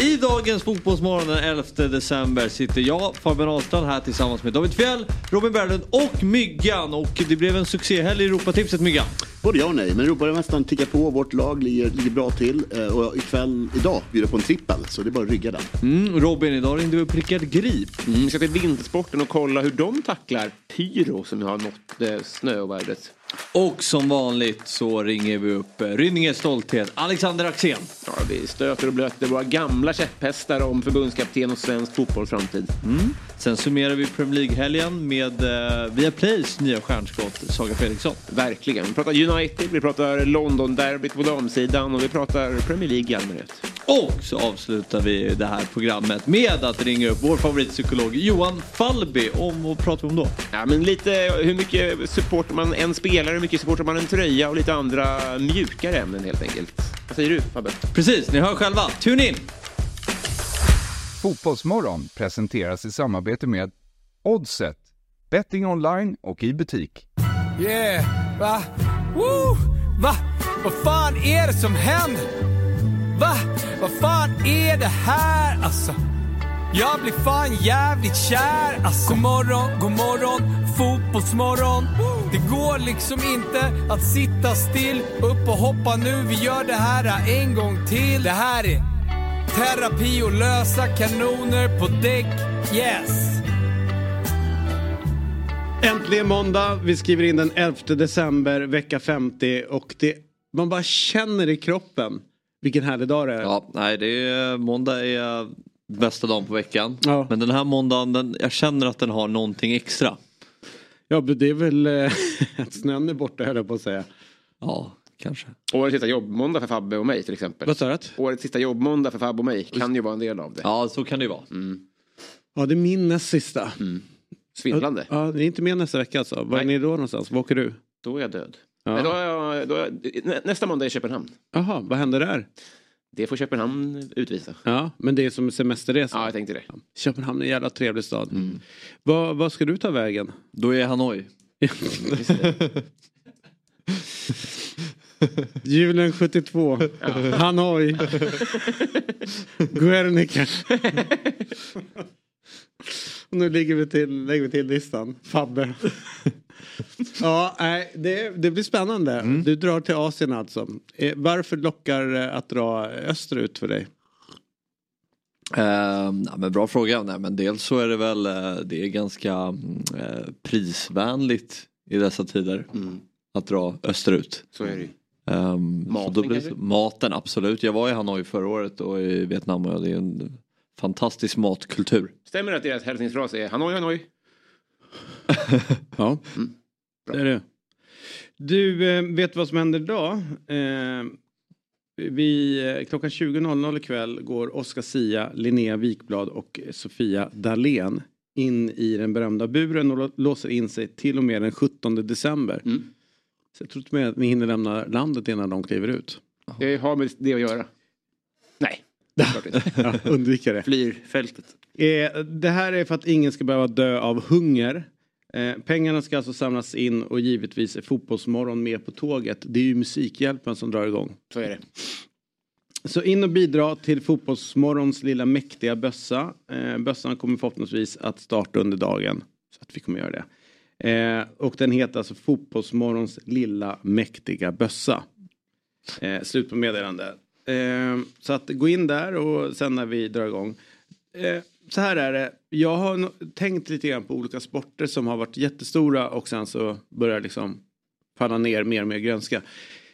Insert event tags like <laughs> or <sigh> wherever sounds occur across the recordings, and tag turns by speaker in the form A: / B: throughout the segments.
A: I dagens Fotbollsmorgon den 11 december sitter jag, Fabian Ahlstrand här tillsammans med David Fjell, Robin Berglund och Myggan. Och det blev en succéhelg i Europatipset Myggan.
B: Både ja och nej, men Europamästaren tickar på. Vårt lag ligger, ligger bra till. Eh, Och ikväll, idag, bjuder på en trippel. Så det är bara att rygga den.
A: Mm, Robin, idag ringde vi upp Rickard Grip.
C: Mm, vi ska till vintersporten och kolla hur de tacklar pyro som har nått eh, snöovädret.
A: Och som vanligt så ringer vi upp eh, Rynninges stolthet, Alexander Axén.
C: Ja, vi stöter och blöter våra gamla käpphästar om förbundskapten och svensk fotbolls framtid.
A: Mm. Sen summerar vi Premier League-helgen med eh, Viaplays nya stjärnskott Saga Fredriksson.
C: Verkligen. Vi pratar United, vi pratar London-derbyt på damsidan och vi pratar Premier League i allmänhet.
A: Och så avslutar vi det här programmet med att ringa upp vår favoritpsykolog Johan Falby. Om vad pratar vi om då?
C: Ja, men lite hur mycket supportar man en spelare, mycket supportar man en tröja och lite andra mjukare ämnen helt enkelt. Vad säger du Fabbe?
A: Precis, ni hör själva. Tune in!
D: Fotbollsmorgon presenteras i samarbete med Oddset, betting online och i butik.
E: Yeah, va? Woo! Va? Vad fan är det som händer? Va? Vad fan är det här alltså? Jag blir fan jävligt kär alltså. God morgon, god morgon, fotbollsmorgon. Det går liksom inte att sitta still. Upp och hoppa nu, vi gör det här en gång till. Det här är terapi och lösa kanoner på däck. Yes!
F: Äntligen måndag, vi skriver in den 11 december, vecka 50 och det, man bara känner i kroppen vilken härlig dag det är.
A: Ja, nej, det är, måndag är bästa dagen på veckan.
F: Ja.
A: Men den här måndagen, den, jag känner att den har någonting extra.
F: Ja, men det är väl eh, <laughs> att snön är borta höll jag på att säga.
A: Ja, kanske.
C: Årets sista jobbmåndag för Fabbe och mig till exempel.
F: Vad sa du?
C: Årets sista jobbmåndag för Fabbe och mig kan ju vara en del av det.
A: Ja, så kan det ju vara.
F: Ja, det är min näst sista.
C: Svindlande.
F: Ja, det är inte med nästa vecka alltså. Var är ni då någonstans? Var åker du?
C: Då är jag död.
F: Ja.
C: Nej, då är jag, då är jag, nä- nästa måndag är Köpenhamn.
F: Jaha, vad händer där?
C: Det får Köpenhamn utvisa.
F: Ja, men det är som semesterresa.
C: Ja, jag tänkte det.
F: Köpenhamn är en jävla trevlig stad. Vad, vad ska du ta vägen?
A: Då är Hanoi.
F: Julen 72. Hanoi. Guernica. Och nu ligger vi till, lägger vi till listan. Fabbe. <laughs> ja, nej, det, det blir spännande. Du drar till Asien alltså. Eh, varför lockar eh, att dra österut för dig?
A: Eh, nej, men bra fråga. Nej, men dels så är det väl eh, det är ganska mm, eh, prisvänligt i dessa tider att dra österut.
C: Så är det ju.
A: Så
C: Maten
A: då blir, maten absolut. Jag var i Hanoi förra året och i Vietnam och det är en fantastisk matkultur.
C: Stämmer det att deras hälsningsfras är Hanoi, Hanoi? <laughs>
F: Ja, det är det. Du, eh, vet vad som händer idag? Eh, vi, eh, klockan 20.00 ikväll går Oscar Sia, Linnea Wikblad och Sofia Dalén in i den berömda buren och lå- låser in sig till och med den 17 december.
C: Mm.
F: Så jag tror inte att ni hinner lämna landet innan de kliver ut.
C: Det har med det att göra. Nej. <laughs>
F: Ja, undvika det.
C: Flyr fältet.
F: Eh, det här är för att ingen ska behöva dö av hunger. Eh, pengarna ska alltså samlas in och givetvis är Fotbollsmorgon med på tåget. Det är ju Musikhjälpen som drar igång.
C: Så är det.
F: Så in och bidra till Fotbollsmorgons lilla mäktiga bössa. Eh, bössan kommer förhoppningsvis att starta under dagen. Så att vi kommer göra det. Eh, och den heter alltså Fotbollsmorgons lilla mäktiga bössa. Eh, slut på meddelande. Eh, så att gå in där och sen när vi drar igång. Så här är det. Jag har tänkt lite grann på olika sporter som har varit jättestora och sen så börjar liksom falla ner mer och mer grönska.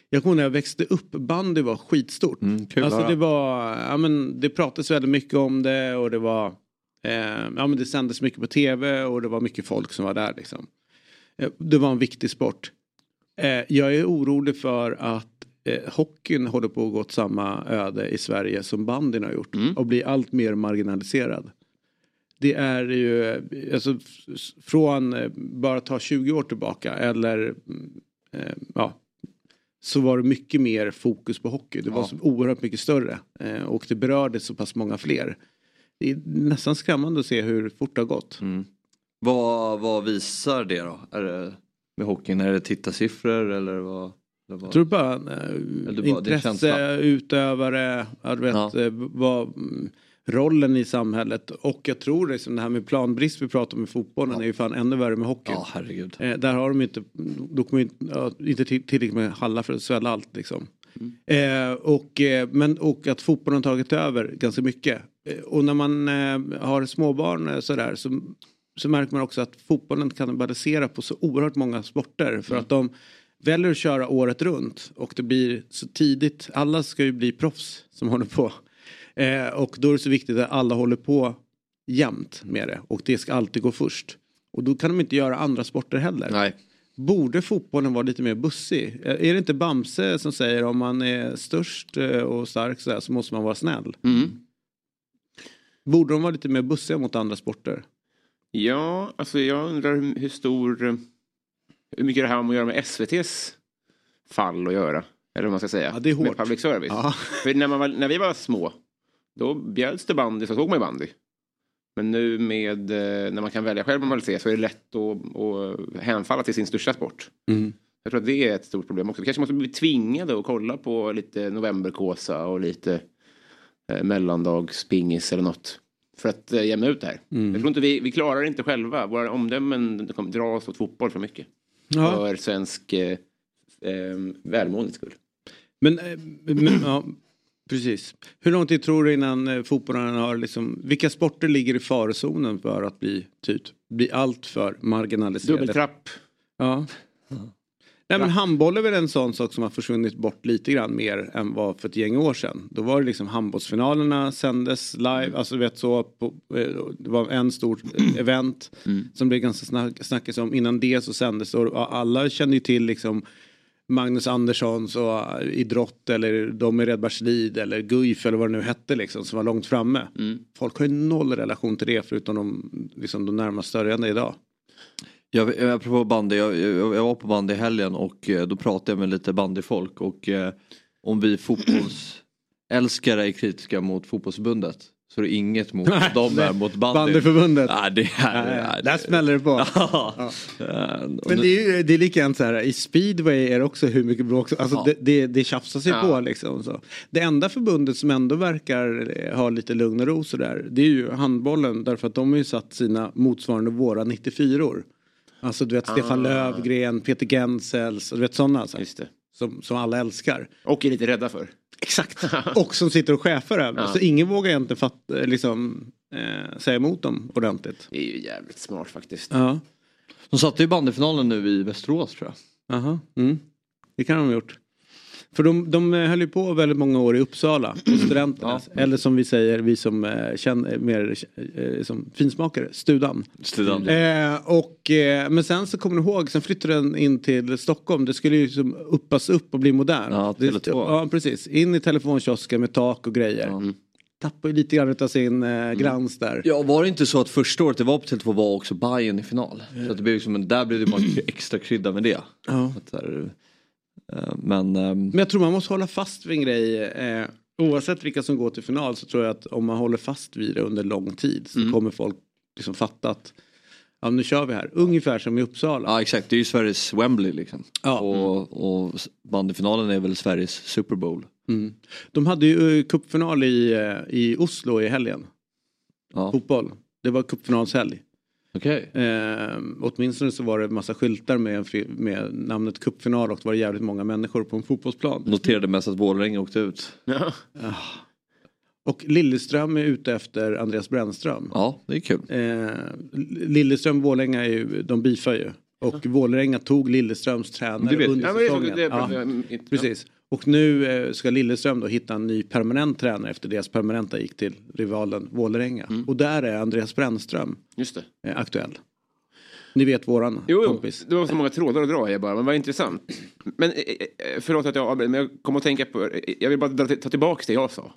F: Jag kommer ihåg när jag växte upp, bandy var skitstort.
A: Mm, kul
F: alltså det var, ja men det pratades väldigt mycket om det och det var, eh, ja men det sändes mycket på tv och det var mycket folk som var där liksom. Eh, det var en viktig sport. Eh, jag är orolig för att eh, hockeyn håller på att gå åt samma öde i Sverige som bandyn har gjort och blir allt mer marginaliserad. Det är ju, alltså från eh, bara ta 20 år tillbaka eller mm, eh, ja, så var det mycket mer fokus på hockey. Det var så oerhört mycket större eh, och det berörde så pass många fler. Det är nästan skrämmande att se hur fort det har gått.
A: Vad, vad visar det då? Är det med hockeyn? Är det tittarsiffror eller vad? Var-
F: Jag tror bara eh,
A: Eller bara, det är
F: intresse, utövare, ja, du vet, eh, vad, mm, rollen i samhället. Och jag tror liksom det här med planbrist vi pratar om i fotbollen är ju fan ännu värre med hockey.
A: Ja, herregud.
F: Eh, där har de inte, då kommer ju, ja, inte till- tillräckligt med hallar för att svälla allt liksom. Eh, och, eh, men, och att fotbollen har tagit över ganska mycket. Eh, och när man eh, har småbarn eh, sådär så, så märker man också att fotbollen kannibaliserar på så oerhört många sporter. För att de väljer att köra året runt och det blir så tidigt. Alla ska ju bli proffs som håller på. Eh, och då är det så viktigt att alla håller på jämt med det. Och det ska alltid gå först. Och då kan de inte göra andra sporter heller.
A: Nej.
F: Borde fotbollen vara lite mer bussig? Eh, Är det inte Bamse som säger om man är störst eh, och stark så, här, så måste man vara snäll?
C: Mm.
F: Borde de vara lite mer bussiga mot andra sporter?
C: Ja, alltså jag undrar hur, stor... Hur mycket det här har att göra med SVTs fall att göra. Eller vad man ska säga.
F: Ja, det är
C: Med
F: hårt.
C: public service.
F: Ja.
C: För när, man var, när vi var små, då bjöds det bandy så såg man ju bandy. Men nu med, eh, när man kan välja själv vad man vill se så är det lätt att, att hänfalla till sin största sport.
F: Mm.
C: Jag tror att det är ett stort problem också. Vi kanske måste bli tvingade att kolla på lite novemberkåsa och lite eh, mellandagspingis eller något. För att eh, jämna ut det här.
F: Mm.
C: Jag tror inte vi, vi klarar det inte själva. Våra omdömen kommer dras åt fotboll för mycket.
F: Ja.
C: För svensk eh, eh, välmåendes skull.
F: Men, eh, men ja, precis. Hur lång tid tror du innan eh, fotbollen har liksom, vilka sporter ligger i farozonen för att bli, typ, bli allt för marginaliserade?
C: Dubbeltrapp.
F: Ja. Nej men handboll är väl en sån sak som har försvunnit bort lite grann mer än vad för ett gäng år sedan. Då var det liksom handbollsfinalerna sändes live, alltså du vet så, på, eh, det var en stor <clears throat> event som blev ganska snack, snackis om. Innan det så sändes och alla kände ju till liksom Magnus Anderssons och eh, idrott eller de i Redbergslid eller Guif eller vad det nu hette liksom som var långt framme. Folk har ju noll relation till det förutom de, liksom, de närmast störande idag.
A: Jag, jag, apropå bandy, jag, jag, jag var på bandy i helgen och eh, då pratade jag med lite bandyfolk och eh, om vi fotbollsälskare är kritiska mot fotbollsförbundet så det inget mot
F: Nej,
A: de
F: nej.
A: är mot bandy.
F: Bandyförbundet.
A: Nej, det är...
F: Nej,
A: nej,
F: där smäller det på.
A: Ja. Och
F: Men det är ju det är likadant så här i speedway är det också hur mycket bråk alltså
A: Ja.
F: det, det, det tjafsar sig
C: Ja.
F: på liksom. Så. Det enda förbundet som ändå verkar eh, ha lite lugn och ro sådär det är ju handbollen därför att de har ju satt sina motsvarande våra 94or. Alltså du vet Stefan Lövgren, Peter Gensels, du vet sådana alltså,
C: Just det.
F: Som, som alla älskar.
C: Och är lite rädda för.
F: Exakt. <laughs> och som sitter och chefer över.
C: Ja.
F: Så ingen vågar egentligen fatta, liksom, eh, säga emot dem ordentligt.
C: Det är ju jävligt smart faktiskt.
F: Ja.
A: De satte ju bandyfinalen nu i Västerås tror jag.
F: Aha. Mm. Det kan de ha gjort. För de, de eh, höll ju på väldigt många år i Uppsala, på studenterna. Eller som vi säger, vi som eh, känner mer eh, som finsmakare, Studan.
A: Student.
F: Eh, och, eh, men sen så kommer ni ihåg, sen flyttade den in till Stockholm. Det skulle ju liksom uppas upp och bli modern.
A: Ja,
F: det,
A: Tele2.
F: ja, precis. In i telefonkiosken med tak och grejer. Tappar ju lite grann av sin eh, glans där.
A: Ja var det inte så att första året det var på Tele2 var också Bayern i final? Så att det blev liksom, där blev det bara <clears throat> extra krydda med det.
F: Ja.
A: Att där, eh, men ehm,
F: Men jag tror man måste hålla fast vid en grej. Eh, oavsett vilka som går till final så tror jag att om man håller fast vid det under lång tid så kommer folk liksom fatta att ja, nu kör vi här. Ungefär som i Uppsala.
A: ja exakt, det är ju Sveriges Wembley liksom.
F: Ja.
A: Och, och bandyfinalen är väl Sveriges Super Bowl.
F: Mm. De hade ju eh, cupfinal i, eh, i Oslo i helgen.
A: Ja.
F: Fotboll. Det var cupfinalshelg.
A: Okej.
F: Eh, åtminstone så var det en massa skyltar med, med namnet cupfinal och det var jävligt många människor på en fotbollsplan.
A: Noterade mest att Vålerenga åkte ut.
C: Ja.
F: Och Lilleström är ute efter Andreas Brännström.
A: Ja, det är kul.
F: Eh, Lilleström Vålerenga är ju, de bifar ju. Och Vålerenga tog Lilleströms tränare under
C: Ja, det
F: säsongen.
C: det är-
F: ja,
C: ja.
F: precis. Och nu eh, ska Lilleström då hitta en ny permanent tränare efter deras permanenta gick till rivalen Vålerenga.
C: Mm.
F: Och där är Andreas Brännström
C: Just det.
F: eh, aktuell. Ni vet våran
C: Jo, jo,
F: kompis.
C: det var så många trådar att dra i bara, men vad intressant. Men eh, förlåt att jag avbryter, men jag kommer att tänka på, jag vill bara ta tillbaka det jag sa.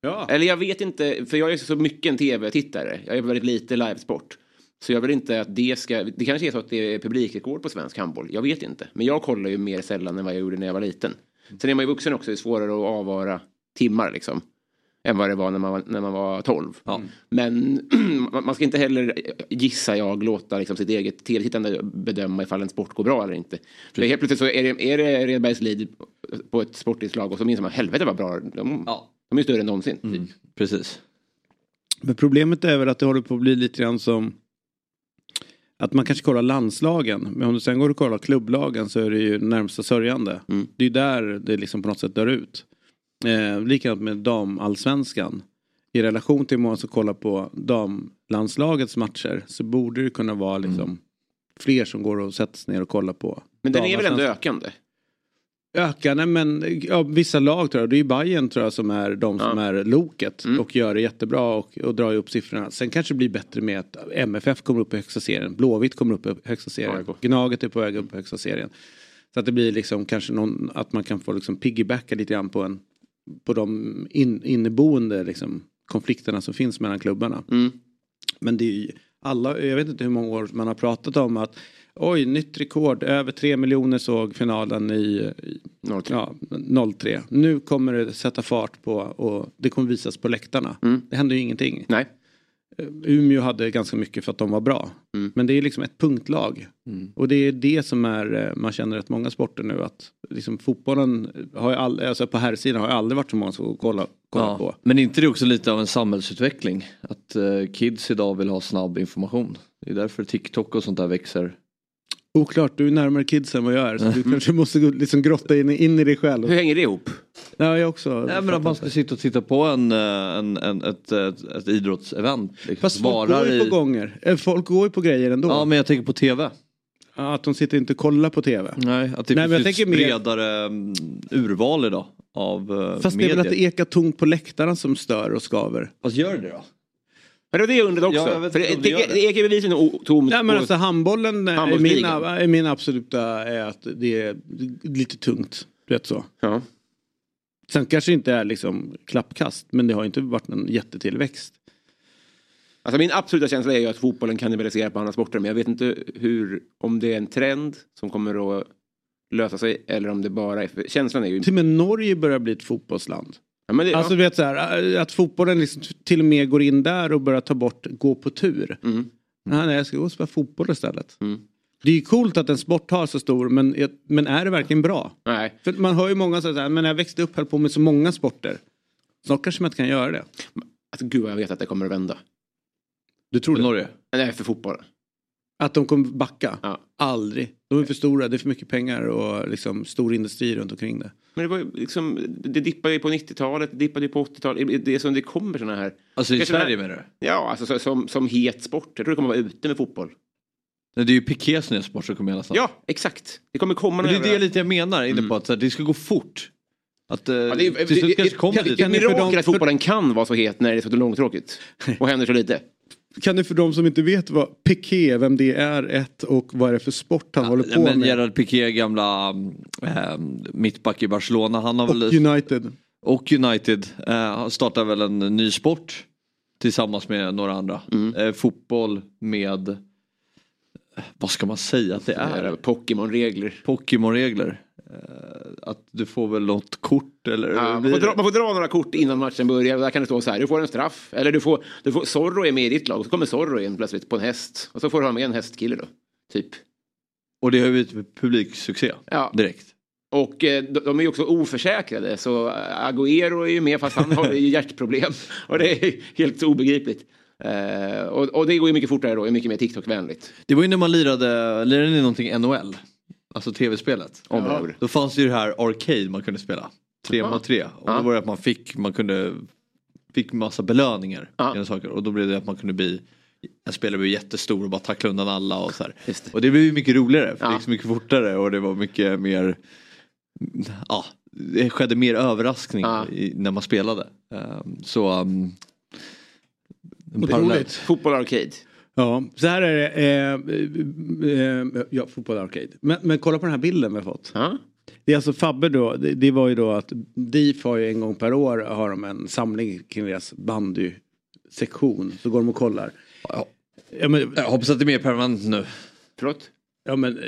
F: Ja.
C: Eller jag vet inte, för jag är så mycket en tv-tittare. Jag är väldigt lite livesport. Så jag vill inte att det ska, det kanske är så att det är publikrekord på svensk handboll. Jag vet inte. Men jag kollar ju mer sällan än vad jag gjorde när jag var liten. Sen är man ju vuxen också, det är svårare att avvara timmar liksom. än vad det var när man var, när man var 12.
A: Ja.
C: Men <clears throat> man ska inte heller, gissa jag, låta liksom sitt eget tv-tittande bedöma ifall en sport går bra eller inte. För helt plötsligt så är det, är det Redbergslid på ett sportinslag och så minns man helvete vad bra de,
A: Ja.
C: de är större än någonsin. Typ.
A: Mm, precis.
F: Men problemet är väl att det håller på att bli lite grann som att man kanske kollar landslagen. Men om du sen går och kollar klubblagen så är det ju närmsta sörjande.
C: Mm.
F: Det är där det liksom på något sätt dör ut. Eh, likadant med damallsvenskan. I relation till många som kollar på damlandslagets matcher så borde det kunna vara liksom fler som går och sätter sig ner och kollar på.
C: Men den är väl ändå
F: damallsvenskan.
C: Ökande?
F: Men ja, vissa lag tror jag, det är ju Bayern tror jag som är de som
C: Ja.
F: är loket
C: Mm.
F: och gör det jättebra och, och drar upp siffrorna. Sen kanske det blir bättre med att MFF kommer upp i högsta serien, Blåvitt kommer upp i högsta serien,
C: AIK.
F: Gnaget är på väg upp i högsta serien. Så att det blir liksom kanske någon, att man kan få liksom piggybacka lite grann på en på de in, inneboende liksom, konflikterna som finns mellan klubbarna.
C: Mm.
F: Men det är ju alla, jag vet inte hur många år man har pratat om att oj, nytt rekord, över tre miljoner såg finalen i, i
C: 03.
F: ja, 03. Nu kommer det sätta fart på och det kommer visas på läktarna.
C: Mm.
F: Det händer ju ingenting.
C: Nej.
F: Eh, Umeå hade ganska mycket för att de var bra.
C: Mm.
F: Men det är liksom ett punktlag.
A: Mm.
F: Och det är det som är, eh, man känner rätt många sporter nu att liksom fotbollen har ju all, alltså på här sidan har ju aldrig varit så många som går och kolla, kolla på.
A: Ja. Men inte det också lite av en samhällsutveckling? Att eh, kids idag vill ha snabb information. Det är därför TikTok och sånt där växer.
F: Oklart, du är närmare kids än vad jag är så <laughs> du kanske måste gå- liksom grotta in, in i dig själv.
C: Hur hänger det ihop?
F: Ja, jag också.
A: Nej men att man ska sitta och titta på en, eh, en, en, ett, ett, ett idrottsevent. Liksom,
F: Fast folk går ju på
A: i-
F: gånger. Eh, Folk går ju på grejer ändå.
A: Ja men jag tänker på tv.
F: Ja, Att de sitter inte och kollar på tv.
A: Nej, att det
F: Nej,
A: finns ett
F: tänker mer-
A: bredare mm, urval idag av eh,
F: Fast det är
A: medier.
F: väl att det ekar tomt på läktarna som stör och skaver.
A: Fast gör det då?
C: Men det var det jag undrade också.
A: Ja, jag vet
C: För det, ekar bevisligen tomt
F: Nej men alltså handbollen är min,
C: Handbollsligan.
F: är min absoluta är att det är lite tungt. Du vet så.
C: ja.
F: Sen kanske det inte är liksom klappkast men det har inte varit någon jättetillväxt.
C: Alltså min absoluta känsla är ju att fotbollen kannibaliserar på andra sporter men jag vet inte hur, om det är en trend som kommer att lösa sig eller om det bara är, för känslan är ju...
F: Till och med Norge börjar bli ett fotbollsland.
C: Ja, det,
F: Alltså du vet så här, att fotbollen liksom till och med går in där och börjar ta bort gå på tur.
C: ja. Mm.
F: Nej, nej jag ska gå och spela fotboll istället.
C: Mm.
F: Det är ju coolt att en sport har så stor men, men är det verkligen bra?
C: Nej.
F: För man hör ju många säga men jag växte upp höll på med så många sporter. Snart kanske man inte kan göra det.
C: Alltså, gud vad jag vet att det kommer att vända.
F: Du tror det?
A: Norge?
C: Nej, för fotboll.
F: Att de kommer backa?
C: Ja.
F: Aldrig. De är för stora, det är för mycket pengar och liksom stor industri runt omkring det.
C: Men det var liksom, det dippade ju på 90-talet, det dippade ju på 80-talet. Det är som det kommer sådana här.
A: Alltså i Sverige menar du?
C: Ja, alltså så, som, som het sport. Jag tror det kommer vara ute med fotboll.
A: Nej, Det är ju Pikés nya sport som kommer hela snabbt.
C: Ja, exakt. Det kommer komma
A: Men det är det lite jag menar, inne på att här, det ska gå fort. Att eh,
C: Ja, det är,
A: till slut kanske kommer dit.
F: för
C: mirakel att fotbollen kan vara så het när det är så långtråkigt? <laughs> Och händer så lite?
F: Kan du för de som inte vet vad Piqué, vem det är, ett och vad är det för sport han håller på
A: men
F: med?
A: Gerard Piqué, gamla äh, mittback i Barcelona, han har
F: Och
A: väl...
F: United.
A: Och United äh, startar väl en ny sport tillsammans med några andra.
C: Mm.
A: Eh, fotboll med, eh, vad ska man säga att det är?
C: Pokémon-regler.
A: Pokémon-regler. Eh, att du får väl något kort eller?
C: Ja, man, får dra, man får dra några kort innan matchen börjar. Där kan det stå så här, du får en straff. Eller du får, du får Zorro är med i ditt lag. Och så kommer Zorro in plötsligt på en häst. Och så får du ha med en hästkille då. Typ.
A: Och det har blivit publiksuccé
C: Ja.
A: direkt.
C: Och eh, de, är ju också oförsäkrade. Så Agüero är ju med fast han har ju <laughs> hjärtproblem. Och det är helt obegripligt. Eh, och, och det går ju mycket fortare då, är mycket mer TikTok-vänligt.
A: Det var ju när man lirade, lirade ni någonting NHL? Alltså tv-spelet.
F: Ja.
A: Då fanns det ju det här Arcade man kunde spela. Tre
C: Ja.
A: mot tre. Och
C: Ja.
A: då var det att man fick, man kunde, fick massa belöningar.
C: Ja.
A: Saker. Och då blev det att man kunde bli, en spelare blev jättestor och bara tackla undan alla och så här.
C: Just det.
A: Och det blev ju mycket roligare för
C: Ja.
A: det gick så mycket fortare och det var mycket mer, ja, det skedde mer överraskning
C: Ja.
A: i, när man spelade. Ehm, så um.
F: Otroligt.
C: Fotboll Arcade.
F: Ja, så här är det. Eh, eh, ja, fotboll arcade. Men, men kolla på den här bilden vi har fått.
C: Ja.
F: Det är alltså Fabbe då. Det, det var ju då att DIF har ju en gång per år har de en samling kring deras bandysektion. Så går de och kollar.
A: Ja.
F: Ja men,
A: Jag hoppas att det är mer permanent nu.
C: Förlåt?
F: ja, men eh,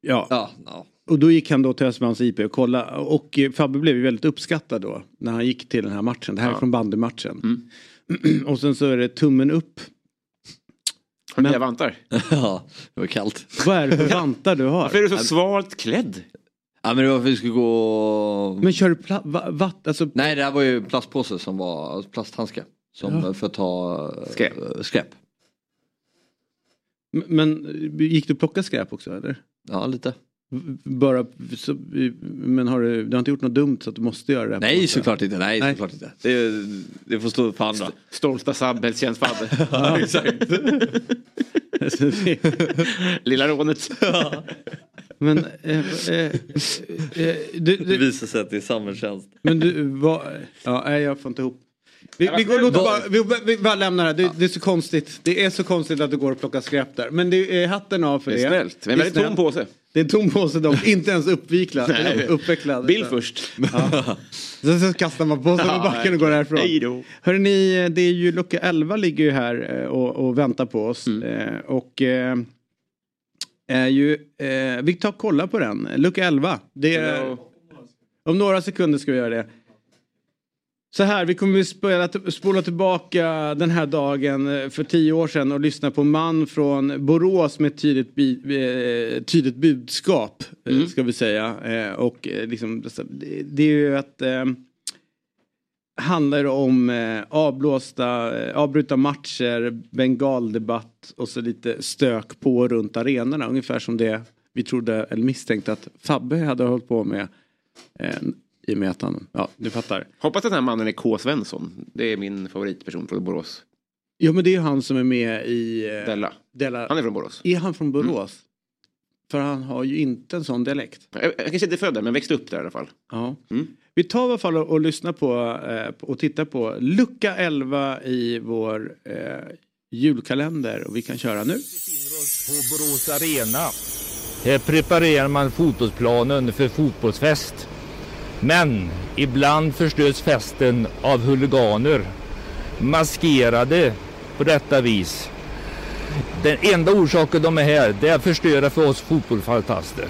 F: ja.
A: Ja, ja.
F: och då gick han då till Östermalms IP och kolla och eh, Fabbe blev ju väldigt uppskattad då när han gick till den här matchen. Det här är från bandymatchen. <clears throat> och sen så är det tummen upp.
C: Har du
F: Men-
C: nya vantar? <laughs>
A: ja, det var kallt.
F: Vad är det för <laughs> vantar du har?
C: Varför är du så svalt klädd?
A: Ja men det var för att vi skulle gå...
F: Men kör du pla- va- vatt, alltså,
A: Nej det här var ju plastpåse som var alltså plasthandske. Som
F: Ja.
A: för att ta eh,
C: Skräp.
A: skräp.
F: men gick du plocka skräp också eller?
A: Ja lite.
F: Bara, så, men har du, du har inte gjort något dumt så att du måste göra det?
A: Nej såklart inte, nej,
F: Nej.
A: såklart inte. Det, det får stå för andra.
C: Stolta samhällstjänst Fabbe. <laughs>
A: Ja, exakt. <laughs>
C: Lilla rånet. <laughs>
F: men eh, eh, eh, du,
A: Det
F: du,
A: visar sig att det är samhällstjänst.
F: men du, vad, ja, nej jag får inte ihop. Vi, vi, går, låt, bara, vi, vi bara lämnar det. det. Det är så konstigt. Det är så konstigt att du går och plockar skräp där. Men det är hatten av för det.
C: Det är snällt. Men en väldigt
F: Det är
C: tom
F: snällt.
C: påse.
F: Det är en tom påse dock. Inte ens uppviklad.
C: Nej.
F: uppvecklad.
C: Bild först.
F: Sen så kastar man påsen i backen och går härifrån.
C: Hej.
F: Hörrni, det är ju lucka 11 ligger ju här eh, och, och väntar på oss.
C: Mm.
F: Eh, och eh, är ju, vi tar och kollar på den. Lucka 11. Det är,
C: Ja.
F: om några sekunder ska vi göra det. Så här, vi kommer spela, spola tillbaka den här dagen eh, för tio år sedan och lyssna på en man från Borås med ett tydligt, bi, eh, tydligt budskap. eh, Ska vi säga. Och liksom, det, är ju att handlar om eh, avblåsta, eh, avbrutna matcher, bengaldebatt och så lite stök på runt arenorna. Ungefär som det vi trodde eller misstänkte att Fabbe hade hållit på med. Eh, I och med att han, ja du fattar.
C: Hoppas att den här mannen är K. Svensson. Det är min favoritperson från Borås.
F: Ja men det är han som är med i... Eh,
C: Della.
F: Della.
C: Han är från Borås.
F: Är han från Borås? För han har ju inte en sån dialekt.
C: Jag, jag kanske inte är född där men växte upp där i alla fall.
F: Ja.
C: Mm.
F: Vi tar i alla fall och, och lyssnar på eh, och tittar på lucka 11 i vår eh, julkalender och vi kan köra nu.
G: på Borås Arena. Här preparerar man fotbollsplanen för fotbollsfest. Men ibland förstörs festen av huliganer. Maskerade på detta vis. Den enda orsaken de är här det är att förstöra för oss fotbollsfantaster.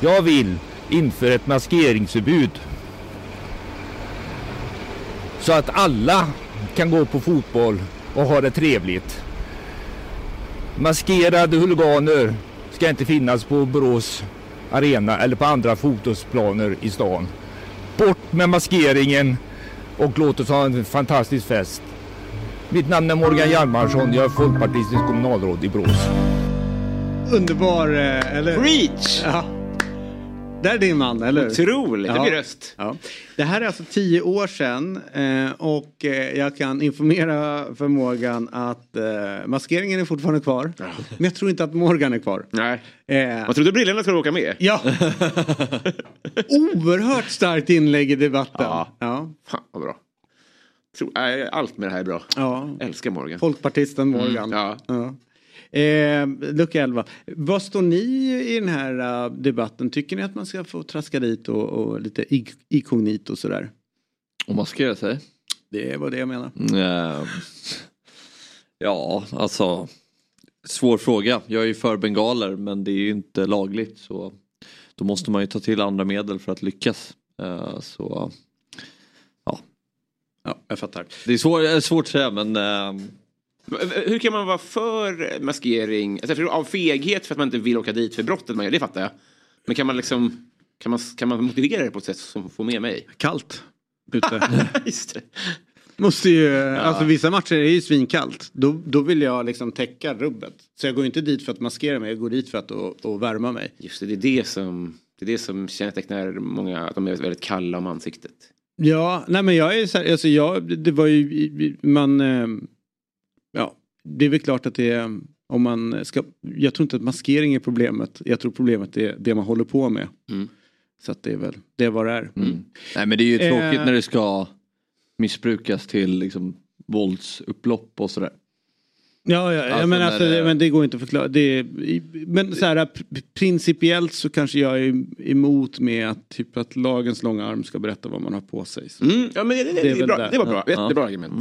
G: Jag vill införa ett maskeringsförbud. Så att alla kan gå på fotboll och ha det trevligt. Maskerade huliganer ska inte finnas på Borås arena eller på andra fotbollsplaner i stan. Bort med maskeringen och låt oss ha en fantastisk fest. Mitt namn är Morgan Hjalmarsson, jag är folkpartistisk kommunalråd i Borås.
F: Underbar, eh, eller
C: Preach!
F: Ja. Där är din man, eller hur?
C: Otroligt, det
F: Ja.
C: blir röst.
F: Ja. Det här är alltså tio år sedan eh, och eh, jag kan informera för Morgan att eh, maskeringen är fortfarande kvar. Men jag tror inte att Morgan är kvar.
C: Nej. Man trodde brillorna skulle åka med.
F: ja. <laughs> Oerhört starkt inlägg i debatten.
C: Ja.
F: Ja.
C: Fan vad bra. Allt med det här är bra.
F: Ja.
C: Älskar Morgan.
F: Folkpartisten Morgan.
C: Ja.
F: Ja. Eh, lucka 11. Vad står ni i den här eh, debatten? Tycker ni att man ska få traska dit och, och lite inkognito och sådär?
A: Och maskera sig?
F: Det var det jag menar.
A: Eh, Ja, alltså. Svår fråga. Jag är ju för bengaler men det är ju inte lagligt så då måste man ju ta till andra medel för att lyckas. Eh, Så
F: Ja, jag fattar.
A: det är svår, svårt att säga men eh,
C: Hur kan man vara för maskering? Alltså, tror av feghet för att man inte vill åka dit för brottet man gör, det fattar jag. Men kan man liksom kan man, kan man motivera det på ett sätt som får med mig?
F: Kallt. Ute. <laughs>
C: Just det.
F: Måste ju, alltså vissa matcher är ju svinkallt. Då, då vill jag liksom täcka rubbet. Så jag går inte dit för att maskera mig, jag går dit för att och, och värma mig.
C: Just det, det är det som, det är det som kännetecknar många, att de är väldigt kalla om ansiktet.
F: Ja, nej men jag är så här, alltså jag, det var ju, man, eh, ja, det är väl klart att det är, om man ska, jag tror inte att maskering är problemet. Jag tror problemet är det man håller på med.
C: Mm.
F: Så att det är väl, det är vad det är.
A: mm. Nej men det är ju tråkigt
F: Eh.
A: när det ska missbrukas till liksom våldsupplopp och sådär.
F: Ja, ja, ja
A: Alltså,
F: men,
A: när
F: alltså,
A: det-
F: men det går inte att förklara. Det är, men så här, pr- principiellt så kanske jag är emot med att, typ, att lagens långa arm ska berätta vad man har på sig. Så.
C: Mm, ja, men det, det, det,
F: Det är
C: är
F: väl
C: bra.
F: det.
C: det var bra.
A: Ja.
C: Jättebra argument.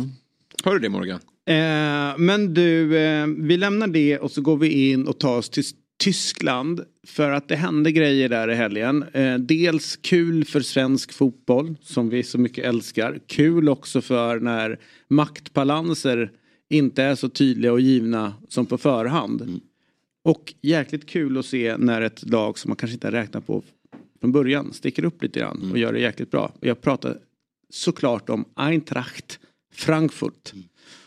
C: Hör du det Morgan?
F: Eh, men du, eh, vi lämnar det och så går vi in och tar oss till, Tyskland för att det hände grejer där i helgen. Eh, dels kul för svensk fotboll som vi så mycket älskar. Kul också för när maktbalanser inte är så tydliga och givna som på förhand. Och jäkligt kul att se när ett lag som man kanske inte har räknat på från början sticker upp lite grann och gör det jäkligt bra. Och jag pratar såklart om Eintracht Frankfurt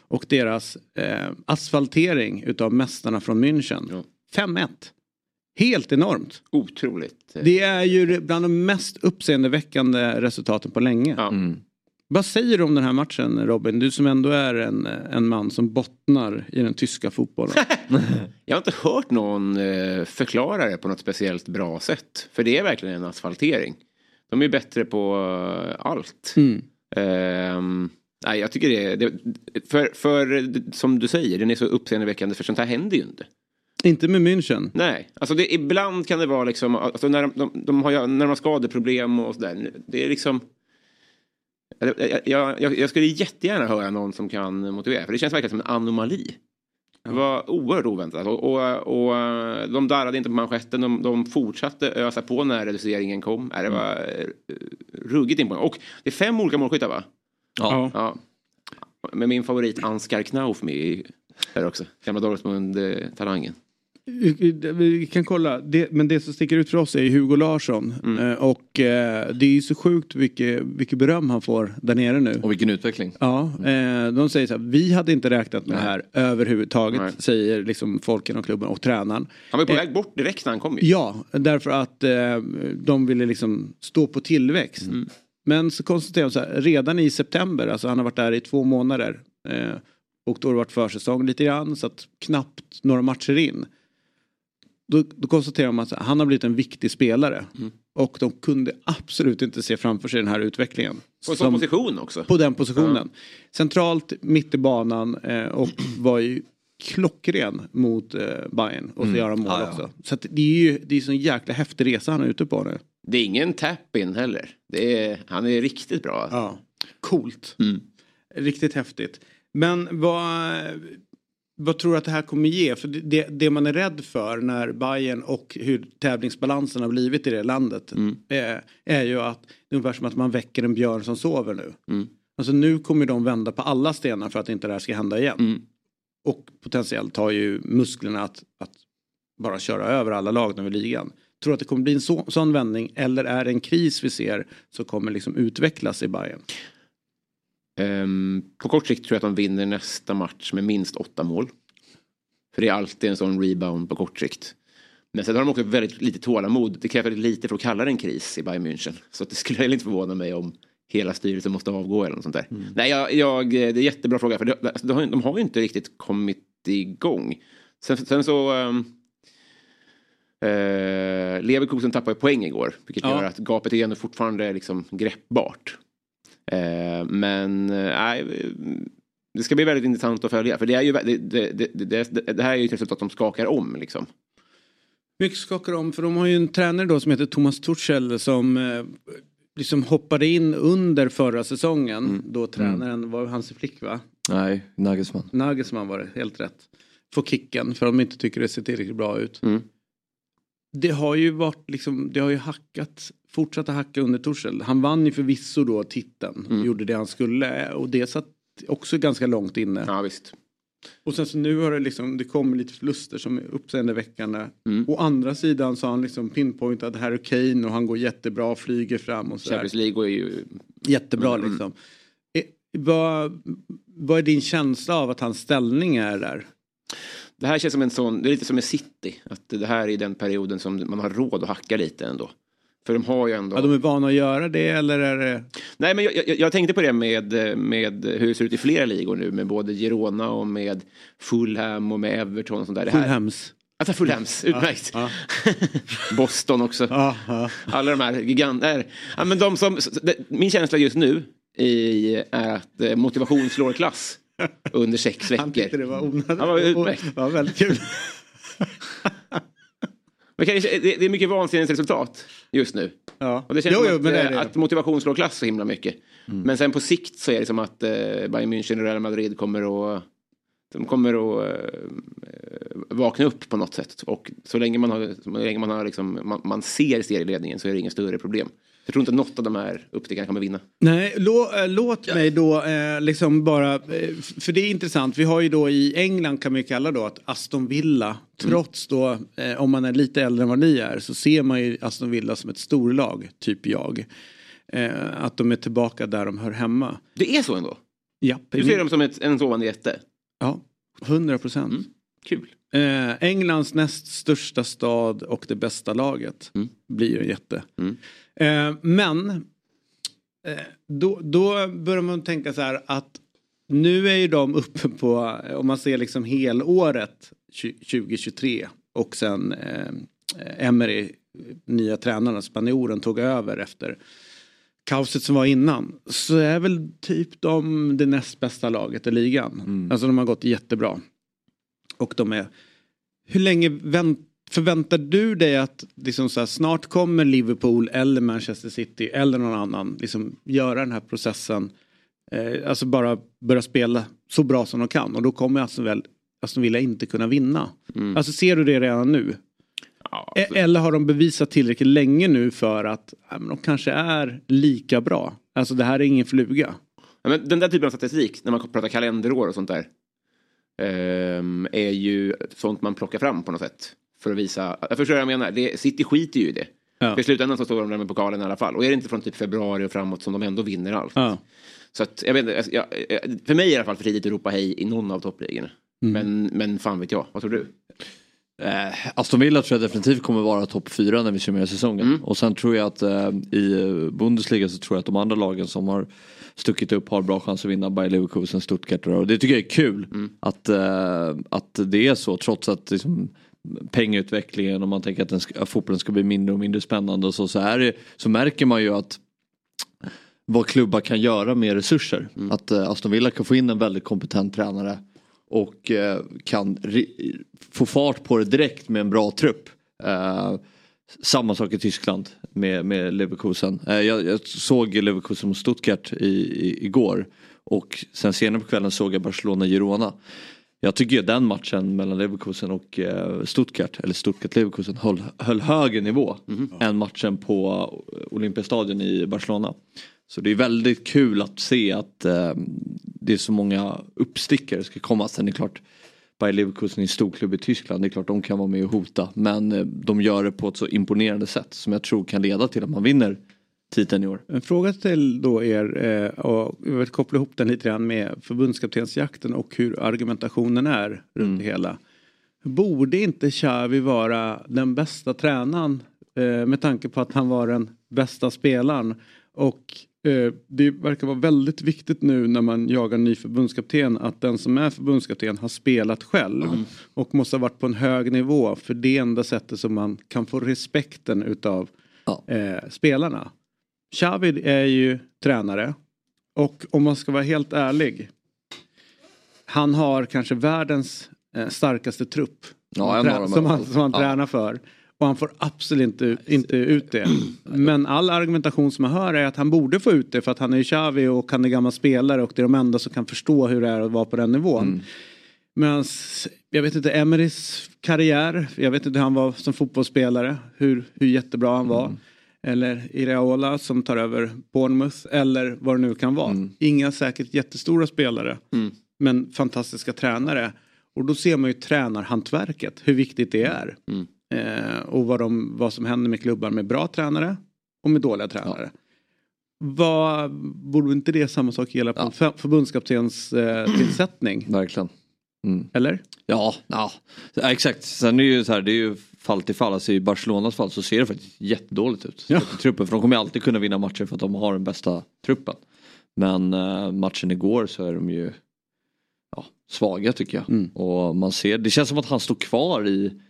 F: och deras eh, asfaltering utav mästarna från München. 5-1. Helt enormt.
C: Otroligt.
F: Det är ju bland de mest uppseendeväckande resultaten på länge.
C: Ja.
F: Vad säger du om den här matchen Robin? Du som ändå är en, en man som bottnar i den tyska fotbollen. <laughs>
C: Jag har inte hört någon eh, förklara det på något speciellt bra sätt. För det är verkligen en asfaltering. De är bättre på eh, allt.
F: Mm.
C: Ehm, nej, jag tycker det. Det, för, för som du säger, den är så uppseendeväckande för sånt här händer ju inte.
F: Inte med München.
C: Nej, alltså det, ibland kan det vara liksom, alltså när de, de, de har, när de har skadeproblem och sådär. Det är liksom... Jag, jag, jag, jag skulle jättegärna höra någon som kan motivera, för det känns verkligen som en anomali. Det var oerhört oväntat och, och, och de darrade inte på manschetten, de, de fortsatte ösa på när reduceringen kom. Det var eh, ruggigt imponerande. Och det är fem olika målskyttar va?
A: Ja.
C: Ja. Med min favorit Ansgar Knauf med i- där också. Gamla Dortmund-talangen.
F: Vi kan kolla, det, men det som sticker ut för oss är Hugo Larsson. Eh, Och eh, det är ju så sjukt vilket, vilket beröm han får där nere nu.
A: Och vilken utveckling.
F: Ja, eh, de säger så här, vi hade inte räknat med det här överhuvudtaget,
C: Nej.
F: säger liksom folk inom klubben och tränaren.
C: Han var på väg bort direkt när han kom ju.
F: Ja, därför att de ville liksom stå på tillväxt. Men så konstaterar de så här, redan i september, alltså han har varit där i två månader. Eh, och då har det varit försäsong lite grann, så att knappt några matcher in. Då, då konstaterar de att han har blivit en viktig spelare. Och de kunde absolut inte se framför sig den här utvecklingen.
C: På en sån position också.
F: på den positionen. Centralt mitt i banan eh, och var ju klockren mot eh, Bayern och så gör han mål
A: Ja, ja.
F: också. Så att det är ju det är så en jäkla häftig resa han är ute på nu.
C: Det är ingen tap-in heller. Är, han är riktigt bra.
F: Ja. Coolt.
C: Mm.
F: Riktigt häftigt. Men vad, vad tror du att det här kommer ge? För det- det, det man är rädd för när Bayern och hur tävlingsbalansen har blivit i det landet
C: Mm.
F: är, är ju att det är ungefär som att man väcker en björn som sover nu.
C: Mm.
F: Alltså nu kommer de vända på alla stenar för att inte det här ska hända igen. Och potentiellt har ju musklerna att, att bara köra över alla lag över ligan. Tror du att det kommer bli en så, sån vändning eller är det en kris vi ser som kommer liksom utvecklas i Bayern?
C: Um, på kort sikt tror jag att de vinner nästa match med minst åtta mål. För det är alltid en sån rebound på kort sikt. Men sen har de också väldigt lite tålamod. Det kräver lite för att kalla det en kris i Bayern München. Så det skulle heller inte förvåna mig om hela styrelsen måste avgå eller något sånt där. Nej, jag, jag, det är en jättebra fråga. För alltså, de, har, de har ju inte riktigt kommit igång. Sen, sen så... Um, Eh, Leverkusen tappade poäng igår, vilket
F: Ja.
C: gör att gapet är ändå fortfarande liksom greppbart. Eh, men eh, nej, det ska bli väldigt intressant att följa. För det, är ju, det, det, det, det, här är ju ett resultat som skakar om. Liksom.
F: Mycket skakar om för de har ju en tränare då som heter Thomas Tuchel som eh, liksom hoppade in under förra säsongen. Då tränaren var Hansi Flick va?
A: Nej, Nagelsmann.
F: Nagelsmann var det, helt rätt. Får kicken för de inte tycker det ser tillräckligt bra ut.
C: Mm.
F: Det har ju varit liksom, det har ju hackat, fortsatt att hacka under Torshäll. Han vann ju förvisso då titeln,
C: Mm.
F: gjorde det han skulle och det satt också ganska långt inne.
C: Ja, visst.
F: Och sen så nu har det liksom, det kommer lite förluster som är uppseendeväckande.
C: Mm.
F: Å andra sidan så har han liksom pinpointat Harry Kane och han går jättebra, flyger fram och sådär.
C: Champions League är ju...
F: Jättebra
C: Mm.
F: liksom. Eh, vad, vad är din känsla av att hans ställning är där?
C: Det här känns som en sån, det är lite som en City. Att det här är den perioden som man har råd att hacka lite ändå. För de har ju ändå...
F: Ja, de är vana att göra det eller är det...
C: Nej, men jag, jag, jag tänkte på det med, med hur det ser ut i flera ligor nu. Med både Girona och med Fulham och med Everton och sånt där. Det
F: Fulhams?
C: Alltså Fulhams, utmärkt.
F: Ja. <laughs>
C: Boston också.
F: Ja, ja.
C: Alla de här giganter. Ja, men de som, min känsla just nu är att eh, motivation slår klass under sex
F: Han tyckte det
C: veckor.
F: var onödigt.
C: Ja, vad utmärkt.
F: Ja, väldigt kul. <laughs>
C: Men det, är mycket vansinnesresultat just nu.
F: Ja.
C: Och det känns
F: jo, jo,
C: att,
F: det
C: eh,
F: det.
C: att motivation slår klass så himla mycket. Men sen på sikt så är det som att eh, Bayern München och Real Madrid kommer att de kommer att eh, vakna upp på något sätt. Och så länge man, har, så länge man, har liksom, man, man ser serieledningen så är det inga större problem. Jag tror inte något av de här uppstickarna kommer vinna.
F: Nej, lå, äh, låt mig då äh, liksom bara, äh, för det är intressant. Vi har ju då i England kan man ju kalla då att Aston Villa, trots då, om man är lite äldre än vad ni är, så ser man ju Aston Villa som ett storlag, typ jag. att de är tillbaka där de hör hemma.
C: Det är så ändå?
F: Ja.
C: Du ser dem som ett, en sovande jätte?
F: Ja, 100 procent. Mm.
C: Kul.
F: Eh, Englands näst största stad och det bästa laget
C: Mm.
F: blir en jätte.
C: Mm.
F: Eh, men eh, då, då börjar man tänka så här att nu är ju de uppe på, om man ser liksom helåret 2023 och sen eh, Emery, nya tränaren, spanjoren, tog över efter kaoset som var innan. Så är väl typ de det näst bästa laget i ligan.
A: Mm.
F: Alltså de har gått jättebra. Och de är... Hur länge vänt, förväntar du dig att liksom så här, snart kommer Liverpool eller Manchester City eller någon annan liksom göra den här processen. Eh, alltså bara börja spela så bra som de kan och då kommer Aston, väl, Aston Villa inte kunna vinna.
C: Mm.
F: Alltså ser du det redan nu?
C: Ja,
F: E- Eller har de bevisat tillräckligt länge nu för att ja, men de kanske är lika bra? Alltså det här är ingen fluga.
C: Ja, men den där typen av statistik, när man pratar kalenderår och sånt där. Ehm, är ju sånt man plockar fram på något sätt. För att visa, jag förstår vad jag menar, det, City skiter ju i det.
F: Ja.
C: För i slutändan så står de där med pokalen i alla fall. Och är det inte från typ februari och framåt som de ändå vinner allt.
F: Ja.
C: Så att, jag vet inte, jag, för mig är det i alla fall för tidigt att ropa hej i någon av toppligorna.
F: Mm.
C: Men, men fan vet jag, vad tror du?
A: Eh, Aston Villa tror jag definitivt kommer vara topp fyra när vi summerar säsongen.
C: Mm.
A: Och sen tror jag att eh, i Bundesliga så tror jag att de andra lagen som har stuckit upp har bra chans att vinna. Bayer Leverkusen, Stuttgart och det tycker jag är kul.
C: Mm.
A: Att, eh, att det är så trots att liksom, pengautvecklingen och man tänker att, den ska, att fotbollen ska bli mindre och mindre spännande och så, så, är det, så märker man ju att vad klubbar kan göra med resurser.
C: Mm.
A: Att eh, Aston Villa kan få in en väldigt kompetent tränare och eh, kan få fart på det direkt med en bra trupp. Eh, samma sak i Tyskland med, med Leverkusen. Eh, jag, jag såg Leverkusen mot Stuttgart i, i, igår och sen senare på kvällen såg jag Barcelona-Girona. Jag tycker ju den matchen mellan Leverkusen och eh, Stuttgart, eller Stuttgart-Leverkusen, höll, höll högre nivå än matchen på Olympiastadion i Barcelona. Så det är väldigt kul att se att eh, det är så många uppstickare ska komma. Sen är det klart, Bayer Leverkusen är en storklubb i Tyskland, det är klart de kan vara med och hota. Men eh, de gör det på ett så imponerande sätt som jag tror kan leda till att man vinner titeln i år.
F: En fråga till då er eh, och jag vill koppla ihop den lite grann med förbundskaptensjakten och hur argumentationen är runt
A: Mm.
F: det hela. Borde inte Xavi vara den bästa tränaren eh, med tanke på att han var den bästa spelaren och det verkar vara väldigt viktigt nu när man jagar ny förbundskapten att den som är förbundskapten har spelat själv och måste ha varit på en hög nivå för det enda sättet som man kan få respekten utav
A: Ja.
F: eh, spelarna. Xavi är ju tränare och om man ska vara helt ärlig. Han har kanske världens eh, starkaste trupp.
A: Ja,
F: som han, som han
A: Ja.
F: tränar för. Och han får absolut inte, inte ut det. <clears throat> Men all argumentation som man hör är att han borde få ut det för att han är Xavi och han är gammal spelare och det är de enda som kan förstå hur det är att vara på den nivån.
A: Mm.
F: Medan, jag vet inte, Emerys karriär, jag vet inte hur han var som fotbollsspelare, hur, hur jättebra han var. Eller Iraola som tar över Bournemouth, eller vad det nu kan vara. Inga säkert jättestora spelare,
C: Mm.
F: men fantastiska tränare. Och då ser man ju tränarhantverket, hur viktigt det är.
C: Mm.
F: Eh, och vad, de, vad som händer med klubbar med bra tränare och med dåliga tränare. Vad, borde inte det samma sak gälla på
A: Ja.
F: en för- förbundskaptens eh, tillsättning?
A: Verkligen. Mm.
F: Eller?
A: Ja, ja. ja, exakt. Sen är det ju så här, det är ju fall till fall. Alltså I Barcelonas fall så ser det faktiskt jättedåligt ut.
F: Ja.
A: Truppen, för de kommer alltid kunna vinna matcher för att de har den bästa truppen. Men eh, matchen igår så är de ju ja, svaga tycker jag.
F: Mm.
A: Och man ser, det känns som att han står kvar i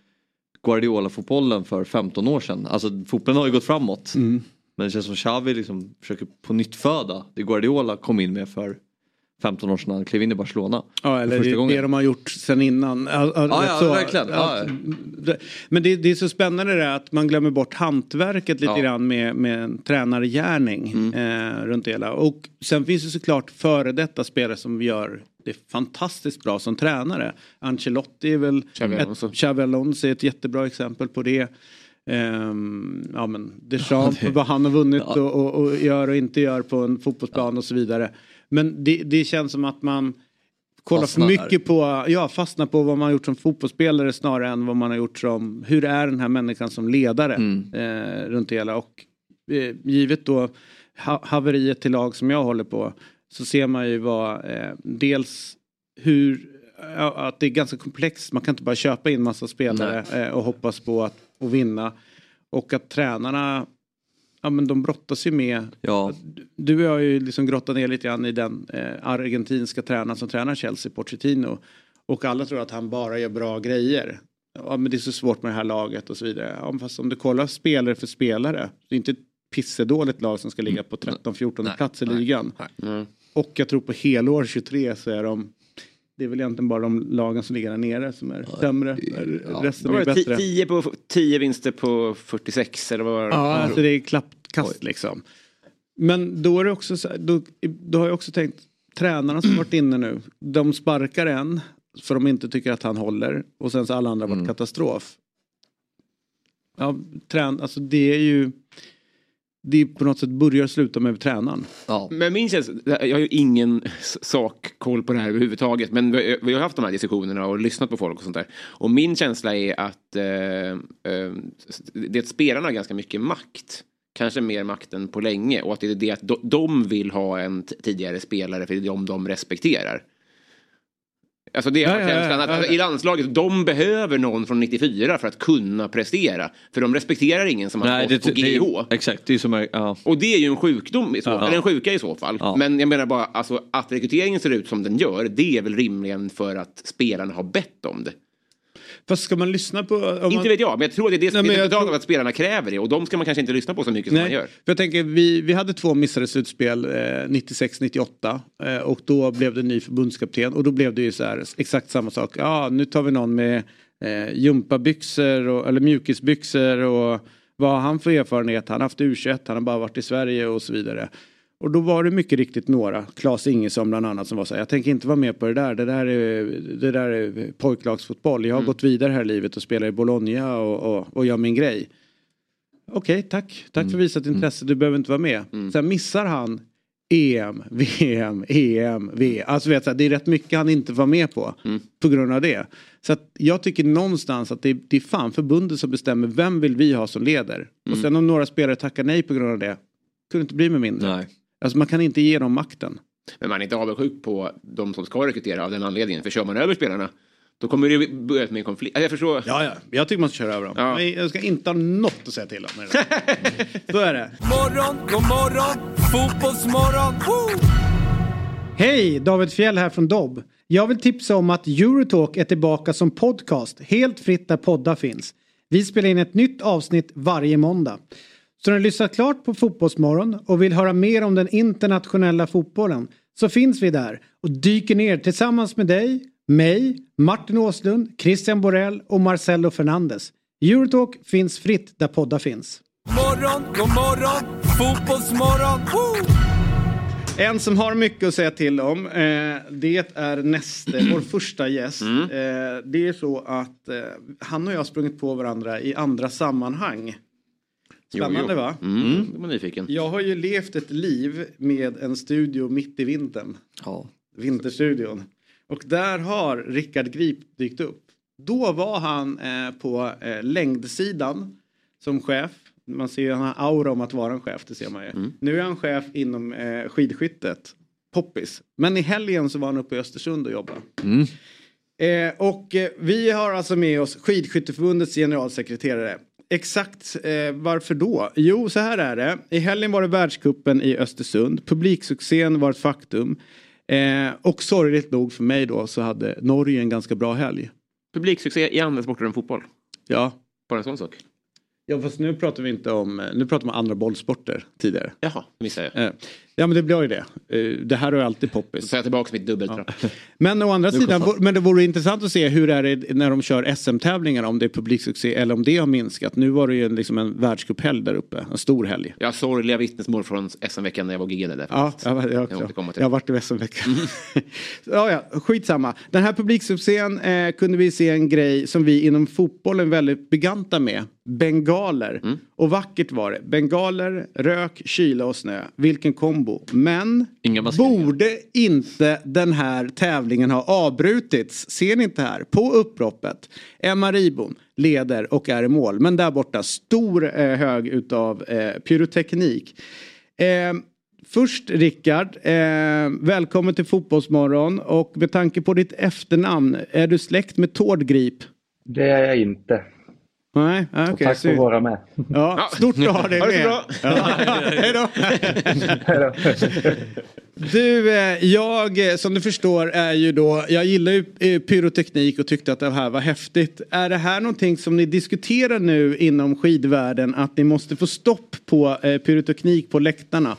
A: Guardiola-fotbollen för 15 år sedan. Alltså fotbollen har ju gått framåt.
F: Mm.
A: Men det känns som Xavi liksom försöker på nytt föda det Guardiola kom in med för 15 år sedan han klev in i Barcelona.
F: Ja, eller det,
A: gången.
F: det de har gjort sen innan. Ja,
A: Ja, ja, verkligen. Ja.
F: det- Men det, det är så spännande det att man glömmer bort hantverket lite
A: Ja.
F: grann med, med en tränargärning
C: Mm.
F: eh, runt det hela. Och sen finns det såklart före detta spelare som gör det fantastiskt bra som tränare. Ancelotti är väl
C: Xavi Alonso.
F: Alonso är ett jättebra exempel på det. Ehm, ja men <laughs> Deschamps, vad han har vunnit och, och, och gör och inte gör på en fotbollsplan och så vidare. Men det, det känns som att man kollar för
A: Fastnar
F: mycket på, ja fastnar på vad man har gjort som fotbollsspelare snarare än vad man har gjort som, hur är den här människan som ledare eh, runt det hela. Och eh, givet då ha, haveriet till lag som jag håller på så ser man ju vad, eh, dels hur, ja, att det är ganska komplext, man kan inte bara köpa in massa spelare eh, och hoppas på att och vinna. Och att tränarna, ja men de brottas ju med
A: Ja,
F: du och jag har ju liksom grottat ner lite grann i den eh, argentinska tränaren som tränar Chelsea, Pochettino. Och alla tror att han bara gör bra grejer. Ja, men det är så svårt med det här laget och så vidare. Ja, fast om du kollar spelare för spelare. Det är inte ett pissedåligt lag som ska ligga på 13-14 plats i ligan.
C: Mm.
F: Och jag tror på helår 23 så är de det är väl egentligen bara de lagen som ligger där nere som är sämre. Resten
C: Vad
F: är bättre.
C: 10 på 10 vinster på 46 eller vad var det?
F: Ja, alltså det är klappkast liksom. Men då är det också då, då har jag också tänkt tränarna som varit inne nu. De sparkar en för de inte tycker att han håller och sen så alla andra har varit katastrof. Ja, trän, alltså det är ju det är på något sätt börjar sluta med tränaren.
A: ja.
C: Men min känsla, jag har ju ingen sakkoll på det här överhuvudtaget. Men vi, vi har haft de här diskussionerna och lyssnat på folk och sånt där. Och min känsla är att eh, eh, det spelarna har ganska mycket makt. Kanske mer makt än på länge. Och att det är det att de, vill ha en tidigare spelare för det är de de respekterar. Alltså det är
F: Ja, ja,
C: känslan
F: ja,
C: att
F: ja.
C: i landslaget, de behöver någon från 94 för att kunna prestera. För de respekterar ingen som har
A: Nej,
C: gått
A: det,
C: på
A: det,
C: GH.
A: är- exakt, det är som ja.
C: Och det är ju en sjukdom, i så,
A: Ja.
C: eller en sjuka i så fall.
A: Ja.
C: Men jag menar bara, alltså, att rekryteringen ser ut som den gör, det är väl rimligen för att spelarna har bett om det.
F: Fast ska man lyssna på... Man,
C: Inte vet jag, men jag tror att det är det
F: Nej,
C: är resultatet
F: tror-
C: att spelarna kräver det. Och de ska man kanske inte lyssna på så mycket som man
F: Nej,
C: gör.
F: för jag tänker vi, vi hade två missade slutspel eh, 96-98 eh, och då blev det ny förbundskapten och då blev det ju så här exakt samma sak. Ja, nu tar vi någon med eh, gympabyxor och, eller mjukisbyxor och vad har han för erfarenhet? Han har haft U21, han har bara varit i Sverige och så vidare. Och då var det mycket riktigt några, Claes Ingesson bland annat som var så här, jag tänker inte vara med på det där, det där är, det där är pojklagsfotboll, jag har gått vidare här i livet och spelar i Bologna och, och, och gör min grej. Okej, tack. Tack för visat intresse. Du behöver inte vara med. Sen missar han EM, VM, EM, VM. Alltså vet, så här, det är rätt mycket han inte var med på. På grund av det. Så att jag tycker någonstans att det, det är fan förbundet som bestämmer vem vill vi ha som leder. Och sen om några spelare tackar nej på grund av det. Kunde inte bli med mindre.
A: Nej.
F: Alltså man kan inte ge dem makten.
C: Men man är inte avundsjuk på de som ska rekrytera av den anledningen. För kör man över spelarna, då kommer det börja med en konflikt. Alltså, Jag förstår.
F: Ja, ja. Jag tycker man ska köra över dem.
C: Ja.
F: Men jag ska inte ha något att säga till om. <laughs> Så är det.
E: Morgon, god morgon, fotbollsmorgon. Woo!
H: Hej! David Fjell här från Dobb. Jag vill tipsa om att Eurotalk är tillbaka som podcast helt fritt där poddar finns. Vi spelar in ett nytt avsnitt varje måndag. Så när du lyssnat klart på Fotbollsmorgon och vill höra mer om den internationella fotbollen så finns vi där och dyker ner tillsammans med dig, mig, Martin Åslund, Christian Borell och Marcelo Fernandes. Eurotalk finns fritt där poddar finns.
E: Morgon, god morgon, fotbollsmorgon. Woo!
F: En som har mycket att säga till om, eh, det är Neste, vår <clears throat> första gäst.
C: Mm.
F: Eh, det är så att eh, han och jag har sprungit på varandra i andra sammanhang. Spännande
C: Jo, jo.
F: va?
C: Mm, nyfiken.
F: Jag har ju levt ett liv med en studio mitt i vintern.
A: Ja.
F: Vinterstudion. Och där har Rickard Grip dykt upp. Då var han eh, på eh, längdsidan som chef. Man ser ju han har aura om att vara en chef, det ser man ju. Nu är han chef inom eh, skidskyttet. Poppis. Men i helgen så var han uppe i Östersund och jobbade. Eh, och eh, vi har alltså med oss Skidskytteförbundets generalsekreterare. Exakt eh, varför då? Jo, så här är det. I helgen var det världskuppen i Östersund. Publiksuccén var ett faktum. Eh, och sorgligt nog för mig då så hade Norge en ganska bra helg.
C: Publiksuccé i andra sporter än fotboll.
F: Ja.
C: Bara en sån sak.
F: Ja fast nu pratar vi inte om, nu pratar om andra bollsporter tidigare.
C: Jaha, det missade jag.
F: Eh, Ja men det blir ju det. Eh, Det här är ju alltid poppis.
C: Jag tillbaka mitt dubbeltrapp.
F: Men å andra sidan, men det vore intressant att se hur är det när de kör SM-tävlingar, om det är publiksuccé eller om det har minskat. Nu var det ju liksom en världscuphelg där uppe, en stor helg.
C: Jag har sorgliga vittnesmål från SM-veckan när jag var giggade där.
F: Ja, jag, jag,
C: Jag
F: jag har varit i SM-veckan. <laughs> ja, ja, skitsamma. Den här publiksuccén eh, kunde vi se en grej som vi inom fotbollen väldigt beganta med. Bengaler.
C: Mm.
F: Och vackert var det. Bengaler, rök, kyla och snö. Vilken kombo. Men borde inte den här tävlingen ha avbrutits? Ser ni inte här? På upploppet. Emma Ribom leder och är i mål. Men där borta stor eh, hög utav eh, pyroteknik. Eh, Först Rickard, eh, välkommen till Fotbollsmorgon och med tanke på ditt efternamn, är du släkt med Tordgrip?
I: Det är jag inte.
F: Nej, ah, okej.
I: tack för att vara med.
F: Ja, stort att ha dig
C: Ha det så
F: med.
C: bra.
F: Ja, <laughs> hej då. Du, eh, jag eh, som du förstår är ju då, jag gillar ju eh, pyroteknik och tyckte att det här var häftigt. Är det här någonting som ni diskuterar nu inom skidvärlden att ni måste få stopp på pyroteknik på läktarna?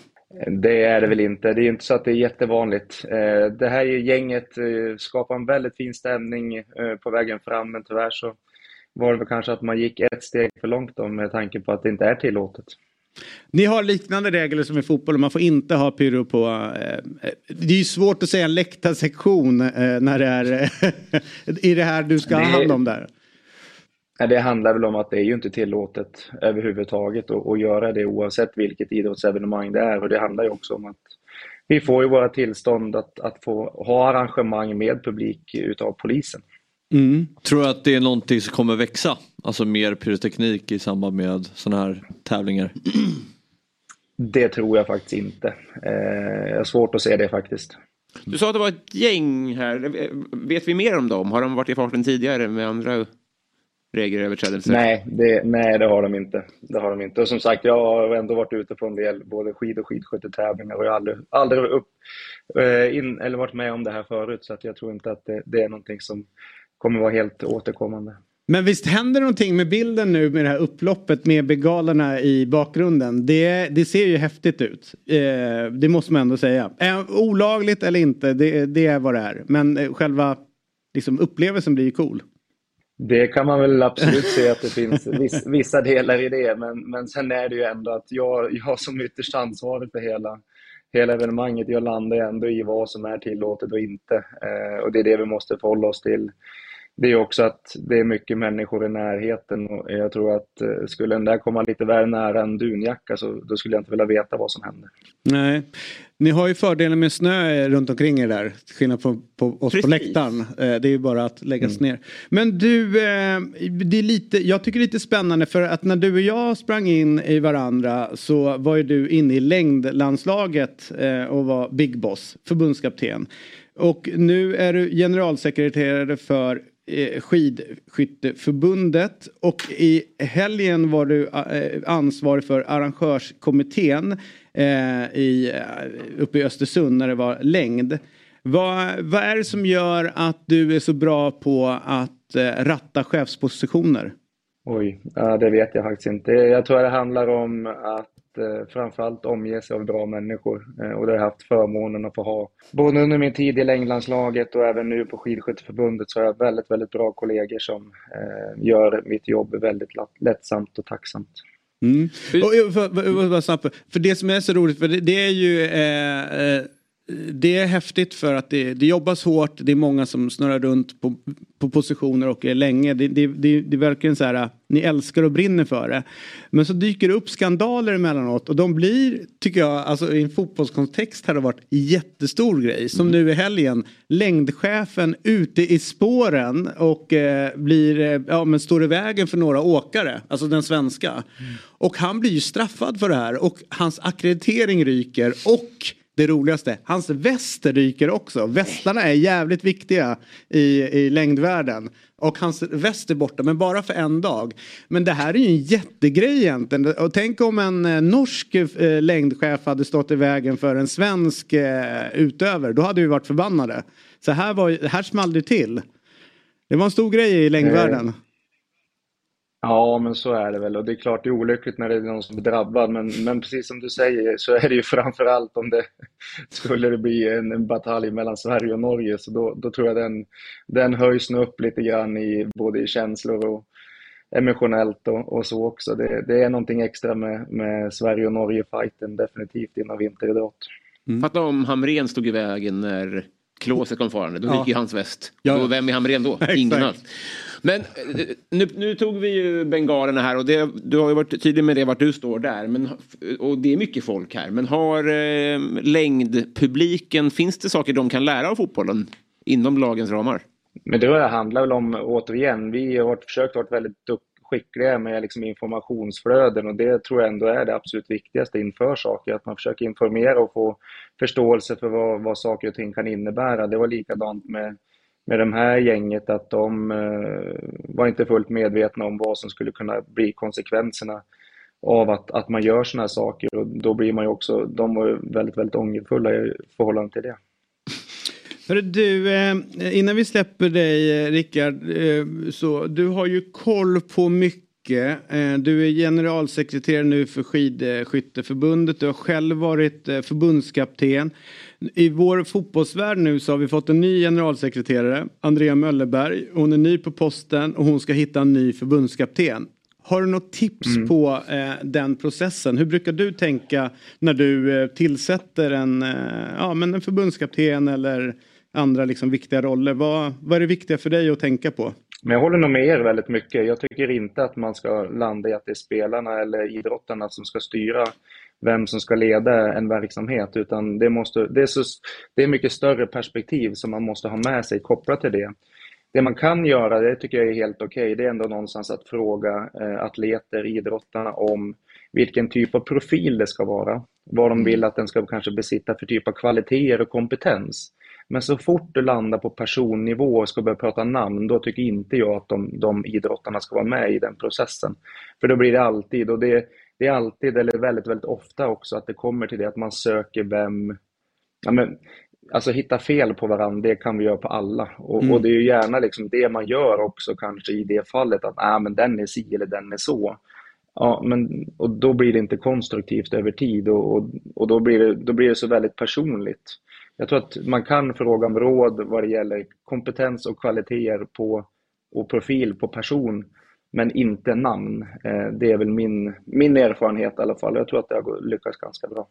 I: Det är det väl inte. Det är inte så att det är jättevanligt. Det här gänget skapar en väldigt fin stämning på vägen fram, men tyvärr så var det kanske att man gick ett steg för långt då, med tanke på att det inte är tillåtet.
F: Ni har liknande regler som i fotboll, man får inte ha pyro på... Eh, det är ju svårt att säga en läktarsektion eh, när det är eh, <laughs> i det här du ska ha
I: Det-
F: hand om där.
I: Det handlar väl om att det är ju inte tillåtet överhuvudtaget att, att göra det oavsett vilket idrottsevenemang det är. Och det handlar ju också om att vi får ju våra tillstånd att, att få ha arrangemang med publik utav polisen.
F: Mm.
A: Tror du att det är någonting som kommer växa? Alltså mer pyroteknik i samband med sådana här tävlingar?
I: Det tror jag faktiskt inte. Eh, jag har svårt att se det faktiskt.
C: Du sa att det var ett gäng här. Vet vi mer om dem? Har de varit i farten tidigare med andra regelöverträdelser?
I: Nej det, nej, det har de inte. Det har de inte. Och som sagt, jag har ändå varit ute på en del både skid och skidskyttetävlingar och jag har aldrig, aldrig upp, eh, in, eller varit med om det här förut. Så att jag tror inte att det, det är någonting som kommer vara helt återkommande.
F: Men visst händer någonting med bilden nu med det här upploppet med begalerna i bakgrunden. Det, det ser ju häftigt ut. Eh, det måste man ändå säga. Eh, olagligt eller inte, det, det är vad det är. Men eh, själva liksom, upplevelsen blir ju cool.
I: Det kan man väl absolut se att det finns viss, vissa delar i det, men, men sen är det ju ändå att jag, jag som ytterst ansvarig för hela, hela evenemanget, jag landar ändå i vad som är tillåtet och inte. Eh, och det är det vi måste förhålla oss till. Det är också att det är mycket människor i närheten och jag tror att eh, skulle den där komma lite väl nära en dunjacka så då skulle jag inte vilja veta vad som händer.
F: Nej. Ni har ju fördelen med snö runt omkring er där. till Skillnad på, på oss på
C: Precis.
F: läktaren. Eh, Det är ju bara att läggas ner. Men du, eh, det är lite, jag tycker det är lite spännande för att när du och jag sprang in i varandra så var ju du inne i längdlandslaget eh, och var Big Boss, förbundskapten. Och nu är du generalsekreterare för Eh, skidskytteförbundet och i helgen var du eh, ansvarig för arrangörskommittén eh, i, uppe i Östersund när det var längd. Vad, vad är det som gör att du är så bra på att ratta chefspositioner?
I: Oj, det vet jag faktiskt inte. Jag tror det handlar om att framförallt omge sig av bra människor. Eh, och det har jag haft förmånen att få ha. Både under min tid i längdlandslaget och även nu på Skidskytteförbundet så har jag väldigt, väldigt bra kollegor som eh, gör mitt jobb väldigt lätt- lättsamt och tacksamt.
F: Mm. Och, för, för, för, för det som är så roligt, för det, det är ju eh, eh, det är häftigt för att det, det jobbas hårt, det är många som snurrar runt på, på positioner och är länge. Det, det, det, det är verkligen så här, ni älskar och brinner för det. Men så dyker det upp skandaler emellanåt och de blir, tycker jag, alltså i en fotbollskontext har det varit jättestor grej. Som nu i helgen, längdchefen ute i spåren och eh, blir, eh, ja men står i vägen för några åkare, alltså den svenska. Och han blir ju straffad för det här och hans akkreditering ryker och det roligaste, hans väster ryker också. Västarna är jävligt viktiga i, i längdvärlden. Och hans väst är borta, men bara för en dag. Men det här är ju en jättegrej egentligen. Och tänk om en eh, norsk eh, längdchef hade stått i vägen för en svensk eh, utövare. Då hade vi varit förbannade. Så här, var, här small det till. Det var en stor grej i längdvärlden.
I: Eh, Ja, men så är det väl. Och det är klart det är olyckligt när det är någon som blir drabbad. Men, men precis som du säger så är det ju framför allt om det <laughs> skulle det bli en, en batalj mellan Sverige och Norge. Så då, då tror jag den, den höjs upp lite grann i både i känslor och emotionellt och, och så också. Det, det är någonting extra med, med Sverige och Norge-fighten definitivt inom vinteridrott.
C: Mm. Fatta om Hamrén stod i vägen när Klåset kom farande. Då
H: Ja.
C: gick ju hans väst.
H: Ja.
C: Och vem är Hamrén då? <laughs> Ingen alls. Men eh, nu, nu tog vi ju bengalerna här och det, du har ju varit tydlig med det vart du står där. Men, och det är mycket folk här. Men har eh, längdpubliken, finns det saker de kan lära av fotbollen inom lagens ramar?
I: Men det handlar väl om, återigen, vi har försökt vara väldigt dukt- skickliga med liksom informationsflöden och det tror jag ändå är det absolut viktigaste inför saker, att man försöker informera och få förståelse för vad, vad saker och ting kan innebära. Det var likadant med, med det här gänget, att de eh, var inte fullt medvetna om vad som skulle kunna bli konsekvenserna av att, att man gör sådana här saker och då blir man ju också, de var ju väldigt, väldigt ångerfulla i förhållande till det.
F: Hörru, du, eh, innan vi släpper dig eh, Rickard, eh, så du har ju koll på mycket. Du är generalsekreterare nu för Skidskytteförbundet. Du har själv varit förbundskapten. I vår fotbollsvärld nu så har vi fått en ny generalsekreterare, Andrea Möllerberg. Hon är ny på posten och hon ska hitta en ny förbundskapten. Har du något tips
I: Mm.
F: på eh, den processen? Hur brukar du tänka när du eh, tillsätter en, eh, ja, men en förbundskapten eller andra liksom, viktiga roller? Vad, vad är det viktiga för dig att tänka på?
I: Men jag håller nog med er väldigt mycket. Jag tycker inte att man ska landa i att det är spelarna eller idrottarna som ska styra vem som ska leda en verksamhet, utan det, måste, det, är så, det är mycket större perspektiv som man måste ha med sig kopplat till det. Det man kan göra, det tycker jag är helt okej, det är ändå någonstans att fråga eh, atleter, idrottarna om vilken typ av profil det ska vara. Vad de vill att den ska kanske besitta för typ av kvaliteter och kompetens. Men så fort du landar på personnivå och ska börja prata namn, då tycker inte jag att de, de idrottarna ska vara med i den processen. För då blir det alltid, och det, det är alltid, eller väldigt, väldigt ofta också, att det kommer till det att man söker vem, ja men, alltså hitta fel på varandra, det kan vi göra på alla. Och,
F: Mm.
I: och det är gärna liksom det man gör också kanske i det fallet, att ah, men den är si eller den är så. Ja, men, och då blir det inte konstruktivt över tid och, och, och då, blir det, då blir det så väldigt personligt. Jag tror att man kan fråga om råd vad det gäller kompetens och kvaliteter på, och profil på person, men inte namn. Eh, Det är väl min, min erfarenhet i alla fall. Jag tror att det har lyckats ganska bra.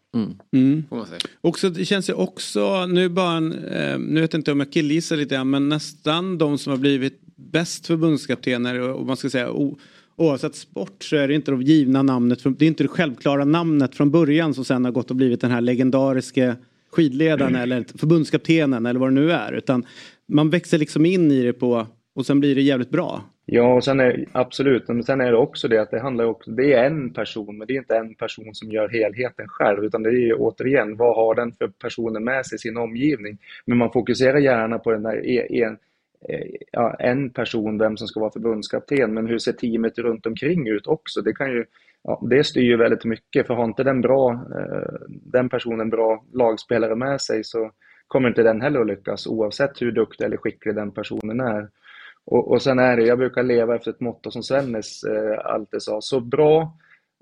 F: Mm.
C: Säga.
F: Också, det känns ju också, nu bara en, eh, nu vet jag inte om jag killgissar lite grann, men nästan de som har blivit bäst förbundskaptener och, och man ska säga o, oavsett sport så är det inte det givna namnet, det är inte det självklara namnet från början som sen har gått och blivit den här legendariska skidledaren eller förbundskaptenen eller vad det nu är, utan man växer liksom in i det på och sen blir det jävligt bra.
I: Ja, och sen är, absolut, men sen är det också det att det handlar också, det är en person, men det är inte en person som gör helheten själv, utan det är ju återigen, vad har den för personer med sig i sin omgivning? Men man fokuserar gärna på den där e- en, eh, ja, en person, vem som ska vara förbundskapten, men hur ser teamet runt omkring ut också? Det kan ju, ja, det styr ju väldigt mycket, för har inte den bra, eh, den personen bra lagspelare med sig så kommer inte den heller att lyckas, oavsett hur duktig eller skicklig den personen är. Och, och sen är det, jag brukar leva efter ett motto som Svennis eh, alltid sa, så bra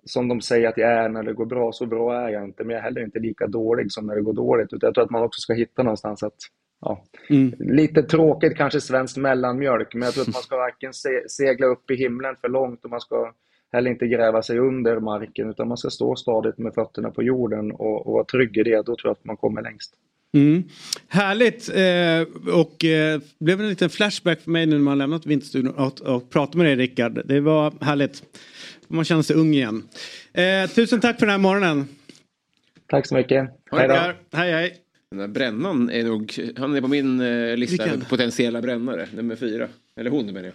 I: som de säger att jag är när det går bra, så bra är jag inte, men jag är heller inte lika dålig som när det går dåligt. Utan jag tror att man också ska hitta någonstans att, ja,
F: Mm.
I: lite tråkigt kanske svenskt mellanmjölk, men jag tror att man ska varken se, segla upp i himlen för långt och man ska heller inte gräva sig under marken, utan man ska stå stadigt med fötterna på jorden och, och vara trygg i det, då tror jag att man kommer längst.
F: Mm. Härligt eh, och eh, blev en liten flashback för mig nu när man lämnat Vinterstudion och, och pratat med dig Rickard. Det var härligt. Man känner sig ung igen. Eh, tusen tack för den här morgonen.
I: Tack så mycket. Hej då.
F: Hej hej.
C: Den där brännan är nog, han är på min eh, lista över potentiella brännare, nummer fyra. Eller hon menar jag.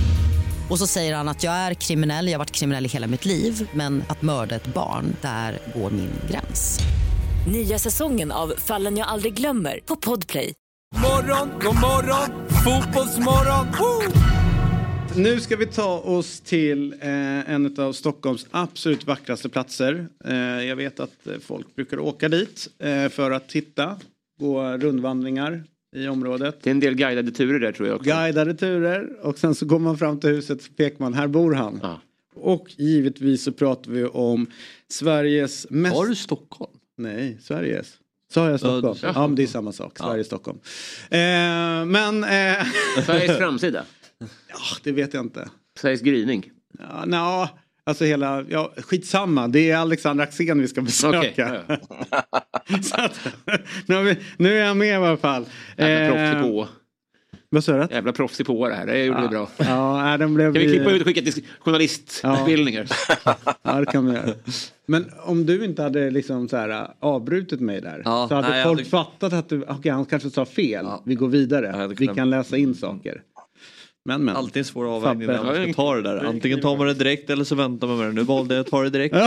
J: Och så säger han att jag är kriminell, jag har varit kriminell i hela mitt liv men att mörda ett barn, där går min gräns.
K: Nya säsongen av Fallen jag aldrig glömmer på Podplay.
E: Morgon, god morgon, fotbollsmorgon. Woo!
F: Nu ska vi ta oss till eh, en av Stockholms absolut vackraste platser. Eh, jag vet att folk brukar åka dit eh, för att titta, gå rundvandringar i området.
C: Det är en del guidade turer där tror jag också.
F: Guidade turer och sen så går man fram till huset och pekar man, här bor han.
C: Ja.
F: Och givetvis så pratar vi om Sveriges mest...
A: Har du Stockholm?
F: Nej, Sveriges. Sa jag Stockholm?
A: Ja,
F: Ja, men det är samma sak. Sverige, Stockholm. Eh, men... Eh...
C: Sveriges framsida.
F: ja, det vet jag inte.
C: Sveriges gryning.
F: Ja, nå, alltså hela, ja, skitsamma. Det är Alexander Axén vi ska besöka. <laughs> Så att, nu, nu är jag med i alla fall.
C: Jävla
F: Eh,
C: proffsig på.
F: Vad sa du?
C: Jävla proffsig på det här. Det gjorde vi bra.
F: Ja, den blev
C: Kan vi klippa ut och skicka till journalistutbildningar? <laughs>
F: Ja, det kan vi göra. Men om du inte hade liksom så här, äh, avbrutit mig där.
A: Ja,
F: så hade
A: nej,
F: folk
A: hade-
F: fattat att du, okej han kanske sa fel. Vi går vidare. Vi kan läsa in saker. Men men.
A: Alltid en svår avvägning när man ska ta det där. Antingen tar man det direkt eller så väntar man med det. Nu valde jag att ta det direkt. <laughs>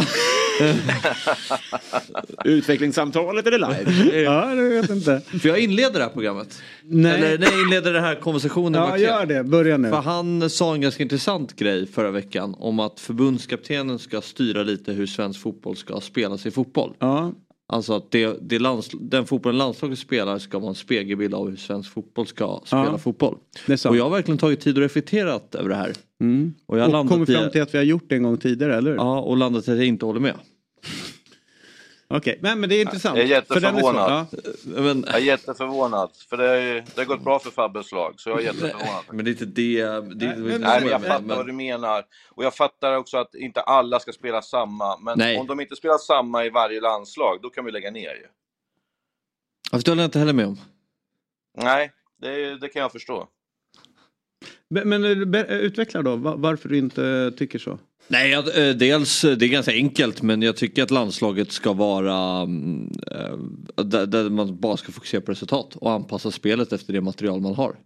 C: Utvecklingssamtalet eller live? <laughs>
F: Ja, det vet inte.
A: För jag inleder det här programmet.
F: Nej.
A: Eller nej, jag inleder den här konversationen.
F: Ja, gör det. Börja nu.
A: För han sa en ganska intressant grej förra veckan om att förbundskaptenen ska styra lite hur svensk fotboll ska spela sig fotboll.
F: Ja.
A: Alltså att det, det lands, den fotbollen landslaget spelar ska vara en spegelbild av hur svensk fotboll ska spela
F: Ja.
A: fotboll. Och jag har verkligen tagit tid och reflekterat över det här.
F: Mm.
A: Och jag
F: Och kommit fram till att vi har gjort det en gång tidigare, eller hur?
A: Ja, och landat i att jag inte håller med.
F: Okej, men, men det är intressant.
L: Jag är
F: För den är
L: jätteförvånad.
F: Ja.
A: Men,
L: Jag är jätteförvånad. För det, är, det har gått bra för Fabbes lag. Så jag är jätteförvånad.
A: men det är inte det. det, är-
F: men-
L: Nej, men jag
F: men-
L: fattar vad du menar. Och jag fattar också att inte alla ska spela samma. Men
A: Nej.
L: om de inte spelar samma i varje landslag, då kan vi lägga ner ju.
A: Fast det håller jag inte heller med om.
L: Nej, det, det kan jag förstå.
F: Men, men eh, utveckla då, va- varför du inte tycker så.
A: Nej, eh, dels eh, det är ganska enkelt men jag tycker att landslaget ska vara mm, eh, där, där man bara ska fokusera på resultat och anpassa spelet efter det material man har.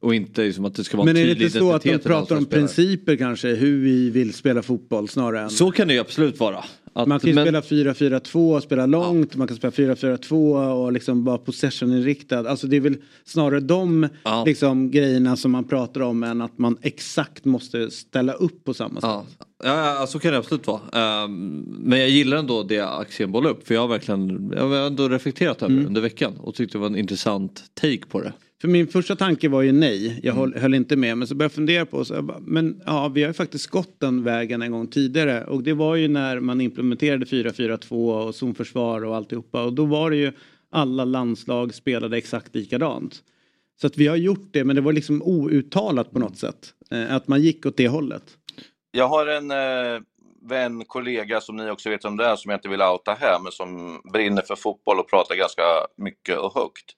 A: Och inte liksom att det ska vara
F: Men
A: en
F: är det inte så att de pratar om principer kanske, hur vi vill spela fotboll snarare än...
A: Så kan det ju absolut vara. Att,
F: man kan ju
A: men-
F: spela 4-4-2 och spela långt, man kan spela 4-4-2 och liksom vara possession-inriktad. Alltså det är väl snarare de
A: Ja.
F: liksom, grejerna som man pratar om än att man exakt måste ställa upp på samma sätt.
A: Ja, ja, ja, så kan det absolut vara. Ehm, men jag gillar ändå det Axén bollade upp för jag har verkligen jag har ändå reflekterat över det under veckan och tyckte det var en intressant take på det.
F: För min första tanke var ju nej, jag höll, höll inte med. Men så började jag fundera på, så bara, men ja, vi har ju faktiskt gått den vägen en gång tidigare. Och det var ju när man implementerade 4-4-2 och zonförsvar och alltihopa. Och då var det ju alla landslag spelade exakt likadant. Så att vi har gjort det, men det var liksom outtalat på något sätt. Eh, att man gick åt det hållet.
L: Jag har en eh, vän, kollega som ni också vet om det är, som jag inte vill outa här, men som brinner för fotboll och pratar ganska mycket och högt.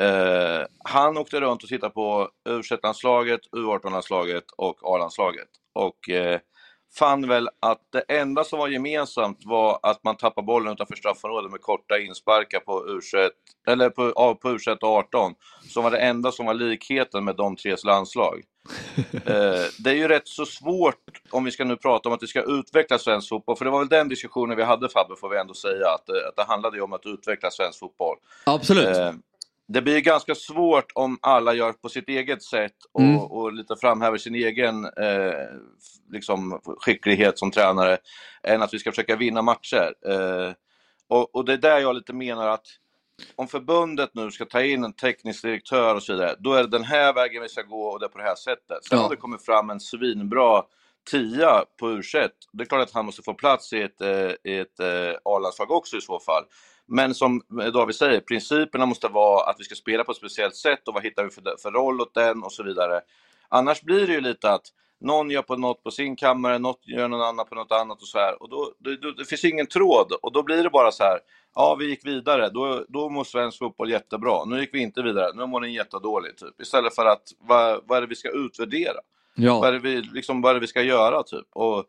L: Eh, han åkte runt och tittade på U21-landslaget, U18-landslaget och A-landslaget. Och eh, fann väl att det enda som var gemensamt var att man tappar bollen utanför straffområdet med korta insparkar på U21, eller på, ja, på U21 och 18, som var det enda som var likheten med de tres landslag. <laughs> Eh, det är ju rätt så svårt om vi ska nu prata om att vi ska utveckla svensk fotboll, för det var väl den diskussionen vi hade Fabbe, får vi ändå säga, att, eh, att det handlade ju om att utveckla svensk fotboll.
A: Absolut.
L: Eh, det blir ganska svårt om alla gör på sitt eget sätt och,
A: Mm.
L: och lite framhäver sin egen eh, liksom, skicklighet som tränare, än att vi ska försöka vinna matcher. Eh, och, och det är där jag lite menar att om förbundet nu ska ta in en teknisk direktör och så vidare, då är det den här vägen vi ska gå och det är på det här sättet. Sen
A: Ja.
L: har det kommit fram en svinbra tia på U21. Det är klart att han måste få plats i ett, eh, i ett eh, A-landslag också i så fall. Men som David säger, principerna måste vara att vi ska spela på ett speciellt sätt och vad hittar vi för, för roll åt den och så vidare. Annars blir det ju lite att någon gör på något på sin kammare, något gör någon annan på något annat och så här. Och då, då, då, det finns ingen tråd och då blir det bara så här, ja vi gick vidare, då, då mår svensk fotboll jättebra. Nu gick vi inte vidare, nu mår den jättedåligt. Typ. Istället för att, vad, vad är det vi ska utvärdera?
A: Ja.
L: Vad, är det vi, liksom, vad är vi ska göra? Typ? Och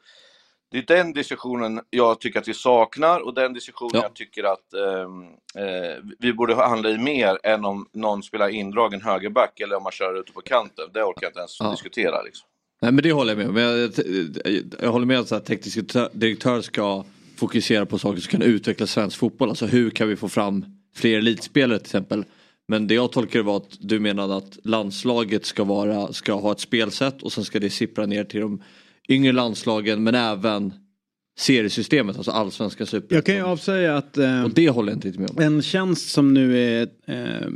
L: det är den diskussionen jag tycker att vi saknar och den diskussionen
A: Ja.
L: jag tycker att ehm, eh, vi borde handla i mer än om någon spelar indragen högerback eller om man kör ute på kanten. Det orkar jag inte ens
A: Ja.
L: diskutera. Liksom.
A: Nej men det håller jag med om. Jag, jag, jag håller med att så här, teknisk direktör ska fokusera på saker som kan utveckla svensk fotboll. Alltså hur kan vi få fram fler elitspelare till exempel. Men det jag tolkar var att du menade att landslaget ska, vara, ska ha ett spelsätt och sen ska det sippra ner till de yngre landslagen men även seriesystemet, alltså allsvenska super.
F: Jag kan ju avsäga att eh,
A: Och det håller jag inte riktigt med om.
F: en tjänst som nu är eh,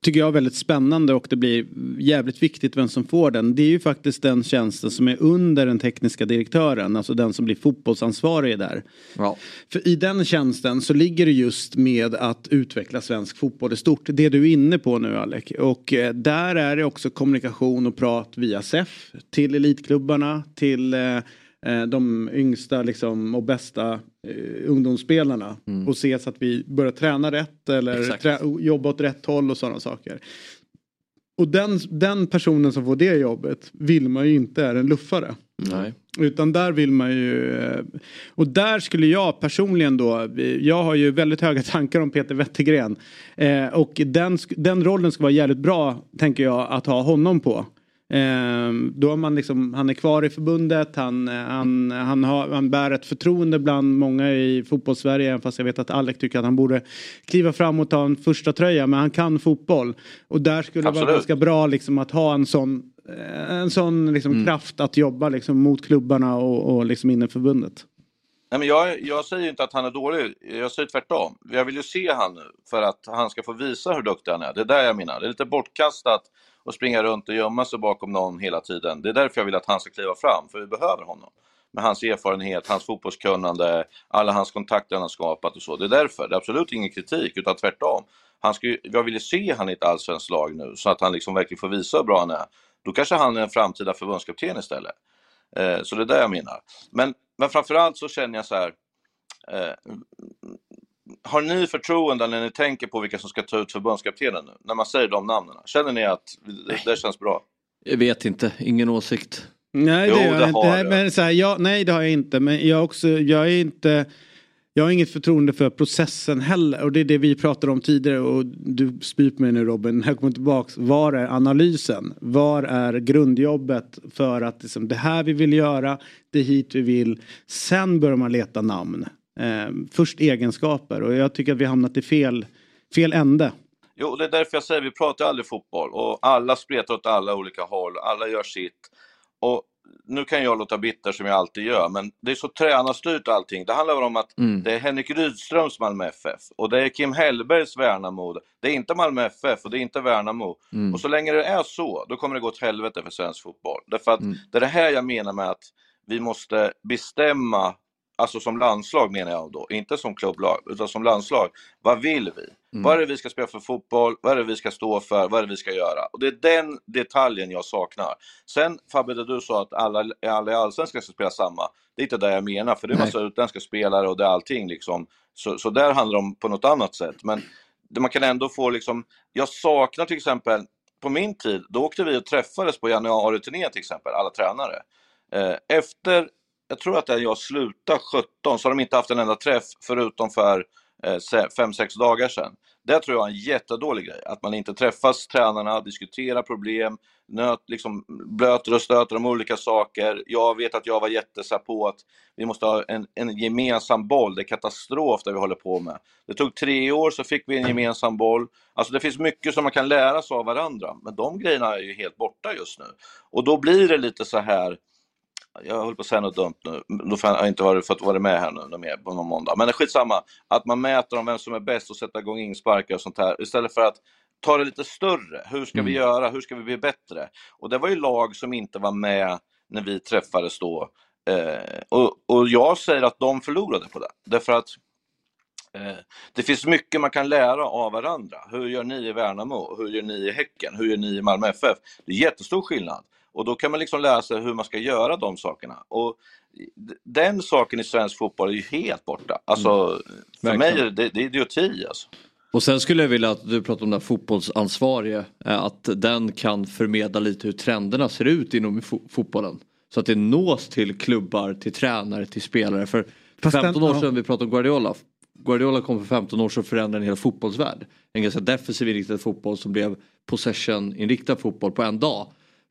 F: tycker jag är väldigt spännande och det blir jävligt viktigt vem som får den. Det är ju faktiskt den tjänsten som är under den tekniska direktören, alltså den som blir fotbollsansvarig där.
A: Ja.
F: För i den tjänsten så ligger det just med att utveckla svensk fotboll i stort. Det du är inne på nu Alec. Och eh, där är det också kommunikation och prat via SEF till elitklubbarna, till eh, de yngsta liksom, och bästa eh, ungdomsspelarna. Och se så att vi börjar träna rätt eller trä, jobba åt rätt håll och sådana saker. Och den, den personen som får det jobbet vill man ju inte är en luffare.
A: Nej.
F: Utan där vill man ju... eh, Och där skulle jag personligen då... Jag har ju väldigt höga <laughs> tankar om Peter Wettergren. Eh, och den, den rollen ska vara jävligt bra, tänker jag, att ha honom på. Eh, då är man liksom, han är kvar i förbundet, han, eh, han, han, har, han bär ett förtroende bland många i fotbollssverige. även Fast jag vet att Alec tycker att han borde kliva fram och ta en första tröja men han kan fotboll. Och där skulle det vara ganska bra liksom, att ha en sån, eh, en sån liksom, kraft att jobba liksom, mot klubbarna och, och liksom, in i förbundet.
L: Nej, men jag, jag säger inte att han är dålig, jag säger tvärtom. Jag vill ju se han för att han ska få visa hur duktig han är. Det är där jag menar. Det är lite bortkastat och springa runt och gömma sig bakom någon hela tiden. Det är därför jag vill att han ska kliva fram, för vi behöver honom. Med hans erfarenhet, hans fotbollskunnande, alla hans kontakter han har skapat och så. Det är därför. Det är absolut ingen kritik, utan tvärtom. Han ska ju, jag vill ju se han i ett allsvenskt lag nu, så att han liksom verkligen får visa hur bra han är. Då kanske han är en framtida förbundskapten istället. Eh, så det är det jag menar. Men, men framförallt så känner jag så här. Eh, har ni förtroende när ni tänker på vilka som ska ta ut förbundskaptenen nu? När man säger de namnen. Känner ni att det, det känns bra?
A: Jag vet inte, ingen åsikt.
F: Nej,
L: Jo,
F: det,
L: det
F: inte. Nej, men så här, jag, nej, det har jag inte. Men jag, också, jag är inte... Jag har inget förtroende för processen heller. Och det är det vi pratade om tidigare. Och du spyr på mig nu Robin. När jag kommer tillbaks. Var är analysen? Var är grundjobbet för att liksom, det här vi vill göra. Det är hit vi vill. Sen börjar man leta namn. Eh, först egenskaper. Och jag tycker att vi har hamnat i fel, fel ände.
L: Jo, det är därför jag säger vi pratar aldrig fotboll och alla spretar åt alla olika håll, alla gör sitt. Och nu kan jag låta bitter som jag alltid gör, men det är så tränarstyrt allting. Det handlar om att
A: Mm.
L: det är Henrik Rydströms Malmö FF och det är Kim Hellbergs Värnamo. Det är inte Malmö FF och det är inte Värnamo.
A: Mm.
L: Och så länge det är så, då kommer det gå åt helvete för svensk fotboll. Därför att
A: Mm.
L: det är det här jag menar med att vi måste bestämma, alltså som landslag menar jag då, inte som klubblag, utan som landslag. Vad vill vi?
A: Mm.
L: Vad är det vi ska spela för fotboll? Vad är det vi ska stå för? Vad är det vi ska göra? Och det är den detaljen jag saknar. Sen Fabbe, det du sa att alla, alla i Allsvenskan ska spela samma. Det är inte det jag menar, för det är
A: Nej.
L: massa utländska spelare och det är allting liksom. Så, så där handlar det om på något annat sätt. Men man kan ändå få liksom, jag saknar till exempel, på min tid, då åkte vi och träffades på januari-turnén till exempel, alla tränare. Eh, efter, jag tror att det jag slutade 17, så har de inte haft en enda träff förutom för eh, se- fem, sex dagar sedan. Det tror jag är en jättedålig grej, att man inte träffas tränarna, diskuterar problem, nöt, liksom, blöter och stöter om olika saker. Jag vet att jag var jättesa på att vi måste ha en, en gemensam boll, det är katastrof det vi håller på med. Det tog tre år så fick vi en gemensam boll. Alltså det finns mycket som man kan lära sig av varandra, men de grejerna är ju helt borta just nu. Och då blir det lite så här, jag håller på att säga något dumt nu, då får jag inte varit, fått vara med här nu mer på någon måndag. Men skitsamma, att man mäter om vem som är bäst och sätta igång insparkar och sånt här, istället för att ta det lite större. Hur ska vi göra? Hur ska vi bli bättre? Och det var ju lag som inte var med när vi träffades då. Eh, och, och jag säger att de förlorade på det. Därför att eh, det finns mycket man kan lära av varandra. Hur gör ni i Värnamo? Hur gör ni i Häcken? Hur gör ni i Malmö FF? Det är jättestor skillnad. Och då kan man liksom lära sig hur man ska göra de sakerna. Och den saken i svensk fotboll är ju helt borta. Alltså, för
A: Verkligen.
L: mig är det, det är idioti alltså.
A: Och sen skulle jag vilja att du pratar om den här fotbollsansvarige. eh, Att den kan förmedla lite hur trenderna ser ut inom fo- fotbollen. Så att det nås till klubbar, till tränare, till spelare. För
F: Fast den-
A: 15 år sedan vi pratade om Guardiola. Guardiola kom för 15 år sedan och förändrade en hel fotbollsvärld. En ganska defensiv inriktad fotboll som blev possession inriktad fotboll på en dag.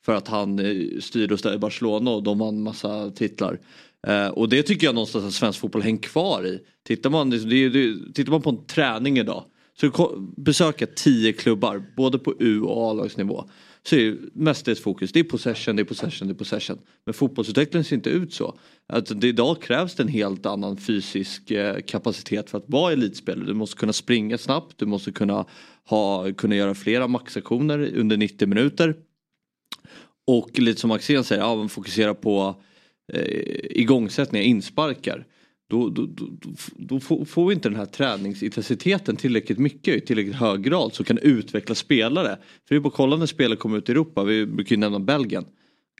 A: För att han eh, styrde och ställde Barcelona och de vann massa titlar. Eh, och det tycker jag någonstans att svensk fotboll hänger kvar i. Tittar man, det, det, tittar man på en träning idag. Så besöka tio klubbar, både på U och A-lagsnivå. Så är ju mestadels fokus, det är possession, det är possession, det är possession. Men fotbollsutvecklingen ser inte ut så. Alltså, det, idag krävs det en helt annan fysisk eh, kapacitet för att vara elitspelare. Du måste kunna springa snabbt, du måste kunna, ha, kunna göra flera maxaktioner under 90 minuter. Och lite som Axén säger, ja, man fokuserar på eh, igångsättningar, insparkar. Då, då, då, då, får, vi inte den här träningsintensiteten tillräckligt mycket i tillräckligt hög grad som kan utveckla spelare. För det är bara att kolla när spelare kommer ut i Europa, vi brukar ju nämna Belgien.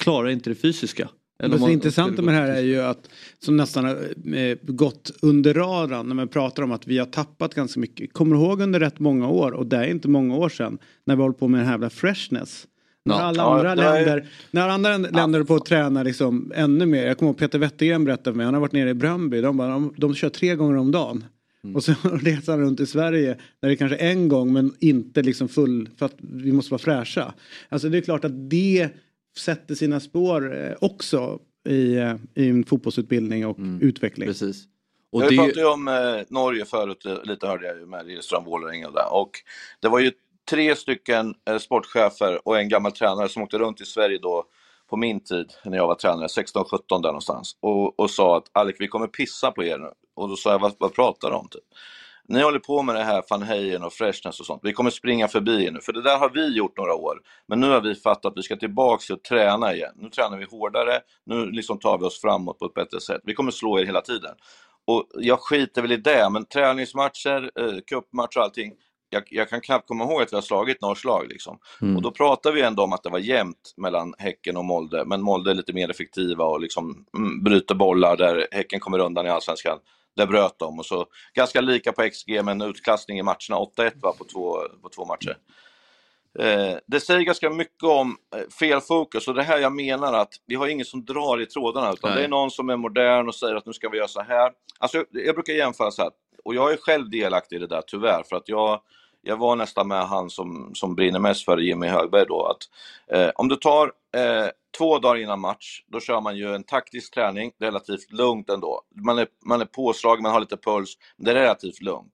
A: Klarar inte det fysiska. Om
F: det
A: man-
F: intressanta med det här är ju att som nästan har eh, gått under radarn när man pratar om att vi har tappat ganska mycket. Kommer ihåg under rätt många år och det är inte många år sedan när vi håller på med den här jävla freshness. När alla
A: Ja,
F: andra
A: det är-
F: länder, när andra länder på att träna liksom ännu mer. Jag kommer ihåg Peter Wettergren berättade för mig, han har varit nere i Bröndby, de, bara, de, de kör tre gånger om dagen.
A: Mm.
F: Och så <laughs> reser han runt i Sverige där det kanske är en gång men inte liksom full för att vi måste vara fräscha. Alltså det är klart att det sätter sina spår eh, också i, eh, i en fotbollsutbildning och utveckling.
A: Mm. Precis.
L: Och jag pratade ju om eh, Norge förut, eh, lite hörde jag ju med Lilleström, Vålerenga och där. Och det var ju tre stycken eh, sportchefer och en gammal tränare som åkte runt i Sverige då på min tid när jag var tränare, 16-17 där någonstans. Och, och sa att Alec, vi kommer pissa på er nu. Och då sa jag, vad, vad pratar du om? Typ? Ni håller på med det här Van Heyen och freshness och sånt. Vi kommer springa förbi er nu, för det där har vi gjort några år. Men nu har vi fattat att vi ska tillbaka och träna igen. Nu tränar vi hårdare, nu liksom tar vi oss framåt på ett bättre sätt. Vi kommer slå er hela tiden. Och jag skiter väl i det, men träningsmatcher, eh, cupmatcher och allting. Jag, jag kan knappt komma ihåg att vi har slagit några slag liksom.
A: Mm.
L: Och då pratar vi ändå om att det var jämnt mellan Häcken och Molde, men Molde är lite mer effektiva och liksom mm, bryter bollar där Häcken kommer undan i Allsvenskan. Där bröt de och så ganska lika på XG men utklassning i matcherna, 8-1 va, på två, på två matcher. Eh, det säger ganska mycket om eh, fel fokus och det här jag menar att vi har ingen som drar i trådarna utan
A: Nej.
L: det är någon som är modern och säger att nu ska vi göra så här. Alltså, jag brukar jämföra så här, och jag är själv delaktig i det där tyvärr för att jag, jag var nästan med han som, som brinner mest för Jimmy Högberg då. Att, eh, om du tar eh, två dagar innan match, då kör man ju en taktisk träning relativt lugnt ändå. Man är, man är påslagen, man har lite puls, men det är relativt lugnt.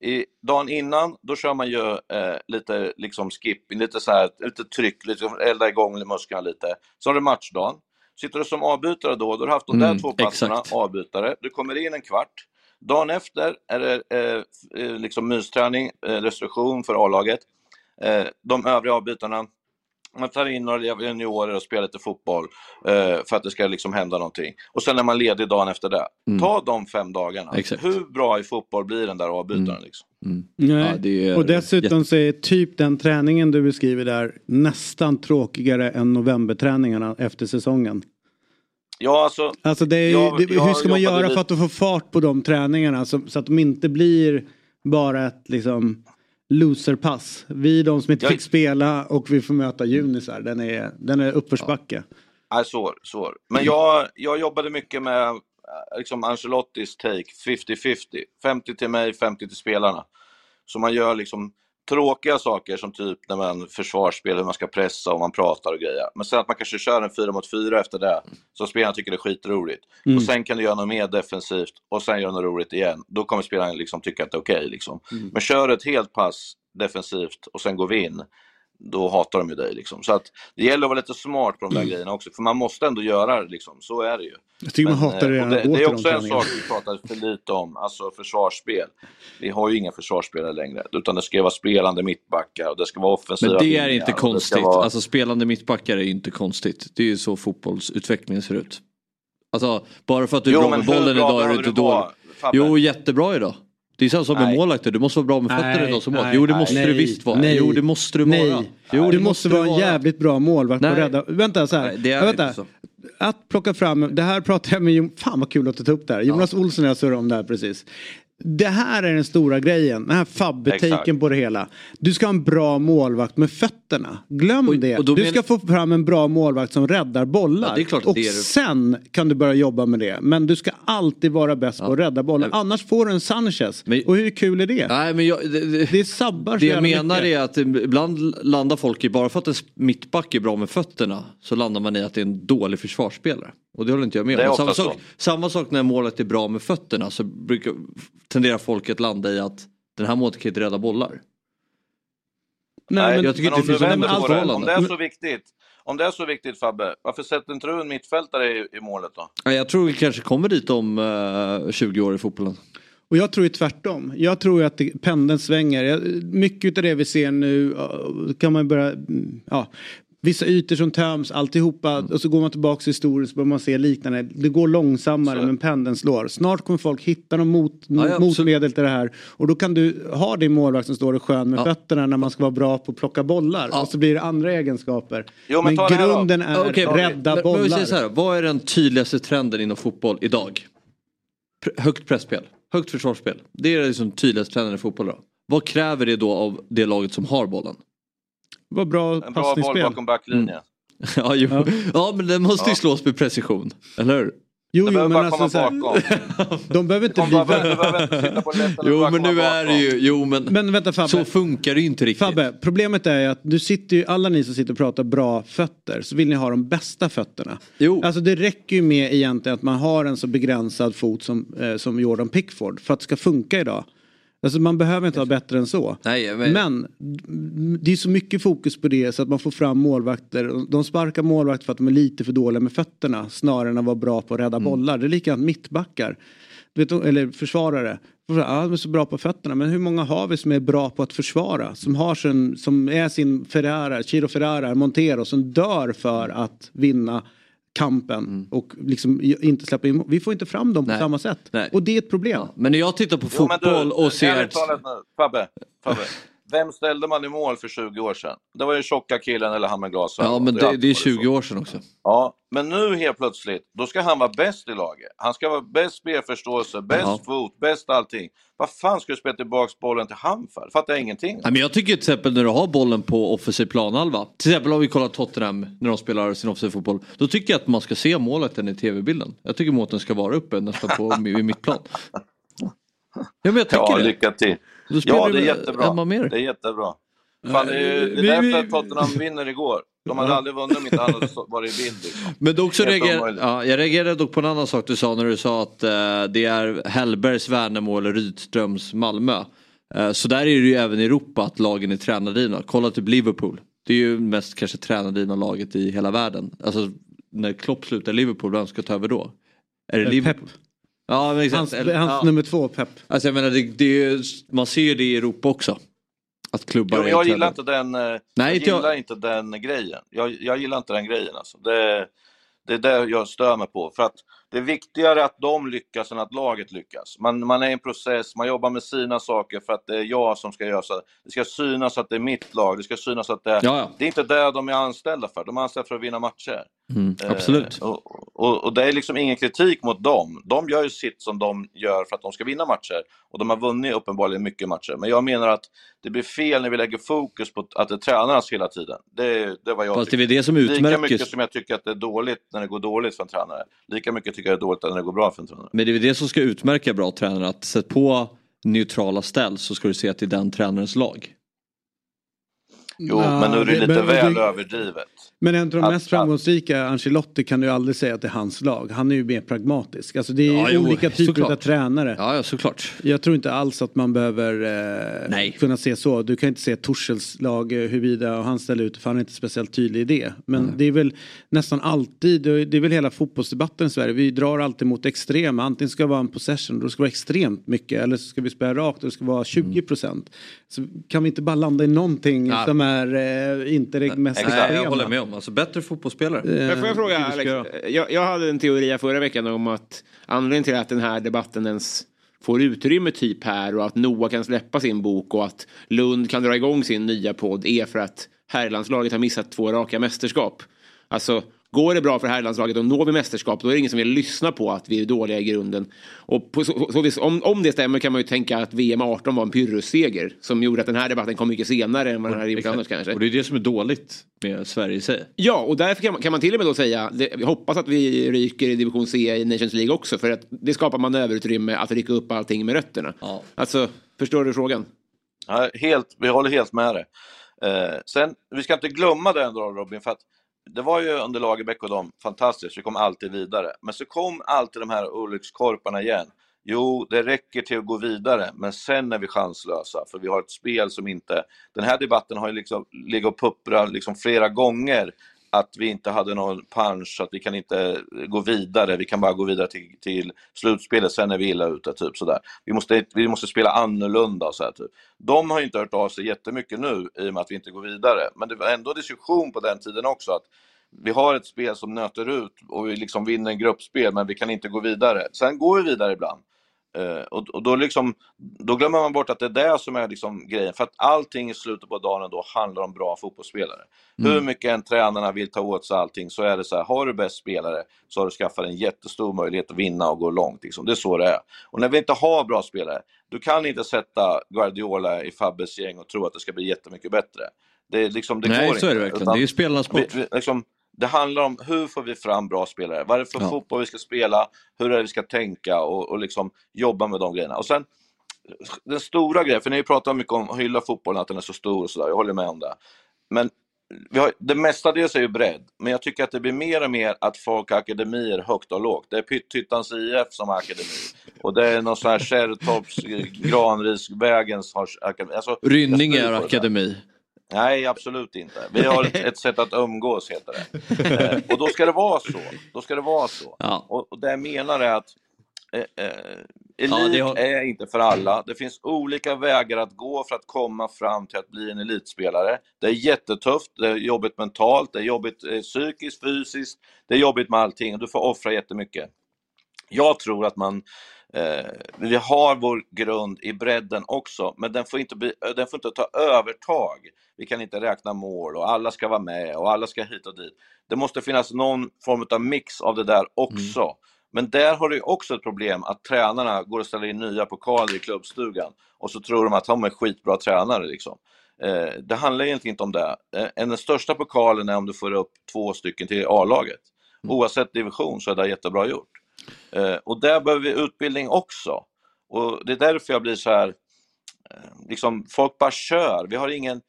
L: I, dagen innan, då kör man ju eh, lite liksom skipping, lite, så här, lite tryck, lite, elda igång musklerna lite. Så har du matchdagen. Sitter du som avbytare då, då har du haft de där
A: Mm,
L: två platserna,
A: exakt.
L: avbytare. Du kommer in en kvart. Dagen efter är det eh, eh, liksom mysträning, eh, restriktion för A-laget. Eh, de övriga avbytarna, man tar in några juniorer och spelar lite fotboll eh, för att det ska liksom hända någonting. Och sen är man ledig dagen efter det.
A: Mm.
L: Ta de fem dagarna.
A: Exakt.
L: Hur bra i fotboll blir den där avbytaren?
A: Mm.
L: Liksom?
F: Nej.
A: Ja, det är
F: och dessutom så är typ den träningen du beskriver där nästan tråkigare än novemberträningarna efter säsongen.
L: Ja, alltså,
F: Alltså det är,
L: Jag-
F: det, hur ska man göra för att få fart på de träningarna så, så att de inte blir bara ett liksom loserpass. Vi de som inte
L: Jag-
F: fick spela och vi får möta junisar. Den är, den är uppförsbacke.
L: Nej, svår, svår. Men jag, jag jobbade mycket med eh, liksom Ancelottis take, 50-50. 50 till mig, 50 till spelarna. Så man gör liksom tråkiga saker som typ när man försvarsspel, hur man ska pressa och man pratar och grejer. Men sen att man kanske kör en 4 mot 4 efter det, så spelarna tycker det är skitroligt.
F: Mm.
L: Och sen kan du göra något mer defensivt och sen göra något roligt igen. Då kommer spelaren liksom tycka att det är okej. liksom.
F: Mm.
L: Men kör ett helt pass defensivt och sen går vi in, då hatar de ju dig. Liksom. Så att det gäller att vara lite smart på de där
F: Mm.
L: grejerna också, för man måste ändå göra det. Liksom. Så är det ju.
F: Jag tycker man
L: Men,
F: hatar det
L: eh, det, det
F: till
L: är också en sak vi pratar för lite om, alltså försvarsspel. Vi har ju inga försvarsspelare längre, utan det ska vara spelande mittbackar och det ska vara offensiva
A: Men det är inte
L: det
A: konstigt.
L: vara-
A: Alltså spelande mittbackar är inte konstigt. Det är ju så fotbollsutvecklingen ser ut. Alltså bara för att du är bra med bollen idag är du inte dålig. Jo, jättebra idag. Det är samma som med
L: Nej.
A: målvakter. Du måste vara bra med fötterna
F: Nej,
A: idag som mål.
F: nej,
A: Jo, det
F: nej,
A: måste du
F: nej,
A: visst vara.
F: nej,
A: jo, det måste du
F: nej.
A: vara. Jo,
F: du
A: det
F: måste vara en jävligt bra målvakt
A: Nej.
F: rädda. Vänta så här.
A: Nej, det är
F: Ja, vänta.
A: inte så.
F: Att plocka fram, det här pratade jag med, fan vad kul att du tog upp det här. Jonas Olsson och jag surrade om det här precis. Det här är den stora grejen, den här fabbetiken
L: Exakt.
F: på det hela. Du ska ha en bra målvakt med fötterna. Glöm det.
A: och
F: Du
A: men-
F: ska få fram en bra målvakt som räddar bollar.
A: Ja,
F: och sen kan du börja jobba med det. Men du ska alltid vara bäst på att rädda bollar. Annars får du en Sanchez. och hur kul är det?
A: Nej, men jag, det, det,
F: sabbar
A: Det jag menar
F: mycket.
A: är att ibland landar folk i, bara för att en mittback är bra med fötterna, så landar man i att det är en dålig försvarsspelare. Och det håller inte jag med om. Samma sak, samma sak när målet är bra med fötterna så brukar, tenderar folk att landa i att den här målet kan inte rädda bollar.
L: Nej,
A: jag tycker
L: men
A: inte det
L: om
A: finns något
L: det, Om det är så viktigt, om det är så viktigt Fabbe, varför sätter inte du en mittfältare i, i målet då?
A: Ja, Jag tror vi kanske kommer dit om eh, 20 år i fotbollen.
F: Och jag tror ju tvärtom. Jag tror ju att pendeln svänger. Mycket av det vi ser nu uh, kan man börja, mm, ja, vissa ytor som töms, alltihopa.
A: Mm.
F: Och så går man tillbaka till historien så börjar man se liknande. Det går långsammare men pendeln slår. Snart kommer folk hitta någon mot,
A: Ja, ja,
F: motmedel till det här. Och då kan du ha din målvakt som står och skön med fötterna när man ska vara bra på att plocka bollar. Och så blir det andra egenskaper.
A: Jo,
F: men
A: då.
F: grunden är
A: Okej,
F: rädda
A: men- men
F: bollar.
A: vi säger så här, vad är den tydligaste trenden inom fotboll idag? Pr- högt pressspel, högt försvarsspel. Det är liksom tydligaste trenden i fotboll då. Vad kräver det då av det laget som har bollen?
F: Vad bra
L: En bra boll bakom backlinjen. <laughs>
A: ja, jo. ja. men den måste ju slås med precision, eller hur?
F: Jo,
L: Det
F: jo,
L: behöver
F: men
L: bara
F: alltså
L: komma
F: så här,
L: bakom. <laughs>
F: De behöver inte
L: De
F: bli
L: och
A: Jo men nu är det ju, jo men,
F: men vänta Fabbe.
A: så funkar det ju inte riktigt.
F: Fabbe, problemet är ju att du sitter ju, alla ni som sitter och pratar bra fötter, så vill ni ha de bästa fötterna.
A: Jo.
F: Alltså det räcker ju med egentligen att man har en så begränsad fot som, eh, som Jordan Pickford för att det ska funka idag. Alltså man behöver inte vara bättre än så.
A: Nej, men-
F: men det är så mycket fokus på det så att man får fram målvakter. De sparkar målvakter för att de är lite för dåliga med fötterna snarare än att vara bra på att
A: Mm.
F: rädda bollar. Det är likadant mittbackar. Du vet, eller försvarare. Ja, de är så bra på fötterna. Men hur många har vi som är bra på att försvara? Som, har sin, som är sin Ferrara, Chiro Ferrara, Montero som dör för att vinna kampen
A: Mm.
F: och liksom inte släppa in. Vi får inte fram dem på
A: Nej.
F: samma sätt.
A: Nej.
F: Och det är ett problem.
A: Men när jag tittar på
L: Jo,
A: fotboll
L: du,
A: och ser...
L: talat Fabbe, Fabbe. Vem ställde man i mål för 20 år sedan? Det var ju tjocka killen eller han med glasögon.
A: Ja men det, det är
L: varit så.
A: 20 år sedan också.
L: Ja, men nu helt plötsligt, då ska han vara bäst i laget. Han ska vara bäst spelförståelse, bäst
A: Ja.
L: fot, bäst allting. Vad fan ska du spela tillbaka bollen till han för? Fattar jag ingenting.
A: Nej, men jag tycker till exempel när du har bollen på offensiv planhalva. Till exempel om vi kollar Tottenham när de spelar sin offensiv fotboll. Då tycker jag att man ska se målvakten i tv-bilden. Jag tycker målvakten ska vara uppe nästan på i mittplan. Ja men jag tycker
L: Ja,
A: det.
L: lycka till.
A: Då spelar
L: Ja, det är jättebra.
A: Emma Mer.
L: Det är jättebra. Fan, det är, det
A: Vi-
L: är
A: vi-
L: därför att Tottenham vinner igår. De hade aldrig vunnit om inte han hade varit i bild. Liksom. <laughs>
A: Men då också reagerar, ja, jag reagerade dock på en annan sak du sa när du sa att eh, det är Hellbergs Värnamo eller Rydströms Malmö. Eh, så där är det ju även i Europa att lagen är tränardrivna. Kolla typ Liverpool. Det är ju mest kanske tränardrivna laget i hela världen. Alltså när Klopp slutar i Liverpool, vem ska ta över då? Är det
F: Eh,
A: Liverpool?
F: Pep.
A: Ja, men exakt.
F: Hans, hans
A: ja.
F: nummer två, Pep.
A: Alltså jag menar, det, det är, man ser ju det i Europa också. Att klubbar
L: Jo, jag gillar inte den, eh,
A: Nej,
L: jag
A: inte jag.
L: gillar inte den grejen. Jag, jag gillar inte den grejen alltså. Det, det är det jag stör mig på. För att det är viktigare att de lyckas än att laget lyckas. Man, man är i en process, man jobbar med sina saker för att det är jag som ska göra så. Det ska synas att det är mitt lag, det ska synas att det är...
A: Ja, ja.
L: Det är inte det de är anställda för, de är anställda för att vinna matcher.
A: Mm,
L: Eh,
A: absolut.
L: och, och, och det är liksom ingen kritik mot dem. De gör ju sitt som de gör för att de ska vinna matcher. Och de har vunnit uppenbarligen mycket matcher. Men jag menar att det blir fel när vi lägger fokus på att det tränas hela tiden. Det, det vad jag
A: Fast det är det som
L: Lika
A: utmärker-
L: mycket som jag tycker att det är dåligt när det går dåligt för en tränare. Lika mycket tycker jag det är dåligt när det går bra för en tränare.
A: Men det är väl det som ska utmärka bra tränare. Att sätta på neutrala ställ så ska du se att det är den tränarens lag.
L: Jo,
F: Ja,
L: men nu är det
F: det-
L: lite
F: men-
L: väl
F: det-
L: överdrivet.
F: Men en av de
L: Att-
F: mest framgångsrika, Ancelotti, kan du ju aldrig säga att det är hans lag. Han är ju mer pragmatisk. Alltså det är
A: Ja, jo,
F: olika typer
A: såklart.
F: av tränare.
A: Ja, ja såklart.
F: Jag tror inte alls att man behöver eh, kunna se så. Du kan inte se Torshälls lag eh, huruvida han ställer ut för han är inte speciellt tydlig i det. Men det är väl nästan alltid, det är väl hela fotbollsdebatten i Sverige. Vi drar alltid mot extrema. Antingen ska det vara en possession, då ska det vara extremt mycket. Eller så ska vi spela rakt, då ska det vara 20 procent. Så kan vi inte bara landa i någonting
A: Ja.
F: som är eh, inte det mest
A: Nej, jag håller med om. Alltså bättre fotbollsspelare.
C: Men får jag fråga Alex,
A: jag.
C: jag, hade en teori förra veckan om att anledningen till att den här debatten ens får utrymme typ här och att Noah kan släppa sin bok och att Lund kan dra igång sin nya podd är för att herrlandslaget har missat två raka mästerskap. Alltså, går det bra för herrlandslaget och når vi mästerskap då är det ingen som vill lyssna på att vi är dåliga i grunden. Och på så, så, vis- om, om det stämmer kan man ju tänka att VM 18 var en pyrrusseger som gjorde att den här debatten kom mycket senare än vad den hade gjort annars kanske.
A: Och det är det som är dåligt med Sverige i sig.
C: Ja, och därför kan man, kan man till och med då säga, det, vi hoppas att vi ryker i division C i Nations League också, för att det skapar manöverutrymme att rycka upp allting med rötterna. Alltså, förstår du frågan?
L: Ja, helt, vi håller helt med dig. Eh, sen, vi ska inte glömma det ändå Robin, för att det var ju under Lagerbäck och dem fantastiskt, vi kom alltid vidare. Men så kom alltid de här olyckskorparna igen. Jo, det räcker till att gå vidare, men sen är vi chanslösa, för vi har ett spel som inte... Den här debatten har ju liksom legat och pupprat liksom flera gånger, att vi inte hade någon punch, att vi kan inte gå vidare, vi kan bara gå vidare till, till slutspelet, sen är vi illa ute, typ sådär. Vi måste, vi måste spela annorlunda och så här, typ. De har ju inte hört av sig jättemycket nu, i och med att vi inte går vidare, men det var ändå diskussion på den tiden också, att vi har ett spel som nöter ut och vi liksom vinner en gruppspel, men vi kan inte gå vidare. Sen går vi vidare ibland. Eh, och, och då, liksom, då glömmer man bort att det är det som är liksom grejen. För att allting i slutet på dagen då handlar om bra fotbollsspelare.
A: Mm.
L: Hur mycket än tränarna vill ta åt sig allting så är det så här, har du bäst spelare så har du skaffat en jättestor möjlighet att vinna och gå långt. Liksom. Det är så det är. Och när vi inte har bra spelare, du kan inte sätta Guardiola i Fabbes gäng och tro att det ska bli jättemycket bättre. Det, liksom, det
A: Nej,
L: går
A: så är
L: inte.
A: det verkligen. Det är ju spelarnas sport.
L: Vi, vi, liksom, det handlar om hur får vi fram bra spelare? Vad är det för
A: Ja.
L: fotboll vi ska spela? Hur är det vi ska tänka och, och liksom jobba med de grejerna? Och sen den stora grejen, för ni pratar mycket om att hylla fotbollen, att den är så stor och sådär, jag håller med om det. Men vi har, det mestadels är ju bredd, men jag tycker att det blir mer och mer att folk har akademier högt och lågt. Det är Pyttyttans IF som har akademi och det är någon sån här Kärrtorps, Granrisvägens har akademi. Alltså,
A: Rynning
L: jag styr
A: är akademi.
L: Nej, absolut inte. Vi har ett, <laughs> ett sätt att umgås, heter det. Eh, och då ska det vara så. Då ska det vara så.
A: Ja.
L: Och, och det jag menar är att eh, eh, elit
A: Ja, har-
L: är inte för alla. Det finns olika vägar att gå för att komma fram till att bli en elitspelare. Det är jättetufft, det är jobbigt mentalt, det är jobbigt eh, psykiskt, fysiskt, det är jobbigt med allting och du får offra jättemycket. Jag tror att man vi har vår grund i bredden också, men den får, inte bli, den får inte ta övertag. Vi kan inte räkna mål och alla ska vara med och alla ska hit och dit. Det måste finnas någon form av mix av det där också. Men där har du också ett problem att tränarna går och ställer in nya pokaler i klubbstugan och så tror de att de är skitbra tränare. Liksom. Eh, det handlar egentligen inte om det. Eh, den största pokalen är om du får upp två stycken till A-laget. Oavsett division så är det jättebra gjort. Eh, och där behöver vi utbildning också. Och det är därför jag blir så här, eh, liksom folk bara kör. Vi har ingen,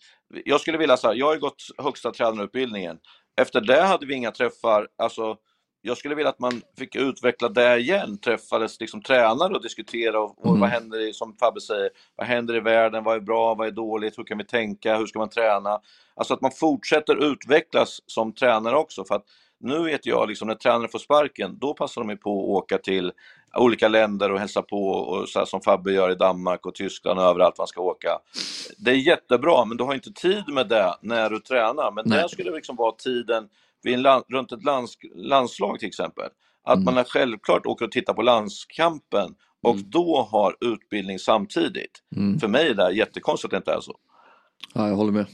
L: jag skulle vilja säga, jag har gått högsta tränarutbildningen. Efter det hade vi inga träffar, alltså jag skulle vilja att man fick utveckla det igen, träffades liksom tränare och diskutera och, och
A: Mm.
L: vad händer i, som Fabbe säger, vad händer i världen, vad är bra, vad är dåligt, hur kan vi tänka, hur ska man träna? Alltså att man fortsätter utvecklas som tränare också för att nu vet jag liksom när tränare får sparken, då passar de på att åka till olika länder och hälsa på och så som Fabbe gör i Danmark och Tyskland och överallt man ska åka. Det är jättebra, men du har inte tid med det när du tränar. Men
A: Nej.
L: det skulle liksom vara tiden vid land, runt ett lands, landslag till exempel. Att
A: Mm.
L: man är självklart åker och tittar på landskampen och då har utbildning samtidigt.
A: Mm.
L: För mig är det jättekonstigt att det inte är så.
A: Ja, jag håller med.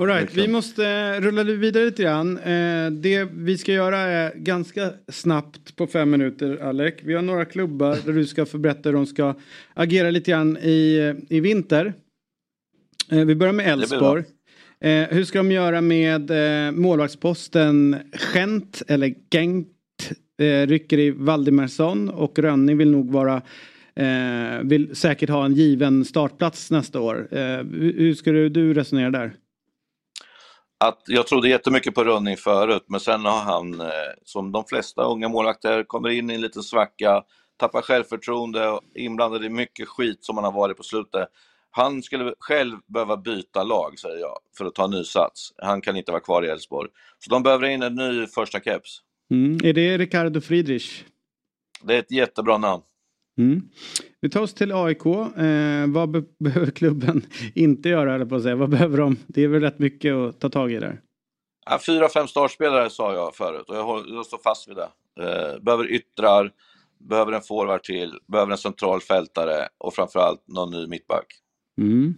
H: All right, vi måste rulla vidare lite grann. Eh, det vi ska göra är ganska snabbt på fem minuter, Alec. Vi har några klubbar där du ska få berätta hur de ska agera lite grann i, i vinter. Eh, vi börjar med. Elfsborg. Eh, hur ska de göra med eh, målvaktsposten Gent eller Gengt? Eh, rycker i Valdimarsson och Rönning vill nog vara eh, vill säkert ha en given startplats nästa år. Eh, hur, du, du resonera där?
L: att jag trodde jättemycket på Rönning förut, men sen har han, eh, som de flesta unga målvakter, kommer in i en liten svacka, tappar självförtroende och inblandad i mycket skit som han har varit på slutet. Han skulle själv behöva byta lag, säger jag, för att ta en ny sats. Han kan inte vara kvar i Elfsborg. Så de behöver in en ny första keps.
H: Mm. Är det Ricardo Friedrich?
L: Det är ett jättebra namn.
H: Mm. Vi tar oss till AIK. Eh, vad be- <laughs> behöver klubben inte göra, eller på att säga. Vad behöver de? Det är väl rätt mycket att ta tag i där.
L: Ja, fyra, fem startspelare sa jag förut och jag, håller, jag står fast vid det. Eh, behöver yttrar, behöver en forward till, behöver en central fältare och framförallt någon ny mittback.
H: Mm.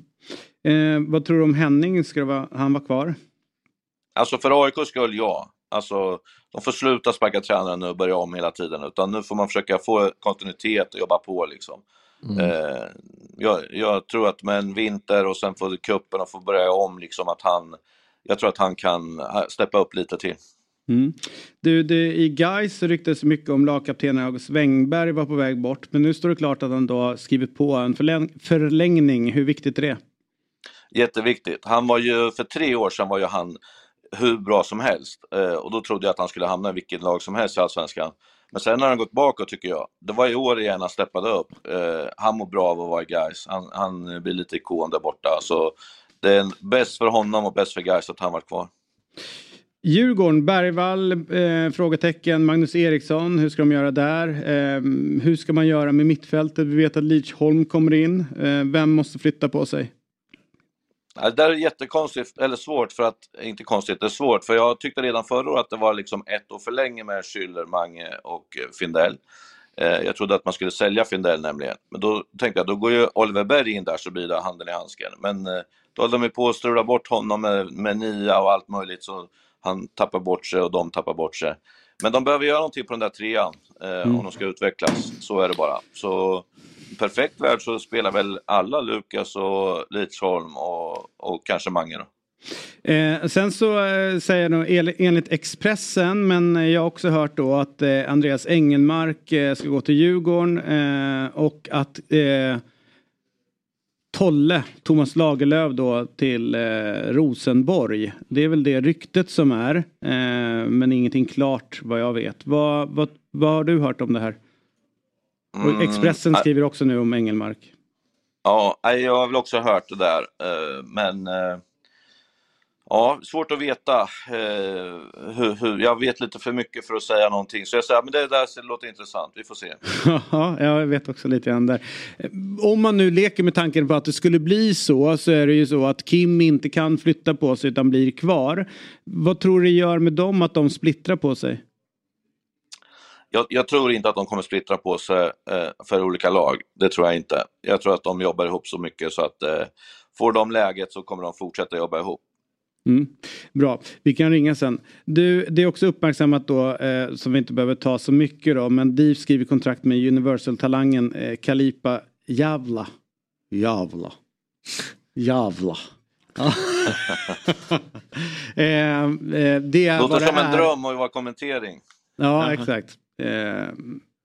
H: Eh, vad tror du om Henning? Ska vara, han vara kvar?
L: Alltså för AIKs skull, ja. Alltså, de får sluta sparka tränaren nu och börja om hela tiden, utan nu får man försöka få kontinuitet och jobba på liksom.
A: Mm.
L: Eh, jag, jag tror att med en vinter och sen få kuppen och få börja om, liksom att han, jag tror att han kan eh, steppa upp lite till.
F: Mm. Du, det, I Gais ryktades mycket om lagkaptenen August Wengberg var på väg bort. Men nu står det klart att han då skrivit på en förläng förlängning. Hur viktigt är det?
L: Jätteviktigt. Han var ju, för tre år sedan var ju han hur bra som helst eh, och då trodde jag att han skulle hamna i vilket lag som helst i Allsvenskan. Men sen har han gått bakåt tycker jag. Det var i år igen han steppade upp. Eh, han mår bra av att vara i Gais. Han, han blir lite ikon där borta. Så det är bäst för honom och bäst för Gais att han varit kvar.
F: Djurgården, Bergvall, eh, frågetecken, Magnus Eriksson, hur ska de göra där? Eh, hur ska man göra med mittfältet? Vi vet att Lidsholm kommer in. Eh, vem måste flytta på sig?
L: Ja, Det där är jättekonstigt, eller svårt för att, inte konstigt, det är svårt för jag tyckte redan förra året att det var liksom ett år för länge med Schüller, Mange och eh, Findell. Eh, jag trodde att man skulle sälja Findell nämligen, men då tänkte jag då går ju Oliver Berg in där så blir det handen i handsken. Men eh, då höll de ju på att strula bort honom med, med nia och allt möjligt så han tappar bort sig och de tappar bort sig. Men de behöver göra någonting på den där trean eh,
F: Mm.
L: om de ska utvecklas, så är det bara. Så perfekt värld så spelar väl alla Lukas och Lidsholm och, och kanske Mange då.
F: Eh, sen så eh, säger jag el- enligt Expressen, men jag har också hört då att eh, Andreas Engelmark eh, ska gå till Djurgården eh, och att eh, Tolle, Thomas Lagerlöf då till eh, Rosenborg. Det är väl det ryktet som är, eh, men ingenting klart vad jag vet. Vad, vad, vad har du hört om det här? Och
L: Mm,
F: Expressen skriver också nu om Engelmark.
L: Ja, jag har väl också hört det där, men ja, svårt att veta. Hur, hur, jag vet lite för mycket för att säga någonting, så jag säger men det där låter intressant, vi får se. <laughs>
F: Ja, jag vet också lite grann där. Om man nu leker med tanken på att det skulle bli så, så är det ju så att Kim inte kan flytta på sig utan blir kvar. Vad tror du gör med dem att de splittrar på sig?
L: Jag, jag tror inte att de kommer splittra på sig eh, för olika lag, det tror jag inte. Jag tror att de jobbar ihop så mycket så att eh, får de läget så kommer de fortsätta jobba ihop.
F: Mm. Bra, vi kan ringa sen. Du, det är också uppmärksammat då, eh, som vi inte behöver ta så mycket då, men DIF skriver kontrakt med Universal-talangen eh, Kalipa Javla. Javla. Javla. <laughs> eh, eh, det är
L: Låter som en dröm och vara kommentering.
F: Ja, exakt. Eh,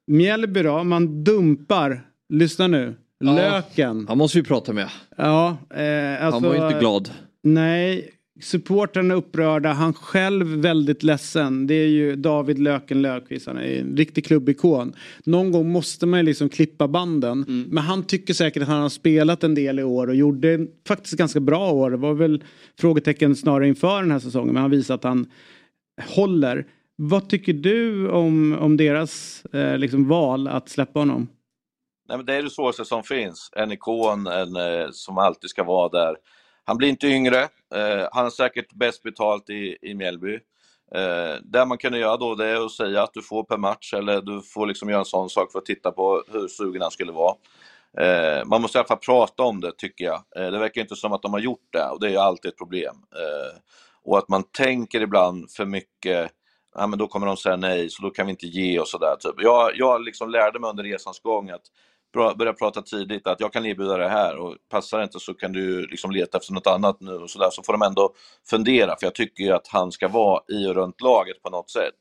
F: Mjällby då, man dumpar, lyssna nu,
A: Ja.
F: löken.
A: Han måste vi prata med.
F: Ja, eh, alltså,
A: Han var ju inte glad.
F: Nej, supportrarna är upprörda, han själv väldigt ledsen. Det är ju David Löken Löfqvist, han är en riktig klubbikon. Någon gång måste man ju liksom klippa banden. Men han tycker säkert att han har spelat en del i år och gjorde faktiskt ganska bra år. Det var väl frågetecken snarare inför den här säsongen, men han visar att han håller. Vad tycker du om, om deras eh, liksom val att släppa honom?
L: Nej, men det är det svåraste som finns. En ikon en, eh, som alltid ska vara där. Han blir inte yngre. Eh, han är säkert bäst betalt i, i Mjällby. Eh, det man kunde göra då det är att säga att du får per match eller du får liksom göra en sån sak för att titta på hur sugen han skulle vara. Eh, man måste i alla fall prata om det tycker jag. Eh, det verkar inte som att de har gjort det och det är ju alltid ett problem. Eh, och att man tänker ibland för mycket ja, men då kommer de säga nej, så då kan vi inte ge och sådär. Typ. Jag, jag liksom lärde mig under resans gång att bra- börja prata tidigt, att jag kan erbjuda det här och passar det inte så kan du liksom leta efter något annat nu och sådär. Så får de ändå fundera, för jag tycker ju att han ska vara i och runt laget på något sätt.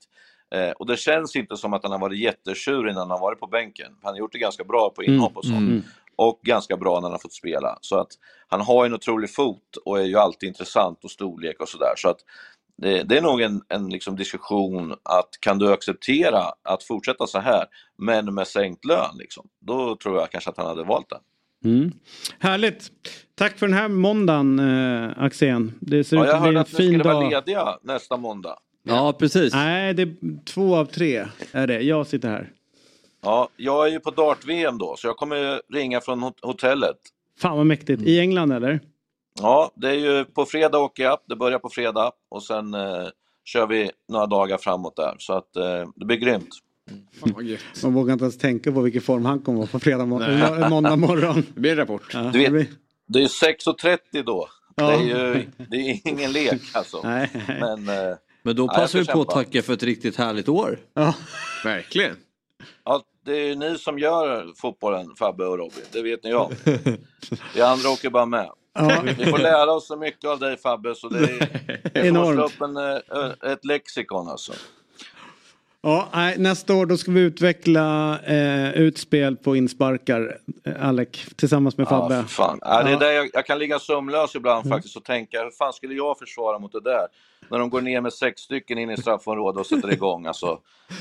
L: Eh, och det känns inte som att han har varit jättetjurig när han varit på bänken. Han har gjort det ganska bra på inhopp och sånt.
F: Mm.
L: Och ganska bra när han har fått spela. Så att han har en otrolig fot och är ju alltid intressant och storlek och sådär. Så att det, det är nog en, en liksom diskussion att kan du acceptera att fortsätta så här men med sänkt lön? Liksom? Då tror jag kanske att han hade valt det.
F: Mm. Härligt. Tack för den här måndagen eh, Axén. Det ser
L: Ja,
F: ut
L: jag
F: att bli
L: hörde
F: en
L: att ni
F: fin
L: skulle vara
F: dag.
L: lediga nästa måndag.
A: Ja, precis.
F: Nej, det är två av tre är det. Jag sitter här.
L: Ja, jag är ju på dart-VM då, så jag kommer ringa från hot- hotellet.
F: Fan vad mäktigt. I England eller?
L: Ja, det är ju på fredag åker jag, det börjar på fredag och sen eh, kör vi några dagar framåt där. Så att eh, det blir grymt.
F: Man vågar inte ens tänka på vilken form han kommer vara på fredag må- måndag morgon.
C: Det blir en rapport.
F: Ja,
L: Du
F: det
L: vet, det är 6.30 då.
F: Ja.
L: Det, är ju, det är ingen lek alltså.
F: Nej.
L: Men eh,
A: Men då
L: Ja,
A: passar vi på att tacka för ett riktigt härligt år.
C: Verkligen.
L: Ja, det är ju ni som gör fotbollen, Fabbe och Robin. Det vet ni om. <laughs> Vi andra åker bara med. Vi får lära oss så mycket av dig Fabbe, så det är, <laughs> vi får
F: Enormt.
L: slå upp en, eh, ett lexikon alltså.
F: Ja, nej, nästa år då ska vi utveckla eh, utspel på insparkar, eh, Alec, tillsammans med Fabbe.
L: Ja, fan. Ja, det är
F: Ja.
L: där jag, jag kan ligga sömnlös ibland
F: Mm.
L: faktiskt och tänka, hur fan skulle jag försvara mot det där? När de går ner med sex stycken in i straffområdet och sätter igång alltså.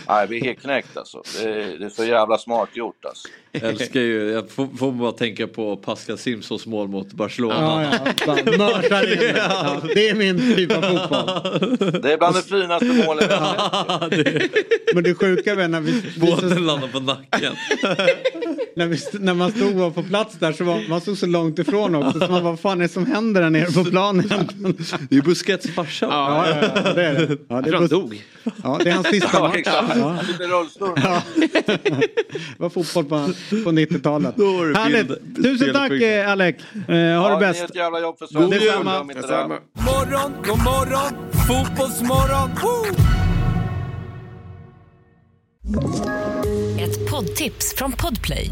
L: Nej, vi är helt knäckt alltså. Det är, det är så jävla smart gjort alltså.
A: Jag älskar ju, jag får, får bara tänka på Pascal Simpsons mål mot Barcelona.
F: Ja, ja, bara mörsar in det. Ja, det är min typ av fotboll.
L: Det är bland det finaste målet har sett. <laughs>
F: Men det sjuka är när vi...
A: Båten landar på nacken. <laughs>
F: när, vi, när man stod var på plats där så var man stod så långt ifrån också. Så man vad fan är det som händer där nere på planen?
A: Det är Busquets farsa.
F: Ja, ja, ja, det är det. Ja, det, är Bus-
C: dog.
F: Ja, det är hans sista
L: Ja,
F: match. Ja.
L: Lite rullstol.
F: Ja. Det var fotboll på, på 90-talet.
A: Då var det
F: Härligt. Tusen tack eh, Alec. Eh, ha
L: Ja,
F: det
L: ni
F: bäst.
L: gör ett jävla jobb för
F: God
L: Sverige.
F: jul.
L: Glöm inte det.
E: Morgon, god morgon, fotbollsmorgon. Woo!
K: Ett poddtips från Podplay.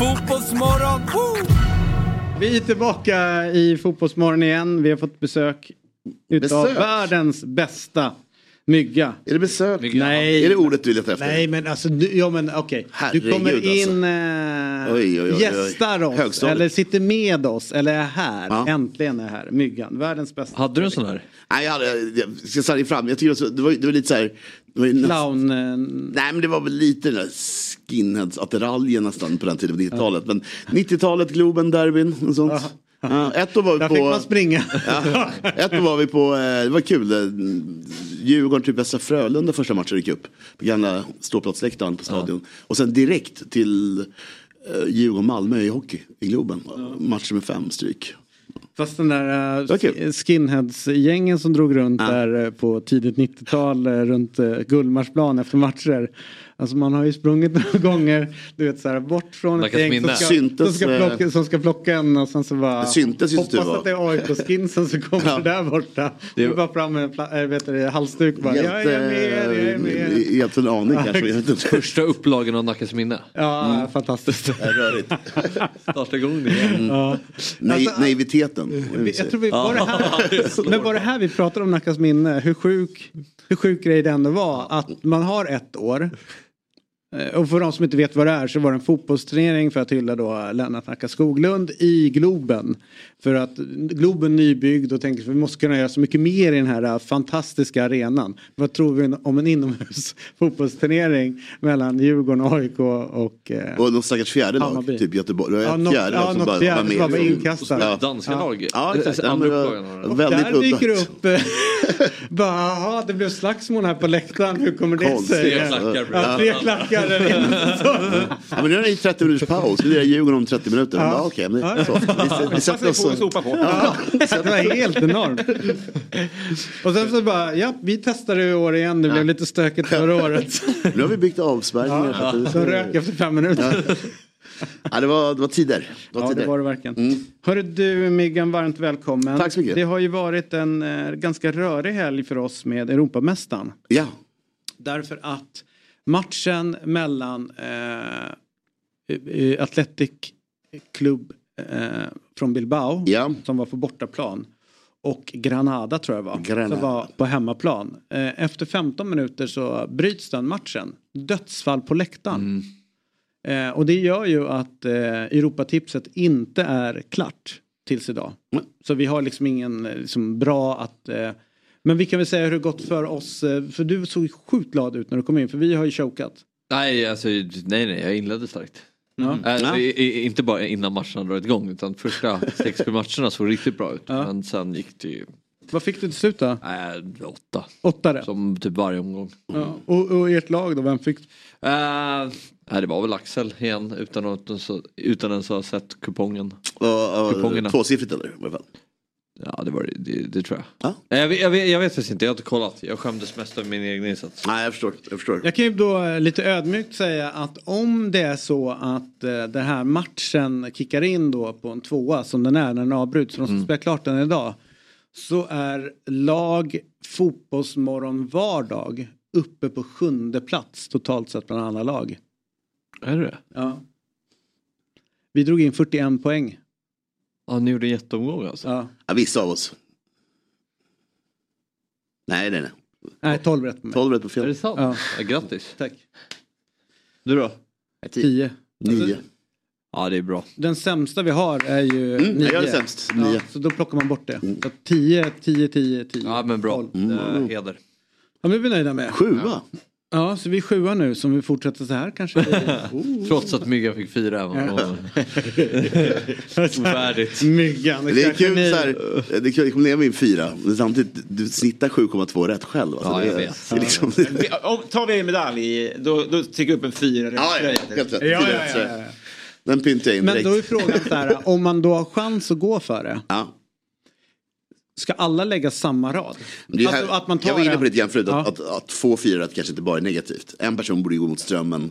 E: fotbollsmorgon. Woo!
F: Vi är tillbaka i Fotbollsmorgon igen. Vi har fått besök utav
B: Besök?
F: världens bästa mygga.
B: Är det besök?
F: Nej.
B: Är det ordet du letar efter?
F: Nej men alltså, du, ja men okej. Du kommer
B: alltså.
F: in, eh,
B: Oj, oj, oj, oj.
F: gästar oss
B: Högstadiet.
F: eller sitter med oss eller är här.
B: Ja.
F: Äntligen är här. Myggan, världens bästa.
A: Hade du en sån här?
B: Nej, jag, hade, jag ska säga fram. Jag tycker det, var, det var lite så här.
F: Clown. eh,
B: Nej men det var väl lite den där skinheads-attiraljen nästan på den tiden på 90-talet. Men 90-talet, Globen, derbyn och sånt. Ja, ett år var vi
F: Där
B: på...
F: fick man springa.
B: Ja, ett år var vi på, eh, det var kul, eh, Djurgården, typ Västra Frölunda första matchen gick upp. På gamla ståplatsläktaren på stadion. Och sen direkt till Djurgården-Malmö i hockey i Globen. Matchen med fem stryk.
F: Fast den där uh, skinheads-gängen som drog runt
B: Ja.
F: där eh, på tidigt 90-tal eh, runt uh, Gullmarsplan efter matcher. Alltså man har ju sprungit några <laughs> gånger, du vet så här bort från ett gäng som ska,
B: Syntes,
F: som, ska
B: eh,
F: plocka, som ska plocka en och sen så bara
B: Det syntes
F: hoppas
B: var.
F: att det är AIK-skinsen som kommer <laughs>
B: Ja.
F: där borta.
A: Det-
F: Det bara fram med en äh, vet du, det, halsduk bara. jag är med, jag är med.
B: Helt en aning
F: Ja,
B: kanske. <laughs>
A: Första upplagan av Nackas minne.
F: Ja, fantastiskt.
B: Det är rörigt.
A: Starta igång det igen.
F: Ja.
B: Nej,
F: Alltså,
B: naiviteten.
F: Vi- Jag tror vi, var, det här, men var det här vi pratade om Nackas minne? Hur sjuk, hur sjuk grej det ändå var att man har ett år. Eh, och för de som inte vet vad det är så var det en fotbollsturnering för att hylla då Lennart Nacka Skoglund i Globen. För att Globen nybyggd och tänkte att vi måste kunna göra så mycket mer i den här eh, fantastiska arenan. Vad tror vi om en inomhus <laughs> fotbollsturnering mellan Djurgården, AIK och... eh,
B: Och någon stackars fjärde lag,
F: Hammarby.
B: typ Göteborg. Det var
F: Ja, något-
B: fjärde
F: ja,
B: lag som bara
F: fjärde
B: var med.
F: som var inkastat.
B: Ja.
A: Danska
F: Ja.
A: lag.
B: Ja, men det var
A: var det.
B: Väldigt
F: där dyker upp, <laughs> bara, jaha det blev slagsmål här på läktaren, hur kommer det sig?
A: Tre klackar.
F: Ja, tre klackar. <laughs>
B: Ja, men nu är det 30 minuters paus. Vi lirar Djurgården om 30 minuter.
F: Ja.
B: Ja. Okej, men det är så. Vi, vi sätter oss
C: vi
B: och...
C: sopa på.
F: Ja, <laughs> det var helt enormt. Och sen så bara, ja vi testade i år igen, det blev lite stökigt förra året. <laughs>
B: Nu har vi byggt avspärrningar. så att det-
F: Så rök efter fem minuter.
B: Ja, det, var, det var tider. Det var
F: Ja
B: tider.
F: det var det verkligen.
B: Mm.
F: Hörru du Miggan, varmt välkommen.
B: Tack så mycket.
F: Det har ju varit en eh, ganska rörig helg för oss med Europamästaren.
B: Ja,
F: Därför att matchen mellan eh, eh, Athletic Club eh, från Bilbao
B: Ja.
F: som var på bortaplan och Granada tror jag var,
B: Granada.
F: som var på hemmaplan. Eh, efter 15 minuter så bryts den matchen. Dödsfall på läktaren. Eh, och det gör ju att eh, Europatipset inte är klart tills idag.
B: Mm.
F: Så vi har liksom ingen liksom, bra att... Men vi kan väl säga hur det gått för oss. För du såg sjukt glad ut när du kom in för vi har ju chokat.
A: Nej, alltså, nej, nej, jag inledde starkt.
F: Ja.
A: Äh,
B: Ja.
A: i- i- Inte bara innan matcherna dragit igång utan första sex sju matcherna såg riktigt bra ut.
F: Ja.
A: Men sen gick det ju
F: Vad fick du till slut då?
A: Äh, åtta.
F: Åtta rätt.
A: Som typ varje omgång.
F: Ja. Och, och ert lag då, vem fick?
A: Uh, nej, det var väl Axel igen utan att utan ens ha sett kupongen.
B: Uh, uh,
A: Kupongerna.
B: Tvåsiffrigt eller? I alla fall.
A: Ja det var det, det, det tror jag. Jag, vet, jag, vet, jag vet faktiskt inte, jag har inte kollat. Jag skämdes mest över min egen insats.
B: Nej jag förstår. Jag, förstår.
F: Jag kan ju då eh, lite ödmjukt säga att om det är så att eh, den här matchen kickar in då på en tvåa som den är när den avbryts, de ska spela klart den idag. Så är lag Fotbollsmorgon vardag uppe på sjunde plats totalt sett bland alla lag.
A: Är det
F: Ja. Vi drog in 41 poäng.
A: Ja, ni gjorde en jätteomgång alltså?
F: Ja.
B: Ja, vissa av oss. Nej nej nej.
F: Nej, 12 rätt på mig.
B: 12 rätt på fel.
A: Är det sant?
F: Ja.
A: Ja. grattis.
F: Tack.
A: Du då?
F: 10.
B: Nio.
A: Ja det är bra.
F: Den sämsta vi har är ju
B: Mm,
F: 9.
B: jag är sämst. Nio.
F: Ja, så då plockar man bort det. Så 10, 10, 10, 10.
A: Ja men bra.
B: Mm.
A: Heder.
F: Ja, men är vi nöjda med.
B: Sjua.
F: Ja, så vi är sjua nu. Så om vi fortsätter så här kanske. Oh. <laughs>
A: Trots att Myggan fick fyra.
F: Ja. <laughs>
A: Ovärdigt.
F: Myggan.
B: Det är kul
F: ni-
B: så här, det är kul, jag kommer leva in fyra. Men samtidigt, du snittar 7,2 rätt själv. Alltså,
A: Ja, jag
B: det,
A: vet.
B: Det är liksom,
C: Vi- <laughs> Om, tar vi en medalj, då, då tycker jag upp en fyra.
B: ja, ja, helt rätt.
F: Ja, ja, ja, ja, ja.
B: Den pyntar jag in
F: Men
B: direkt.
F: då är frågan så här. Om man då har chans att gå för det.
B: Ja.
F: Ska alla lägga samma rad?
B: Det är här,
F: Alltså att man tar
B: jag var inne på det lite grann förut, att,
F: Ja.
B: att, att få fyra rätt kanske inte bara är negativt. En person borde gå mot strömmen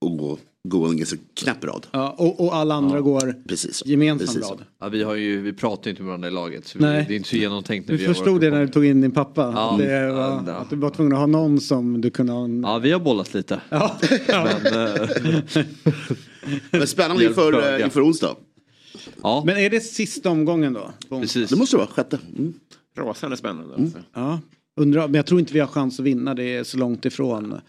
B: och gå, gå en ganska knapp rad.
F: Ja, och, och alla andra går
B: Precis.
F: gemensam
B: Precis.
F: rad.
A: Ja, vi, har ju, vi pratar ju inte med varandra i laget. Så vi,
F: Nej.
A: det är inte så genomtänkt. När vi gör
F: förstod det när du tog in din pappa?
A: Ja.
F: det var,
A: Ja, ja.
F: Att du var tvungen att ha någon som du kunde ha en...
A: Ja vi har bollat lite.
F: Ja. <laughs>
A: Men, eh,
B: Men spännande inför, <laughs> eh, inför onsdag.
A: Ja.
F: Men är det sista omgången då?
A: Precis.
B: Det måste det vara, sjätte. Mm.
C: Rasande spännande. Alltså.
F: Ja. Undrar, men jag tror inte vi har chans att vinna. Det är så långt ifrån.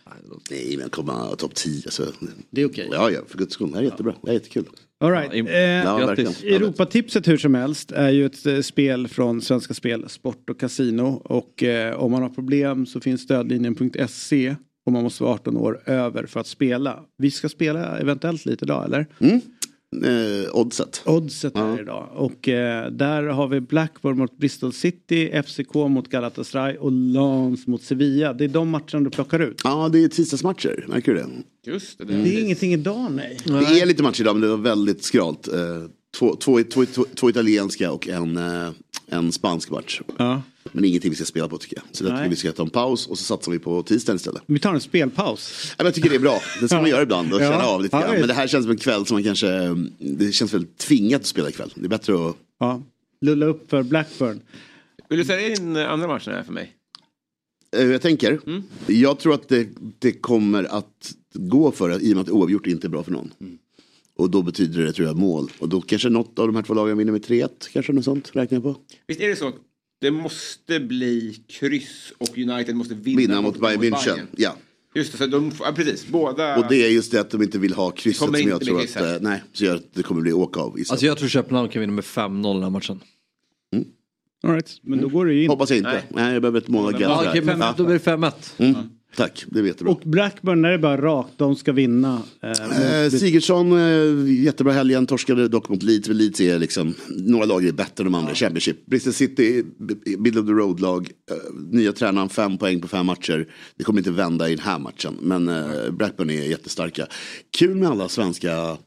B: Nej men komma topp 10. Alltså.
F: Det är okej.
B: Ja, ja, för guds skull. Det här är jättebra. Det är jättekul.
F: All right.
A: Ja,
F: eh,
B: Ja.
F: Europatipset hur som helst är ju ett eh, spel från Svenska Spel, Sport och Casino. Och eh, om man har problem så finns stödlinjen.se och man måste vara 18 år över för att spela. Vi ska spela eventuellt lite idag eller?
B: Eh, oddset.
F: Oddset är det idag. Och eh, där har vi Blackburn mot Bristol City, FCK mot Galatasaray och Lens mot Sevilla. Det är de matcherna du plockar ut.
B: Ja, det är tisdagsmatcher. Märker du det?
C: Just det.
F: Det är ingetting idag nej.
B: Det är lite matcher idag men det var väldigt skralt. Eh, två, två, två, två, två italienska och en, eh, en spansk match.
F: Ja.
B: Men ingenting vi ska spela på tycker jag. Så jag tycker vi ska ta en paus och så satsar vi på tisdagen istället.
F: Vi tar en spelpaus.
B: Ja, men jag tycker det är bra. Det ska man göra ibland och
F: Ja.
B: känna av lite
F: Ja,
B: grann. Men det här känns som en kväll som man kanske, det känns väl tvingat att spela ikväll. Det är bättre att
F: Ja. Lulla upp för Blackburn.
C: Vill du säga din eh, andra match här för mig?
B: Eh, Jag tänker,
F: Mm.
B: jag tror att det, det kommer att gå för att, i och med att oavgjort inte är bra för någon.
F: Mm.
B: Och då betyder det tror jag mål. Och då kanske något av de här två lagen vinner med 3-1. Kanske något sånt räknar jag på.
C: Visst är det så det måste bli kryss och United måste vinna,
B: Vinna mot Bayern München. Ja.
C: Just det, så de, ja, precis. Båda...
B: Och det är just det att de inte vill ha krysset som jag
C: inte
B: tror att,
C: krysset.
B: eh, nej, så gör att det kommer bli åka av.
A: Alltså jag tror Köpenhamn kan vinna med 5-0 den här matchen.
F: All right. Men då går det ju in.
B: Hoppas jag inte.
C: Nej.
B: Nej, jag behöver ett mål
A: Ja,
B: ja,
A: okej, men då blir det 5-1.
B: mm. Tack, det vet du bra.
F: Och Blackburn är det bara rakt. De ska vinna. Eh,
B: Eh, Sigurdsson, eh, jättebra helgen, torskade dock mot Leeds. Leeds är liksom, några lag är bättre än de andra. Championship. Bristol City, b- middle of the road-lag. Eh, nya tränaren, fem poäng på fem matcher. Det kommer inte vända i den här matchen. Men eh, Blackburn är jättestarka. Kul med alla svenska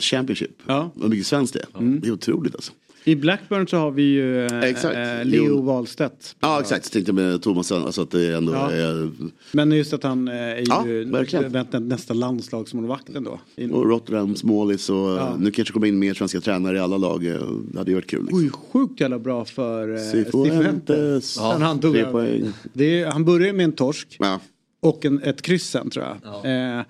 B: Championship.
F: Ja.
B: Vad mycket svenskt det är. Det är otroligt alltså.
F: I Blackburn så har vi ju eh,
B: Exakt.
F: eh, Leo. Wahlstedt.
B: Ja exakt, tänkte med Thomasen. Alltså att det ändå
F: Ja.
B: är...
F: Men just att han eh, är
B: Ja,
F: ju
B: verkligen.
F: väntar nästa landslagsmålvakt ändå. In-
B: Och Rotterdam, Smålis och
F: Ja.
B: nu kanske kommer in mer svenska tränare i alla lag. eh, Det hade ju varit kul. Liksom.
F: Oj, sjukt jävla bra för
B: Cifuentes.
F: Sen han, tog det är, han började med en torsk
B: Ja.
F: och en, ett kryss sen tror jag. Eh,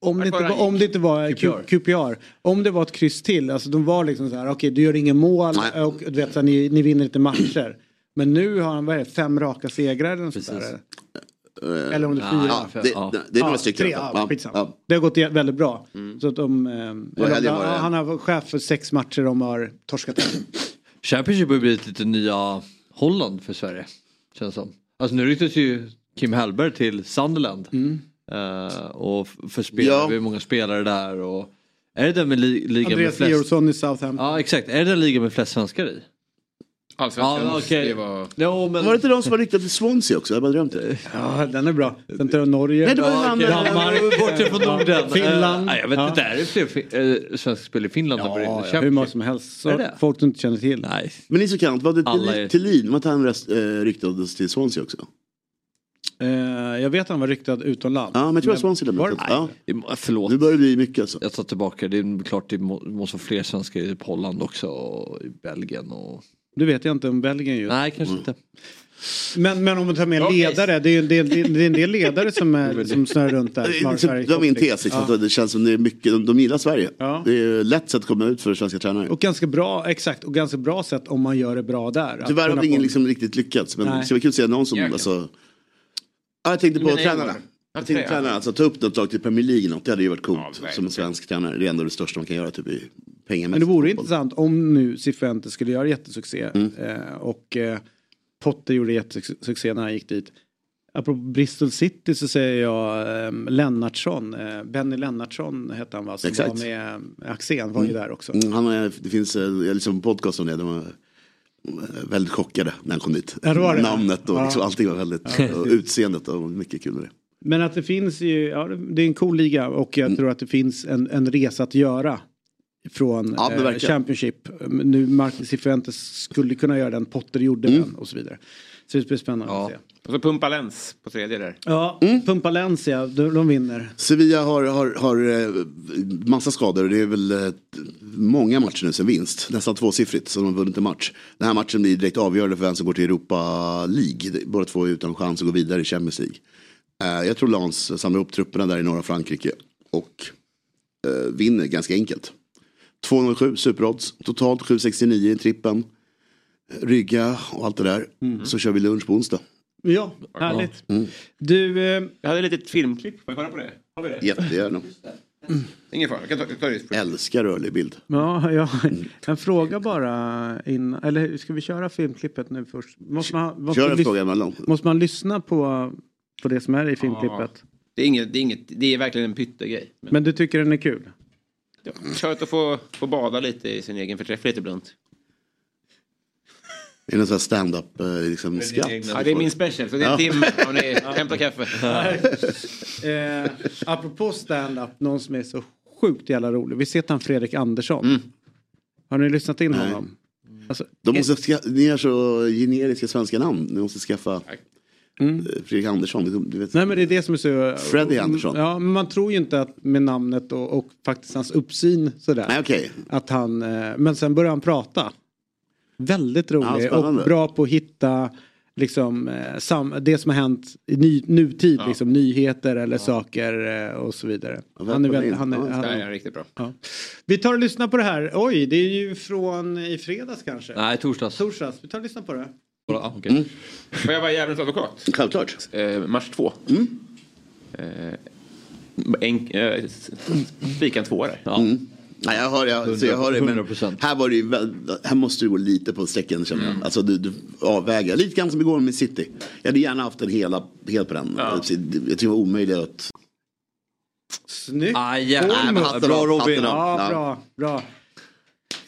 F: om, det inte, var- om det inte var
A: QPR.
F: QPR, om det var ett kryss till, alltså de var liksom så här, okej du gör ingen mål
B: Nej.
F: och du vet, så här, ni, ni vinner lite matcher. Men nu har han vad är det, fem raka segrar eller något sånt där. Eller om det är fyra.
B: Ja, det, det är några
F: Ja,
B: stycken.
F: Tre, ja.
B: Ja.
F: Det har gått väldigt bra. Så att de, eh,
B: det-
F: han har varit chef för sex matcher de har torskat.
A: Championship har blivit lite nya Holland för Sverige. Känns som. Alltså nu ryktas ju Kim Hellberg till Sunderland. Eh, och för spelare,
B: Ja.
A: vi har många spelare där. Och, är det den med li- ligan med flest?
F: Georgsson i Southampton.
A: Ja exakt, är det den ligan med flest svenskar i?
C: Allsvenskans,
A: Ja, okej.
C: det var...
A: Jo, men...
B: Var det inte de som var riktade till Swansea också? Jag har bara drömt det.
F: Ja, den är bra. Sen tar jag Norge.
B: Nej, det var ju
F: Ja,
B: eh,
F: Danmark.
A: Från Norden.
F: Finland.
A: Nej, jag vet
F: Ja.
A: inte, är det fler eh, svenska spel i Finland?
F: Ja, ja,
A: Championship?
F: hur många som helst. Så folk du inte känner till.
A: Nej.
B: Men ni så kan, var det
A: Alla
B: Thelin-
A: är-
B: Thelin? Var inte han rest, eh, ryktades till Swansea också?
F: Eh, jag vet att han var ryktad utomlands.
B: Ja, men jag tror att Swansea
F: var
B: lämnade.
F: det-
B: Ja.
A: Det Förlåt.
B: Nu börjar det bli mycket alltså.
A: Jag tar tillbaka, det är klart det må, måste vara fler svenskar i Holland också och i Belgien och...
F: Du vet jag inte om Belgien just.
A: Nej, kanske inte.
F: Men, men om man tar med ledare, det är ju en del, det är en del ledare som, är, <laughs> som snurrar runt där.
B: Det det var min tes, liksom,
F: Ja.
B: det känns som det är mycket, de, de gillar Sverige.
F: Ja.
B: Det är lätt sätt att komma ut för svenska tränare.
F: Och ganska bra, exakt, och ganska bra sätt om man gör det bra där.
B: Tyvärr har ingen liksom riktigt lyckats. Men
F: Nej.
B: det ska vara kul att se någon som, alltså... Ja, jag tänkte på tränarna. Jag tänkte tränarna, alltså ta upp något lag till Premier League något, det hade ju varit coolt.
C: Ja,
B: som en svensk tränare, det är ändå det största man kan göra typ i pengamässigt.
F: Men det vore intressant om nu Cifuentes skulle göra jättesuccé.
B: Mm.
F: Eh, och eh, Potter gjorde jättesuccé när han gick dit. Apropå Bristol City så säger jag eh, Lennartsson, eh, Benny Lennartsson hette han va? Som
B: Exakt.
F: var med eh, Axén, var ju där också.
B: Mm, han är, det finns, eh, liksom en podcast om det, de eh, väldigt chockade när han kom dit. Namnet och
F: Ja.
B: liksom, allting var väldigt, och utseendet och mycket kul med det.
F: Men att det finns ju, ja det är en cool liga och
B: Mm.
F: jag tror att det finns en, en resa att göra. Från
B: Ja,
F: eh. Championship. Nu Marcus Cifuentes skulle kunna göra den, Potter gjorde
B: Mm.
F: den och så vidare. Så det blir spännande att se.
C: Och så Pumpa Lens på tredje där.
F: Ja,
B: Mm.
F: Pumpa Lencia, de, de vinner.
B: Sevilla har, har, har eh, massa skador. Det är väl eh, många matcher nu sen vinst. Nästan tvåsiffrigt som de har vunnit en match. Den här matchen blir direkt avgörande för vem som går till Europa League. Båda två är utan chans att gå vidare i Champions League. Eh, Jag tror Lans samlar ihop trupperna där i norra Frankrike och vinner ganska enkelt. 2,07 superodds, totalt 7,69 i trippen. Rygga och allt det där. Så kör vi lunch på onsdag.
F: Ja, härligt.
B: Mm.
F: Du, eh,
C: Jag hade ett litet filmklipp, får jag kolla på det? Har vi det?
B: Jättegärna.
C: Ingen fara, jag kan ta, ta det.
B: Älskar rörlig bild.
F: ja, ja, en fråga bara innan, eller ska vi köra filmklippet nu först? Måste man, måste
B: Kör en
F: lys-
B: fråga emellan.
F: Måste man lyssna på, på det som är i filmklippet?
C: Det är, inget, det, är inget, det är verkligen en pyttegrej. Men,
F: Men du tycker den är kul?
C: ja, skönt att få, få bada lite i sin egen förträfflighet ibland.
B: Är det någon sån här stand-up eh, liksom, skratt?
C: Ja, det är min special, så det är
B: Ja.
C: Tim om ni hämtar kaffe. <laughs>
F: eh, apropå stand-up, någon som är så sjukt jävla rolig. Vi ser han Fredrik Andersson. Har ni lyssnat in
B: Nej.
F: honom? Alltså,
B: De måste ska, ni har så generiska svenska namn. Ni måste skaffa
F: Mm.
B: eh, Fredrik Andersson. Du, du vet.
F: Nej men det är det som är så...
B: Freddy Andersson.
F: Ja men man tror ju inte att med namnet och, och faktiskt hans uppsyn sådär.
B: Nej okej.
F: Att han, eh, men sen börjar han prata. Väldigt
B: Ja,
F: rolig
B: spännande.
F: och bra på att hitta liksom, eh, sam, det som har hänt i ny, nutid, liksom, nyheter eller saker eh, och så vidare.
B: Ja,
F: han är väl, han är,
B: Ja,
F: han,
C: här är riktigt bra.
F: ja. Vi tar och lyssnar på det här. Oj, det är ju från i fredags kanske.
A: Nej, torsdags.
F: Torsdags. Vi tar och lyssnar på det.
A: Ja, okej.
C: Får jag vara djävulens advokat?
B: Självklart.
C: Eh, match två. Eh, en, eh, spika en tvåa där.
A: Ja.
B: Mm. Nej, jag hör, jag, så jag hör det, men
A: 100%.
B: här, var det ju, väl- här måste du gå lite på strecken känner jag. Alltså du, du avväger, lite grann som igår med City. Jag hade gärna haft en hela, helt på den. Jag tycker det var omöjligt att...
F: Snyggt.
A: Ah, ja.
B: Nej, men hatten
A: bra Robin.
F: Ja,
B: Ja.
F: bra, bra.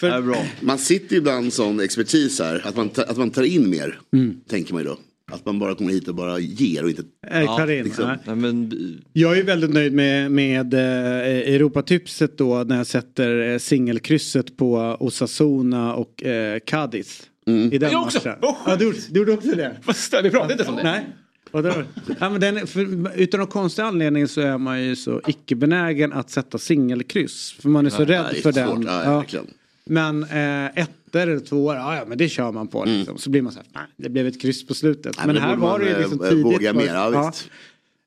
A: Det är bra.
B: Man sitter ju ibland som expertis här, att man, ta- att man tar in mer, tänker man ju då. Att man bara kommer hit och bara ger och inte...
F: Eh, Karin,
B: liksom.
F: nej.
A: Men,
F: Jag är väldigt nöjd med, med eh, Europatipset då när jag sätter eh, singelkrysset på Osasuna och eh, Cadiz. I den
C: Jag också. Oh,
F: ja, du, du gjorde också det? <laughs>
C: Fast, vi pratade inte om det.
F: Nej. Och då, ja, men den, för, utan någon konstig anledning så är man ju så icke-benägen att sätta singelkryss. För man är så rädd
B: det är
F: för
B: svårt.
F: den.
B: Ja,
F: Ja. Men eh, ettor eller tvåor, ja, ja men det kör man på. Liksom. Så blir man så här, nej, det blev ett kryss på slutet.
B: Nej,
F: men här var det ju liksom
B: eh,
F: tidigt.
B: våga mer, ja, visst.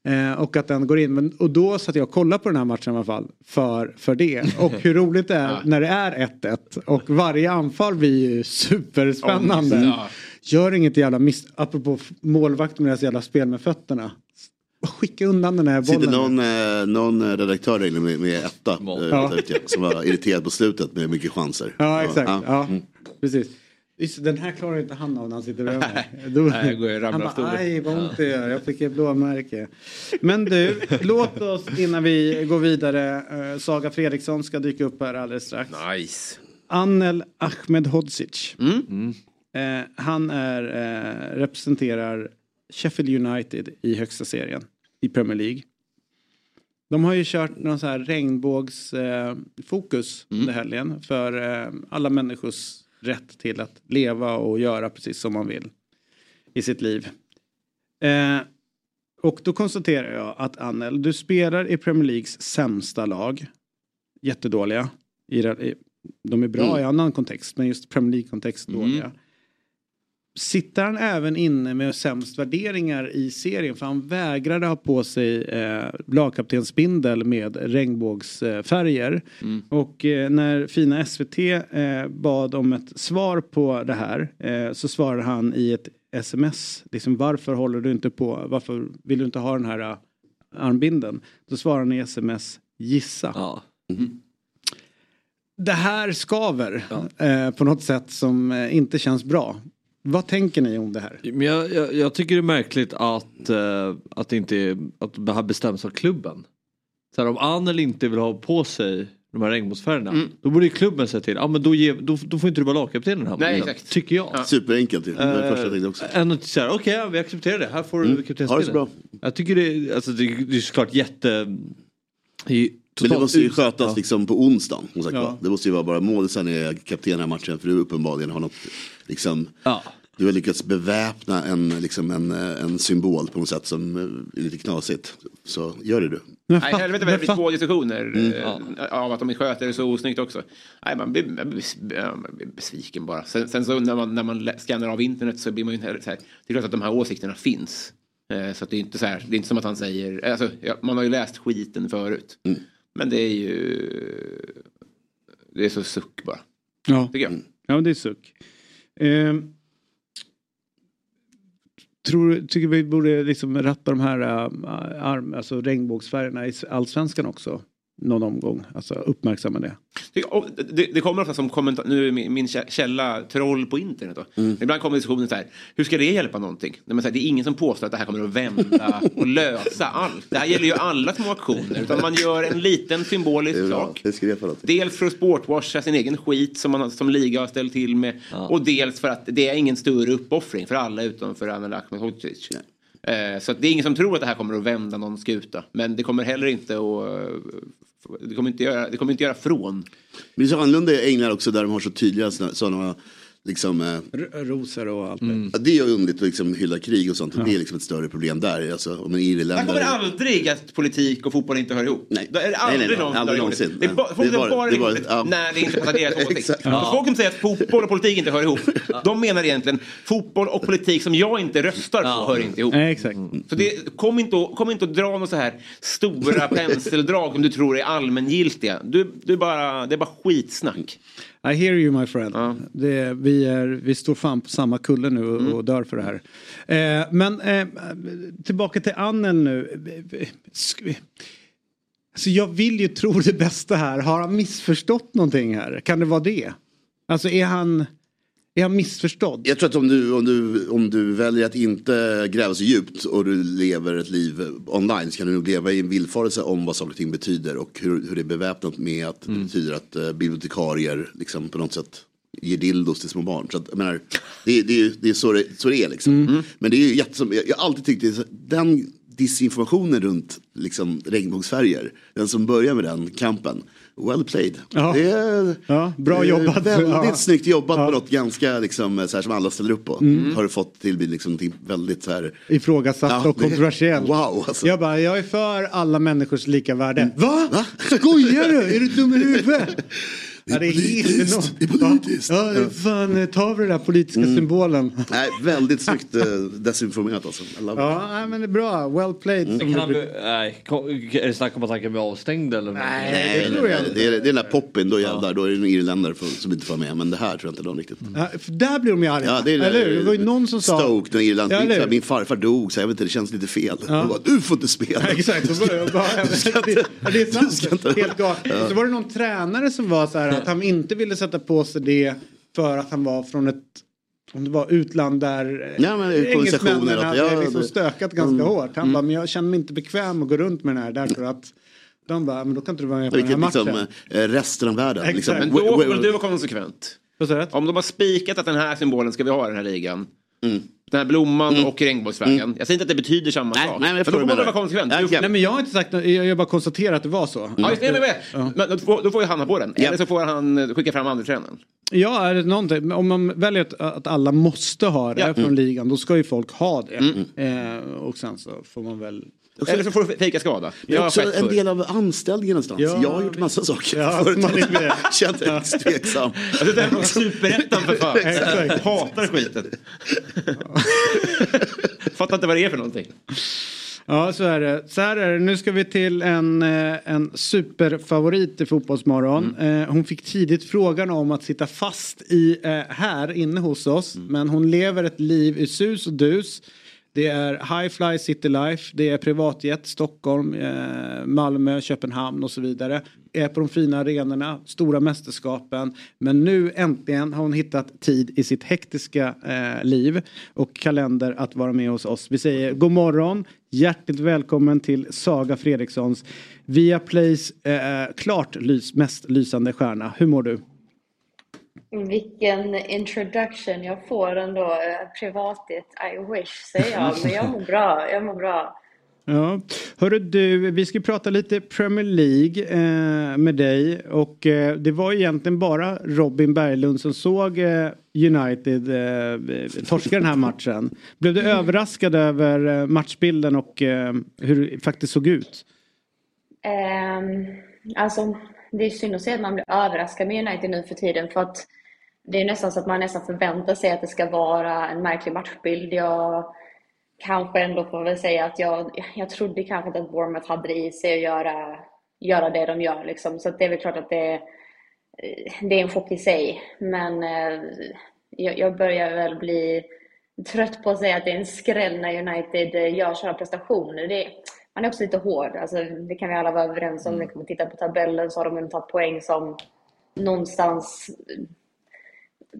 F: Eh, och att den går in. Men, och då satt jag och kollade på den här matchen i alla fall. För, för det. Och <laughs> hur roligt det är när det är 1-1. Och varje anfall blir ju superspännande.
C: Ja.
F: Gör inget jävla miss... Apropå målvakt med deras jävla spel med fötterna. Skicka undan den här bollen.
B: Sitter någon, eh, någon redaktör där inne med, med etta eh,
F: Ja.
B: som var irriterad på slutet med mycket chanser.
F: Ja, exakt.
B: Ja.
F: Ja,
B: Mm.
F: Precis. Just, den här klarar inte han av när han sitter bredvid mig. <laughs> Då-
C: Nej, jag går ju och ramlar
F: Han bara, aj vad ont det gör. Jag fick ett blåmärke. Men du, <laughs> låt oss innan vi går vidare. eh, Saga Fredriksson ska dyka upp här alldeles strax.
C: Nice.
F: Annel Ahmedhodzic.
C: Mm.
F: Eh, han är, eh, representerar Sheffield United i högsta serien i Premier League. De har ju kört någon så här regnbågsfokus eh, fokus under helgen för eh, alla människors rätt till att leva och göra precis som man vill i sitt liv. Eh, och då konstaterar jag att Annel, du spelar i Premier Leagues sämsta lag. Jättedåliga. I, i, de är bra
B: Mm.
F: i annan kontext men just Premier League-kontext dåliga. Sitter han även inne med sämst värderingar i serien? För han vägrade ha på sig eh, lagkaptensbindel med regnbågsfärger. Och eh, när fina SVT eh, bad om ett svar på det här eh, så svarade han i ett sms. Liksom, varför håller du inte på? Varför vill du inte ha den här eh, armbinden? Då svarar han i sms gissa. Det här skaver eh, på något sätt som eh, inte känns bra. Vad tänker ni om det här?
A: Men jag, jag, jag tycker det är märkligt att, eh, att, det inte är, att det här bestäms av klubben. Så här, om Anel inte vill ha på sig de här regnbågsfärgerna.
C: Mm.
A: Då borde ju klubben säga till. Ah, men då, ge, då, då får inte du vara lagkapten i den här
C: Nej, exakt.
A: Tycker jag.
B: Superenkelt ju. Det var det
A: Eh,
B: första jag tänkte också.
A: Än att säga okej ja, vi accepterar det. Här får du
B: Mm.
A: kaptensbilden.
B: Det bra.
A: Jag tycker det, alltså, det, det är såklart jätte... Ju
B: Men det
A: totalt
B: måste ju skötas
A: ja.
B: liksom på onsdagen. Som sagt,
A: Ja.
B: va? Det måste ju vara bara målisen är kapten i den här matchen för du uppenbarligen har något liksom Du har lyckats beväpna en, liksom en, en symbol på något sätt som eh, är lite knasigt. Så gör det du.
C: Nej, helvete vad det blir två diskussioner
B: Mm.
C: eh, av att de sköter det så osnyggt också. Nej, man blir, man blir, man blir besviken bara. Sen, sen så när man, när man scannar av internet så blir man ju inte så här. Det är klart att de här åsikterna finns. Eh, Så att det är inte så här, det är inte som att han säger, alltså, ja, man har ju läst skiten förut.
B: Mm.
C: Men det är ju, det är så suck bara.
F: Ja, ja men det är suck. Ehm, tror, tycker vi borde liksom ratta de här äh, arm, alltså regnbågsfärgerna i allsvenskan också? Någon omgång, alltså uppmärksamma det.
C: Det, det, det kommer ofta som kommentar, nu är min, min kä- källa troll på internet då.
B: Mm.
C: Ibland kommer diskussionen så här, hur ska det hjälpa någonting? Nej, men här, det är ingen som påstår att det här kommer att vända och lösa allt. Det här gäller ju alla små aktioner. Utan man gör en liten symbolisk sak. Dels för att sportwasha sin egen skit som man som liga har ställt till med. Och dels för att det är ingen större uppoffring för alla utom för Anel Ahmedhodzic. Eh, så att det är ingen som tror att det här kommer att vända någon skuta. Men det kommer heller inte att... Eh, det kommer inte göra, det kommer inte göra från.
B: Det är så annorlunda i England också där de har så tydliga sådana liksom, eh,
F: rosor och allt det.
B: ja, det är underligt att liksom hylla krig och sånt. Det är liksom ett större problem där. Alltså, om en
C: Det här kommer
B: irländare...
C: aldrig att politik och fotboll inte hör ihop. Nej. Då är det aldrig
B: Nej, nej, nej. Aldrig någonsin.
C: Det är bara, folk
B: Det är
C: bara,
B: bara-
C: bara
B: det är bara- ja.
C: när det inte passar deras <laughs> åsikt.
B: Ja.
C: Folk som säger att fotboll och politik inte hör ihop. De menar egentligen fotboll och politik som jag inte röstar på hör inte ihop.
F: Nej, exakt.
C: Så det, kom, inte och, kom inte och dra några så här stora <laughs> penseldrag som du tror är allmängiltiga. Du, du bara, det är bara skitsnack.
F: I hear you my friend. Det, vi, är, vi står fan på samma kulle nu och,
C: Mm.
F: och dör för det här. Eh, men eh, tillbaka till Annel nu. Alltså jag vill ju tro det bästa här. Har han missförstått någonting här? Kan det vara det? Alltså är han, är han missförstådd?
B: Jag tror att om du, om, du, om du väljer att inte gräva så djupt och du lever ett liv online så kan du nog leva i en villfarelse om vad saker och ting betyder och hur, hur det är beväpnat med att det betyder att uh, bibliotekarier liksom på något sätt ger dildos till små barn. Så att, jag menar, det, det, det är så det, så det är liksom. Men det är ju jättesom, jag, jag har alltid tyckt det, så- den disinformationen runt liksom, regnbågsfärger, den som börjar med den kampen, well played.
F: Ja.
B: Det är,
F: Ja, bra
B: det är
F: jobbat.
B: Väldigt
F: Ja.
B: snyggt jobbat på något ganska liksom, så här, som alla ställer upp på.
F: Mm.
B: Har du fått till liksom, någonting väldigt så här.
F: Ifrågasatt
B: Ja,
F: och kontroversiellt.
B: Wow, alltså.
F: Jag bara, jag är för alla människors lika värde. Va? Skojar du? Är du dum i huvudet? <laughs> Det är, ja, det är politiskt. Det är politiskt. Ja, det är fan, eh, ta av den där politiska
B: Mm.
F: symbolen.
B: Nej, väldigt <laughs> snyggt eh, desinformerat alltså.
F: Ja, nej, men det är bra. Well played. som
A: Kan
F: det
A: han, nej, är det snack om att han kan bli avstängd eller?
F: Nej,
B: Nej, nej, nej, det är, det är den där poppen, då jävlar, då är det en irländare som inte får med. Men det här tror jag inte de riktigt.
F: Ja, för där blir de ju arga.
B: Ja, det, är
F: eller hur? Det var ju någon som sa...
B: Stoke, den irländska.
F: Ja,
B: min, farfar dog så jag vet inte, det känns lite fel.
F: Ja.
B: Bara, du får inte spela.
F: Ja, exakt, så började jag bara, <laughs> det, ja, det är sant. Helt galet.
B: Ja.
F: Så var det någon tränare som var så här att han inte ville sätta på sig det för att han var från ett om det var utland där
B: Ja, men
F: eh, engelsmännen hade
B: ja,
F: liksom
B: det-
F: stökat ganska
B: Mm.
F: hårt. Han
B: Mm.
F: bara, men jag känner mig inte bekväm att gå runt med den här därför att de bara, men då kan inte du vara med på den här
B: Vilket
F: matchen.
B: liksom, eh, resten av världen.
F: Exakt.
B: Liksom,
C: Men då väl du vara konsekvent. Om de har spikat att den här symbolen ska vi ha i den här ligan. Den här blomman och regnbågsflaggan. Jag säger inte att det betyder samma sak. men, då får man vara konsekvent.
F: Nej, men jag har inte sagt något, jag jag bara konstaterar att det var så.
C: Ja, just det, men, men, men, då, får, då får ju han ha på den. Eller så får han skicka fram andra tränaren.
F: Ja, är det någonting, om man väljer att, att alla måste ha det
C: Ja.
F: från
C: Mm.
F: ligan, då ska ju folk ha det.
C: Mm.
F: Eh, och sen så får man väl...
C: Eller så får du fejka skada.
B: Det är också en del av anställningen någonstans.
F: Ja,
B: jag har gjort massa saker
F: Ja,
B: förut.
F: man är med. <laughs>
B: Känt mig tveksam.
C: Alltså, det är superettan för fan.
F: Exakt.
C: Hatar skiten. <laughs> Fattar inte vad det är för någonting.
F: Ja, så är det. Så här är det. Nu ska vi till en, eh, en superfavorit i Fotbollsmorgon. Eh, Hon fick tidigt frågan om att sitta fast i, eh, här inne hos oss. Men hon lever ett liv i sus och dus. Det är High Fly City Life, det är privatjet, Stockholm, eh, Malmö, Köpenhamn och så vidare. Är på de fina arenorna, stora mästerskapen. Men nu äntligen har hon hittat tid i sitt hektiska eh, liv och kalender att vara med hos oss. Vi säger god morgon, hjärtligt välkommen till Saga Fredrikssons Viaplays eh, eh klart lys, mest lysande stjärna. Hur mår du?
M: Vilken introduction jag får ändå. Eh, Privatjet, I wish, säger jag. Men jag mår bra. Jag mår bra. <laughs>
F: Ja. Hörru du, vi ska prata lite Premier League eh, med dig och eh, det var egentligen bara Robin Berglund som såg eh, United eh, torska den här matchen. Blev du överraskad över eh, matchbilden och hur det faktiskt såg ut?
M: Ehm, alltså, det är synd att säga att man blir överraskad med United nu för tiden. För att det är nästan så att man nästan förväntar sig att det ska vara en märklig matchbild. Jag kanske ändå får väl säga att jag, jag trodde kanske inte att Bournemouth hade det i sig att göra, göra det de gör. Liksom. Så det är väl klart att det, det är en chock i sig. Men eh, jag, jag börjar väl bli trött på att säga att det är en skräll när United eh, gör sådana prestationer. Det, man är också lite hård. Alltså, det kan vi alla vara överens om. När vi tittar på tabellen så har de tagit poäng som någonstans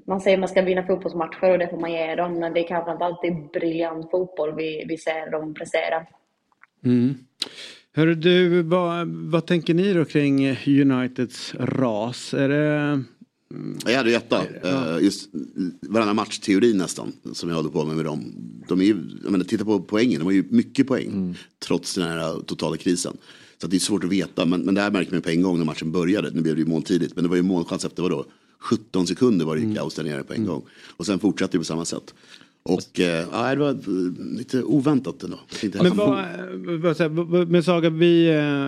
M: man säger att man ska vinna fotbollsmatcher och det får man ge dem, men det är kanske inte alltid briljant fotboll vi, vi ser dem prestera.
F: Mm. Hörru du, vad, vad tänker ni då kring Uniteds ras? Är det...
B: Jag hade ju etta. Eh, Just varannan match-teori nästan. Som jag håller på med med dem. De är ju, jag menar, titta på poängen. De har ju mycket poäng. Trots den här totala krisen. Så att det är svårt att veta. Men, men det här märker man på en gång när matchen började. Nu blev det ju mål tidigt. Men det var ju målchans efter vadå? 17 sekunder var det ju kaos där nere på en gång. Och sen fortsatte det på samma sätt. Och eh, ja, det var eh, lite oväntat ändå.
F: Men vad, vad, vad, med Saga, vi, eh,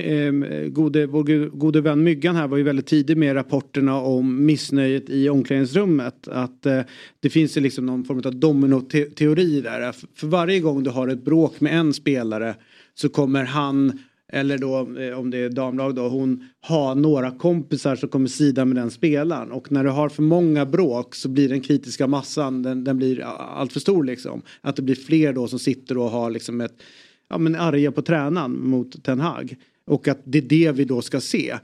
F: eh, gode, vår gode vän Myggan här var ju väldigt tidig med rapporterna om missnöjet i omklädningsrummet. Att eh, det finns ju liksom någon form av dominoteori där. För varje gång du har ett bråk med en spelare så kommer han eller då eh, om det är damlag då, hon har några kompisar som kommer sida med den spelaren. Och när du har för många bråk så blir den kritiska massan, den, den blir allt för stor liksom. Att det blir fler då som sitter och har liksom ett, ja men arga på tränaren mot Ten Hag. Och att det är det vi då ska se.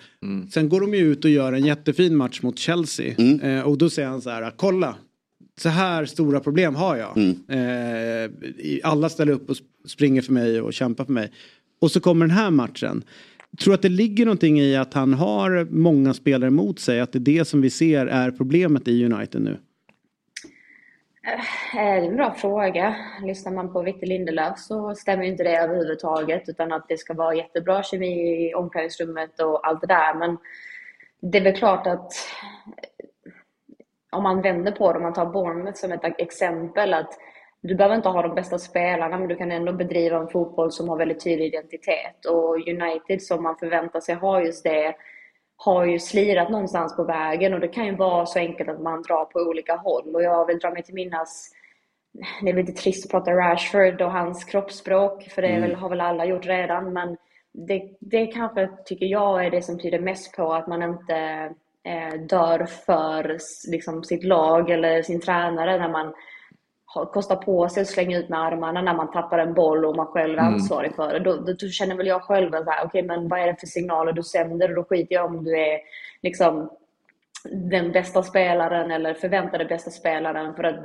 F: Sen går de ju ut och gör en jättefin match mot Chelsea. Eh, och då säger han så här, kolla. Så här stora problem har jag. Eh, i- alla ställer upp och sp- springer för mig och kämpar för mig. Och så kommer den här matchen. Tror att det ligger någonting i att han har många spelare emot sig? Att det är det som vi ser är problemet i United nu?
M: Eh, eh, det är en bra fråga. Lyssnar man på Victor Lindelöf så stämmer ju inte det överhuvudtaget utan att det ska vara jättebra kemi i omklädningsrummet och allt det där. Men det är väl klart att eh, om man vänder på det, om man tar Bournemouth som ett exempel att du behöver inte ha de bästa spelarna men du kan ändå bedriva en fotboll som har väldigt tydlig identitet. Och United som man förväntar sig ha just det har ju slirat någonstans på vägen och det kan ju vara så enkelt att man drar på olika håll. Och jag vill dra mig till minnas, det är lite trist att prata Rashford och hans kroppsspråk, för det väl, har väl alla gjort redan, men det, det kanske, tycker jag, är det som tyder mest på att man inte eh, dör för liksom, sitt lag eller sin tränare när man kostar på sig att slänga ut med armarna när man tappar en boll och man själv är
N: Mm.
M: ansvarig för det. Då, då, då känner väl jag själv att okej men vad är det för signaler du sänder? Och då skiter jag om du är liksom den bästa spelaren eller förväntade bästa spelaren för att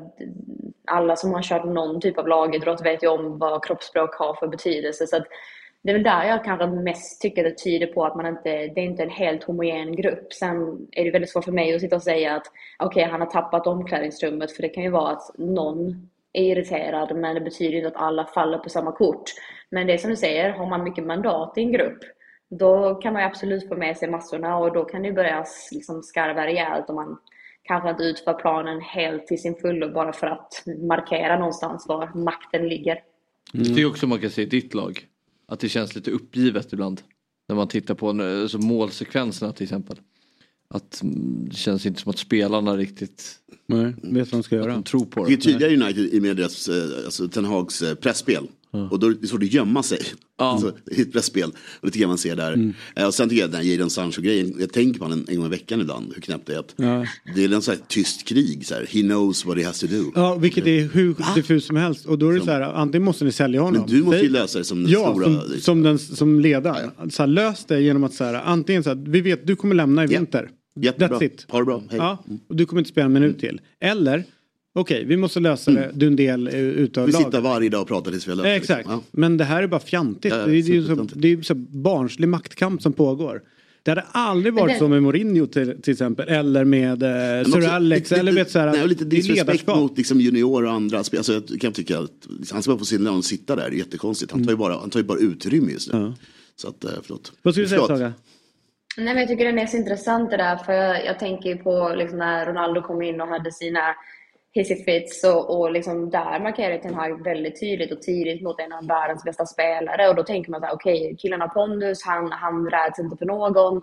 M: alla som har kört någon typ av lagidrott vet ju om vad kroppsspråk har för betydelse. Så att det är väl där jag kanske mest tycker det tyder på att man inte, det är inte en helt homogen grupp. Sen är det väldigt svårt för mig att sitta och säga att okej, okay, han har tappat omklädningsrummet, för det kan ju vara att någon är irriterad, men det betyder inte att alla faller på samma kort. Men det är som du säger, har man mycket mandat i en grupp, då kan man ju absolut få med sig massorna och då kan det börja liksom skarva rejält om man kanske inte utför planen helt till sin fullo bara för att markera någonstans var makten ligger.
A: Mm. Det är också man kan se i ditt lag. Att det känns lite uppgivet ibland. När man tittar på alltså målsekvenserna till exempel. Att mm, det känns inte som att spelarna riktigt
F: Nej, vet vad de ska göra.
A: De tror på det.
B: Det är tydligare United i med deras, eh, alltså Ten Hags eh, Och då är det svårt att gömma sig. Ja. Alltså, är ett pressspel. Och det tycker jag man ser där. Mm. Eh, och sen tycker jag den här Jadon Sancho-grejen, jag tänker på den en gång i veckan ibland, hur knäppt det är. Att ja. Det är en sån här tyst krig, så här. he knows what he has to do.
F: Ja, vilket är hur diffust som helst. Och då är det så här, antingen måste ni sälja honom.
B: Men du måste ju lösa det som den
F: ja,
B: stora.
F: Som, liksom. som, den, som ledare. Ja. Så här, lös det genom att så här, antingen så här, vi vet, du kommer lämna i vinter.
B: Jättebra.
F: That's it.
B: Ha det bra, hej.
F: Ja, och du kommer inte spela en minut till. Eller Okej, okay, vi måste lösa det. Du en del eh, utav
B: Vi sitter varje dag och pratar tills vi har löst
F: det. Exakt. Ja. Men det här är bara fjantigt. Ja, det, är, det, är så, det är så barnslig maktkamp som pågår. Det hade aldrig varit så med Mourinho till, till exempel. Eller med eh, Sir Alex.
B: Lite,
F: eller vet, så här,
B: nej, lite disrespekt mot liksom, junior och andra. Alltså, jag kan tycka att han ska få sin lön sitta där. Det är jättekonstigt. Han tar ju bara, han tar ju bara utrymme just nu. Ja. Så att, eh, förlåt.
F: Vad skulle du säga Saga?
M: Nej, men jag tycker den är så intressant det där. För jag, jag tänker på liksom, när Ronaldo kom in och hade sina hissy fits och, och liksom där markerar Ten Hag väldigt tydligt och tidigt mot en av världens bästa spelare och då tänker man så här, okej, okay, killen har pondus, han, han räds inte för någon.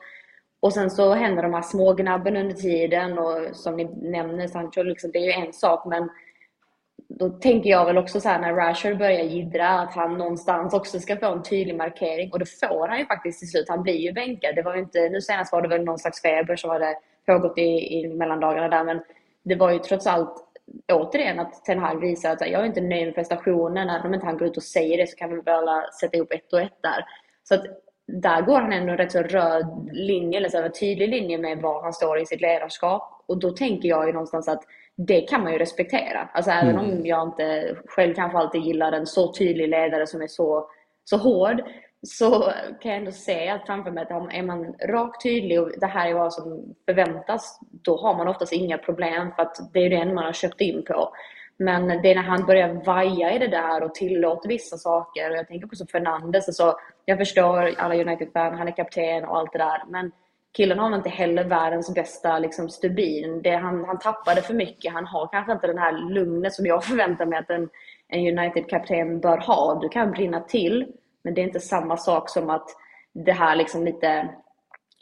M: Och sen så händer de här smågnabben under tiden och som ni nämner Sancho, liksom, det är ju en sak men då tänker jag väl också så här när Rashford börjar jiddra att han någonstans också ska få en tydlig markering och det får han ju faktiskt till slut. Han blir ju bänkad. Det var ju inte, nu senast var det väl någon slags feber som hade pågått i, i mellandagarna där men det var ju trots allt återigen att Ten Hag visar att jag är inte nöjd med prestationen. Även om inte han går ut och säger det så kan vi väl sätta ihop ett och ett där. Så att där går han ändå en rätt så röd linje, eller så en tydlig linje med var han står i sitt ledarskap. Och då tänker jag ju någonstans att det kan man ju respektera. Alltså även mm. om jag inte själv kanske alltid gillar en så tydlig ledare som är så, så hård så kan jag ändå se att framför mig att är man rakt tydlig och det här är vad som förväntas, då har man oftast inga problem för att det är det man har köpt in på. Men det är när han börjar vaja i det där och tillåter vissa saker. Och jag tänker på så Fernandes. Alltså, jag förstår alla United-fan, han är kapten och allt det där. Men killen har inte heller världens bästa liksom, stubin. Det, han, han tappade för mycket. Han har kanske inte den här lugnet som jag <laughs> förväntar mig att en, en United-kapten bör ha. Du kan brinna till. Men det är inte samma sak som att det här liksom lite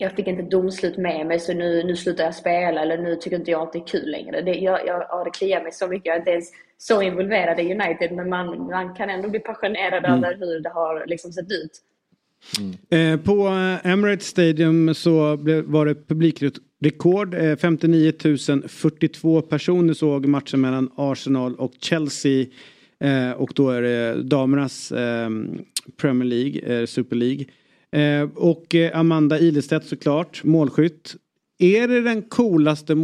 M: jag fick inte domslut med mig så nu, nu slutar jag spela eller nu tycker inte jag att det är kul längre. Det, jag, jag, ja, det kliar mig så mycket. Jag är inte ens så involverad i United men man, man kan ändå bli passionerad mm. över hur det har liksom sett ut.
F: Mm. Eh, på Emirates Stadium så blev, var det publikrekord. Eh, 59 042 personer såg matchen mellan Arsenal och Chelsea. Eh, och då är det damernas ehm, Premier League, eh, Super League. Eh, och eh, Amanda Ilestedt såklart, målskytt. Är det den coolaste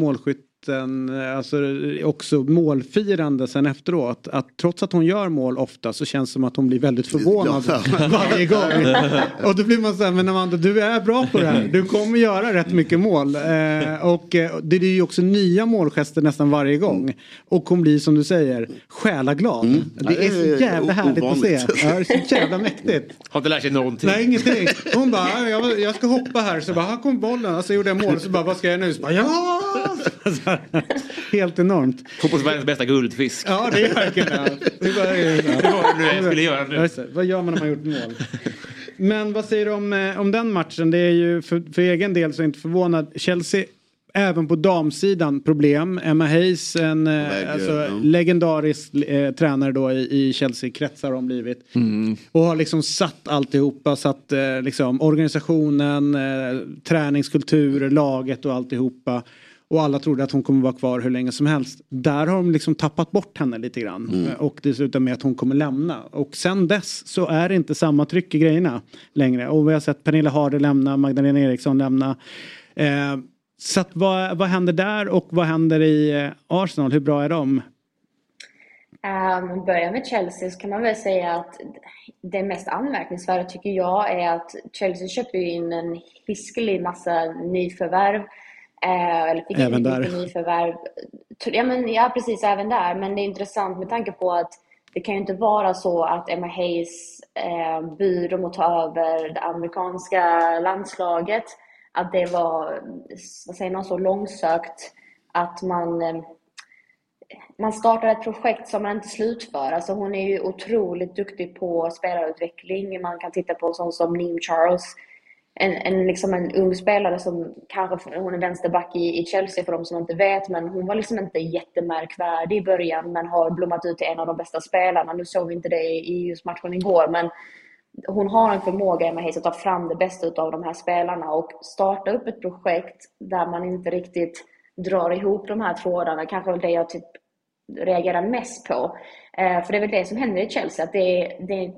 F: målskytten, alltså också målfirande sen efteråt? Att trots att hon gör mål ofta så känns det som att hon blir väldigt förvånad <laughs> varje gång. <laughs> och då blir man så här, men Amanda du är bra på det här. Du kommer göra rätt mycket mål. Eh, och det är ju också nya målgester nästan varje gång. Och hon blir som du säger själaglad. Mm. Det är så jävla härligt att se. Ja, det är så jävla mäktigt. <laughs>
C: Har inte lärt sig någonting.
F: Nej ingenting. Hon bara, jag, jag ska hoppa här. Så bara, här kom bollen. Och så gjorde jag mål. Så bara, vad ska jag nu? Så bara, ja! <laughs> Helt enormt.
C: Fotbollsvärldens bästa guldfisk.
F: Ja det är verkligen det. Det <laughs>
C: var det du skulle göra nu.
F: Vad gör man när man gjort mål? Men vad säger du om, eh, om den matchen? Det är ju för, för egen del så är jag inte förvånad. Chelsea Även på damsidan problem. Emma Hayes, en Lägger, alltså, ja. legendarisk eh, tränare då i, i Chelsea-kretsar har hon blivit.
A: Mm.
F: Och har liksom satt alltihopa, satt eh, liksom organisationen, eh, träningskultur, laget och alltihopa. Och alla trodde att hon kommer vara kvar hur länge som helst. Där har de liksom tappat bort henne lite grann.
B: Mm.
F: Och det slutar med att hon kommer lämna. Och sen dess så är det inte samma tryck i grejerna längre. Och vi har sett Pernilla Harder lämna, Magdalena Eriksson lämna. Eh, så att vad, vad händer där och vad händer i eh, Arsenal? Hur bra är de?
M: Um, börjar med Chelsea så kan man väl säga att det mest anmärkningsvärda tycker jag är att Chelsea köpte ju in en hiskelig massa nyförvärv. Eh, eller fick
F: Även där.
M: nyförvärv. Ja, men, ja, precis. Även där. Men det är intressant med tanke på att det kan ju inte vara så att Emma Hayes eh, bud om att ta över det amerikanska landslaget, att det var, vad säger man, så långsökt att man eh, man startar ett projekt som man inte slutför. Alltså hon är ju otroligt duktig på spelarutveckling. Man kan titta på sånt som Neem Charles. En, en, liksom en ung spelare som kanske, hon är vänsterback i, i Chelsea för de som inte vet, men hon var liksom inte jättemärkvärdig i början men har blommat ut till en av de bästa spelarna. Nu såg vi inte det i just matchen igår, men hon har en förmåga, Emma Hayes, att ta fram det bästa av de här spelarna och starta upp ett projekt där man inte riktigt drar ihop de här trådarna. Kanske det jag typ reagerar mest på. Eh, för det är väl det som händer i Chelsea, att det är, det, är,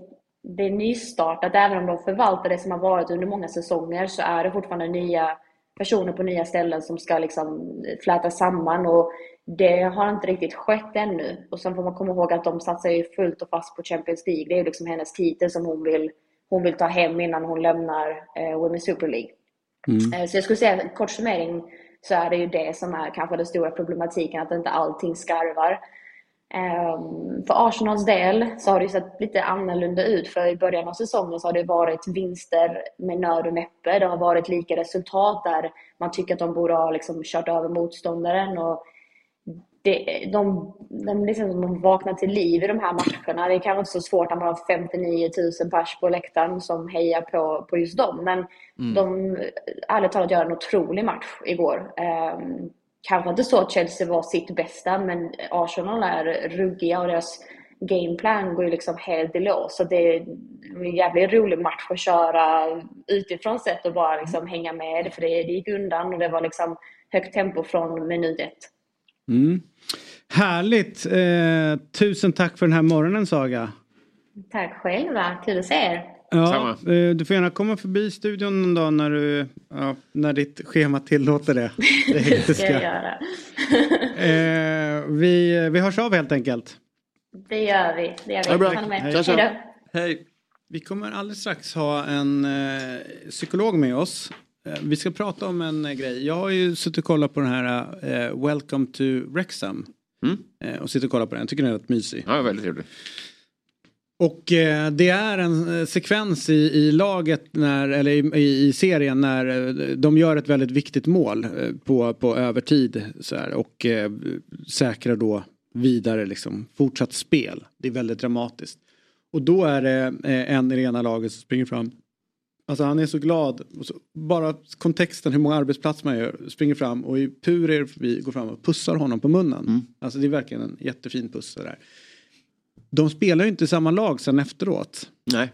M: det är nystartat. Även om de förvaltar det som har varit under många säsonger så är det fortfarande nya personer på nya ställen som ska liksom fläta samman. Och det har inte riktigt skett ännu. Och sen får man komma ihåg att de satsar ju fullt och fast på Champions League. Det är ju liksom hennes titel som hon vill, hon vill ta hem innan hon lämnar eh, Women's Super League. Eh, Så jag skulle säga, kort summering, så är det ju det som är kanske den stora problematiken, att inte allting skarvar. Ehm, För Arsenals del så har det sett lite annorlunda ut. För i början av säsongen så har det varit vinster med nöd och näppe. Det har varit lika resultat där man tycker att de borde ha liksom kört över motståndaren. Och det, de, de, liksom, de vaknar till liv i de här matcherna. Det är kanske inte så svårt när man har 59 000 pers på läktaren som hejar på, på just dem. Men
O: Mm.
M: de, ärligt talat, gör en otrolig match igår. Um, kanske inte så att Chelsea var sitt bästa, men Arsenal är ruggiga och deras gameplan går ju liksom helt i lås. Så det är en jävligt rolig match att köra utifrån sett och bara liksom hänga med. För det, det gick undan och det var liksom högt tempo från minut ett.
F: Mm. Härligt! Eh, tusen tack för den här morgonen Saga.
M: Tack själva, kul att se er.
F: Ja, eh, du får gärna komma förbi studion någon dag när, du, ja, när ditt schema tillåter det. <laughs> det
M: Det ska jag göra.
F: eh, vi, vi hörs av helt enkelt.
M: Det gör vi. Det gör vi.
F: Bra.
M: Hand om er.
F: Hej.
M: Hej.
F: Hej. Vi kommer alldeles strax ha en eh, psykolog med oss. Eh, vi ska prata om en eh, grej. Jag har ju suttit och kollat på den här eh, Welcome to Wrexham. Eh, och sitter och kollar på den. Jag tycker den är rätt mysig.
C: Ja, väldigt trevlig.
F: Och eh, det är en eh, sekvens i, i laget, när, eller i, i, serien, när eh, de gör ett väldigt viktigt mål på, på övertid. Så här, och eh, säkrar då vidare liksom, fortsatt spel. Det är väldigt dramatiskt. Och då är det eh, en i det ena laget som springer fram. Alltså han är så glad. Så, bara kontexten hur många arbetsplatser man gör. Springer fram och i pur er förbi går fram och pussar honom på munnen. Alltså det är verkligen en jättefin puss. Där. De spelar ju inte i samma lag sen efteråt.
C: Nej.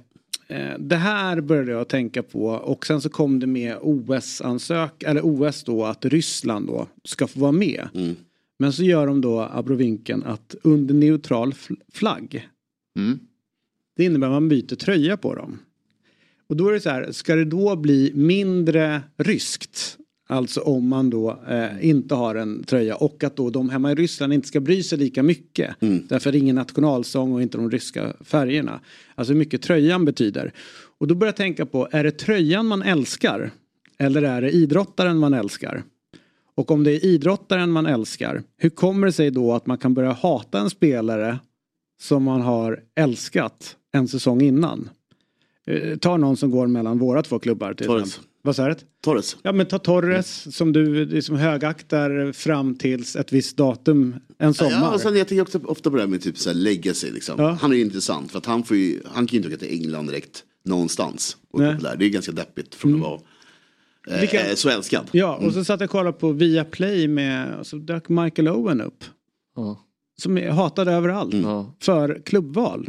F: Eh, Det här började jag tänka på och sen så kom det med OS-ansök, eller OS då att Ryssland då ska få vara med. Men så gör de då abrovinken att under neutral fl- flagg. Det innebär att man byter tröja på dem. Och då är det så här, ska det då bli mindre ryskt? Alltså om man då eh, inte har en tröja och att då de hemma i Ryssland inte ska bry sig lika mycket. Därför är det ingen nationalsång och inte de ryska färgerna. Alltså hur mycket tröjan betyder. Och då börjar jag tänka på, är det tröjan man älskar? Eller är det idrottaren man älskar? Och om det är idrottaren man älskar, hur kommer det sig då att man kan börja hata en spelare som man har älskat en säsong innan? Eh, ta någon som går mellan våra två klubbar till exempel. Vad sa du?
B: Torres.
F: Ja men ta Torres som du liksom högaktar fram tills ett visst datum en sommar.
B: Ja, och sen jag tänker också ofta på det här med typ så här legacy. Liksom.
F: Ja.
B: Han är ju intressant för att han, får ju, han kan ju inte åka till England direkt någonstans. Och
F: Nej. Mm.
B: populär. Det är ganska deppigt från att vara eh,
F: Vilka-
B: så älskad.
F: Ja, och så satt jag och kollade på Viaplay med, och så dök Michael Owen upp. Som är hatad överallt. För klubbval.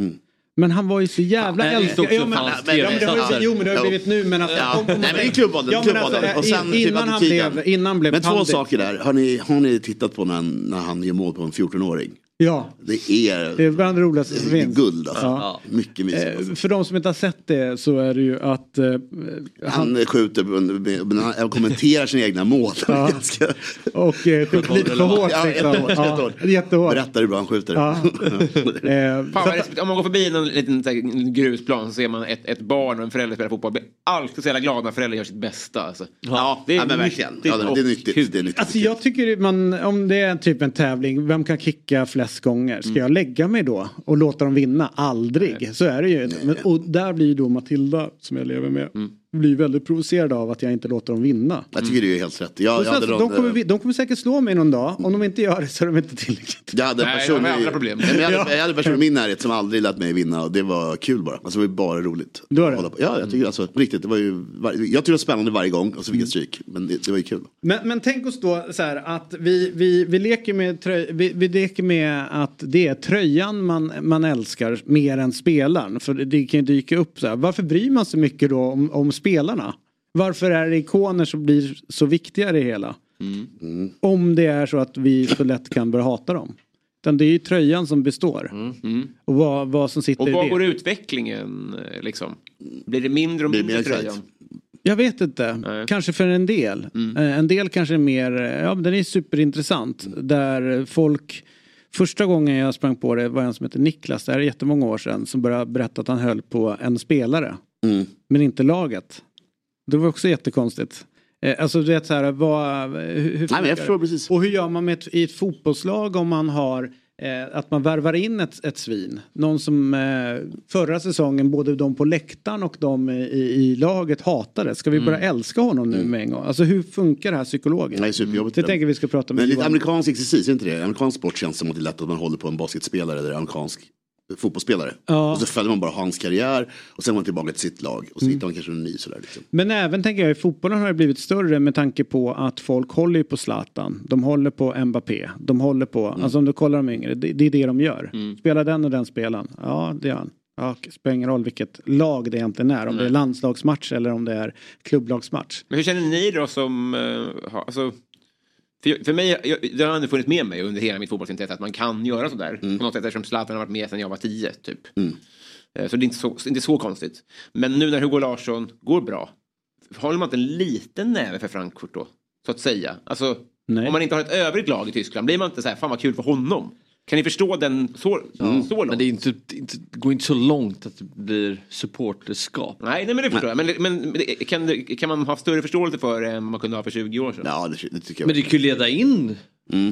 F: Men han var ju så jävla
A: Han älskar
F: älskad. Ja, men,
A: hans
F: ja, men det har jo men det har blivit nu men alltså,
B: Ja.
F: om- om-
B: Nej men det är klubbvalen.
F: Ja, men alltså,
B: och sen typ
F: innan han
B: attityden.
F: blev, innan blev
B: Men två saker där. Har ni, har ni tittat på när han, när han gör mål på en 14-åring?
F: Ja.
B: Det är,
F: Det är bland det roligaste som
B: det är
F: finns.
B: guld alltså.
F: Ja.
B: Mycket mysigt.
F: Eh,
B: Alltså.
F: För de som inte har sett det så är det ju att eh,
B: Han skjuter, men han kommenterar sina egna mål.
F: Ja. <laughs>
B: Ganska...
F: och eh, skjuter lite för hårt.
B: Ja,
F: Liksom.
B: jättehårt,
F: Ja,
B: jättehårt.
F: jättehårt.
B: Berättar hur bra han skjuter.
F: Ja. <laughs> Eh,
C: Fan, om man går förbi någon liten här, grusplan så ser man ett, ett barn och en förälder spela fotboll. Blir alltid så jävla glad när föräldrar gör sitt bästa. Alltså.
B: Ja, ja, men verkligen. Ja, det, det är nyttigt. Det är nyttigt.
F: Alltså jag tycker man, om det är typ en tävling, vem kan kicka flest gånger? Ska jag lägga mig då och låta dem vinna? Aldrig. Så är det ju. Men, och där blir då Matilda, som jag lever med, blir väldigt provocerad av att jag inte låter dem vinna.
B: Jag tycker du är helt rätt. Jag, jag,
F: sen,
B: hade
F: så,
B: någon,
F: de, kommer, vi- de kommer säkert slå mig någon dag. Om de inte gör det så är de inte tillräckligt.
B: jag hade en
C: Nej,
B: person,
C: har
B: i-
C: andra problem.
B: Nej, jag, hade, jag hade person i min närhet som aldrig lät mig vinna och det var kul bara. Alltså det var bara roligt.
F: Du har det?
B: Hålla på. Ja, jag tycker alltså riktigt. Det var ju, jag tyckte det var spännande varje gång och så fick jag stryk. Men det, det var ju kul.
F: Men, men tänk oss då så här att vi, vi, vi, leker med tröj, vi, vi leker med att det är tröjan man, man älskar mer än spelaren. För det kan ju dyka upp så här. Varför bryr man sig mycket då om, om spelarna? Varför är det ikoner som blir så viktiga i det hela? Om det är så att vi så lätt kan börja hata dem. Utan det är ju tröjan som består. Och vad, vad som sitter
C: Och
F: i
C: var
F: det.
C: går utvecklingen liksom? Blir det mindre och
B: Blir
C: mindre
B: mer
C: tröjan?
F: Jag vet inte. Kanske för en del. Eh, En del kanske är mer, eh, ja men den är superintressant. Där folk, första gången jag sprang på det var en som heter Niklas, det här är jättemånga år sedan, som började berätta att han höll på en spelare.
B: Mm.
F: Men inte laget. Det var också jättekonstigt. Eh, Alltså du vet så här, vad, hur, hur
B: Nej, jag förstår precis.
F: och hur gör man med ett, i ett fotbollslag om man har eh, att man värvar in ett, ett svin? Någon som eh, förra säsongen både de på läktaren och de i, i laget hatade. Ska vi börja älska honom nu med en gång? Alltså hur funkar det här psykologiskt?
B: Är superjobbigt.
F: Det
B: för
F: tänker vi ska prata med
B: Men lite amerikansk exercis, är inte det? Amerikansk sport känns som att det är lätt att man håller på en basketspelare eller amerikansk fotbollsspelare.
F: Ja.
B: Och så följer man bara hans karriär och sen är man tillbaka till sitt lag. Och så hittar man kanske en ny sådär. Liksom.
F: Men även tänker jag i fotbollen har det blivit större med tanke på att folk håller ju på Zlatan. De håller på Mbappé. De håller på, alltså om du kollar de yngre, det, det är det de gör. Spelar den och den spelaren? Ja, det gör han. Ja, spelar ingen roll vilket lag det egentligen är. Om det är landslagsmatch eller om det är klubblagsmatch.
C: Men hur känner ni då som... Har, alltså, för, för mig, jag, det har ändå funnits med mig under hela mitt fotbollsintresse att man kan göra sådär. På något sätt eftersom Zlatan har varit med sedan jag var tio typ. Eh, Så det är inte så, inte så konstigt. Men nu när Hugo Larsson går bra, håller man inte en liten näve för Frankfurt då? Så att säga. Alltså,
F: Nej.
C: om man inte har ett övrigt lag i Tyskland, blir man inte så här, fan vad kul för honom? Kan ni förstå den så, så långt?
A: Men det är inte, inte, det går inte så långt att det blir supporterskap.
C: Nej, nej men det förstår jag. Men, men, kan, kan man ha större förståelse för det än man kunde ha för 20 år sedan?
B: Ja, det, det tycker jag.
A: Men det kan ju leda in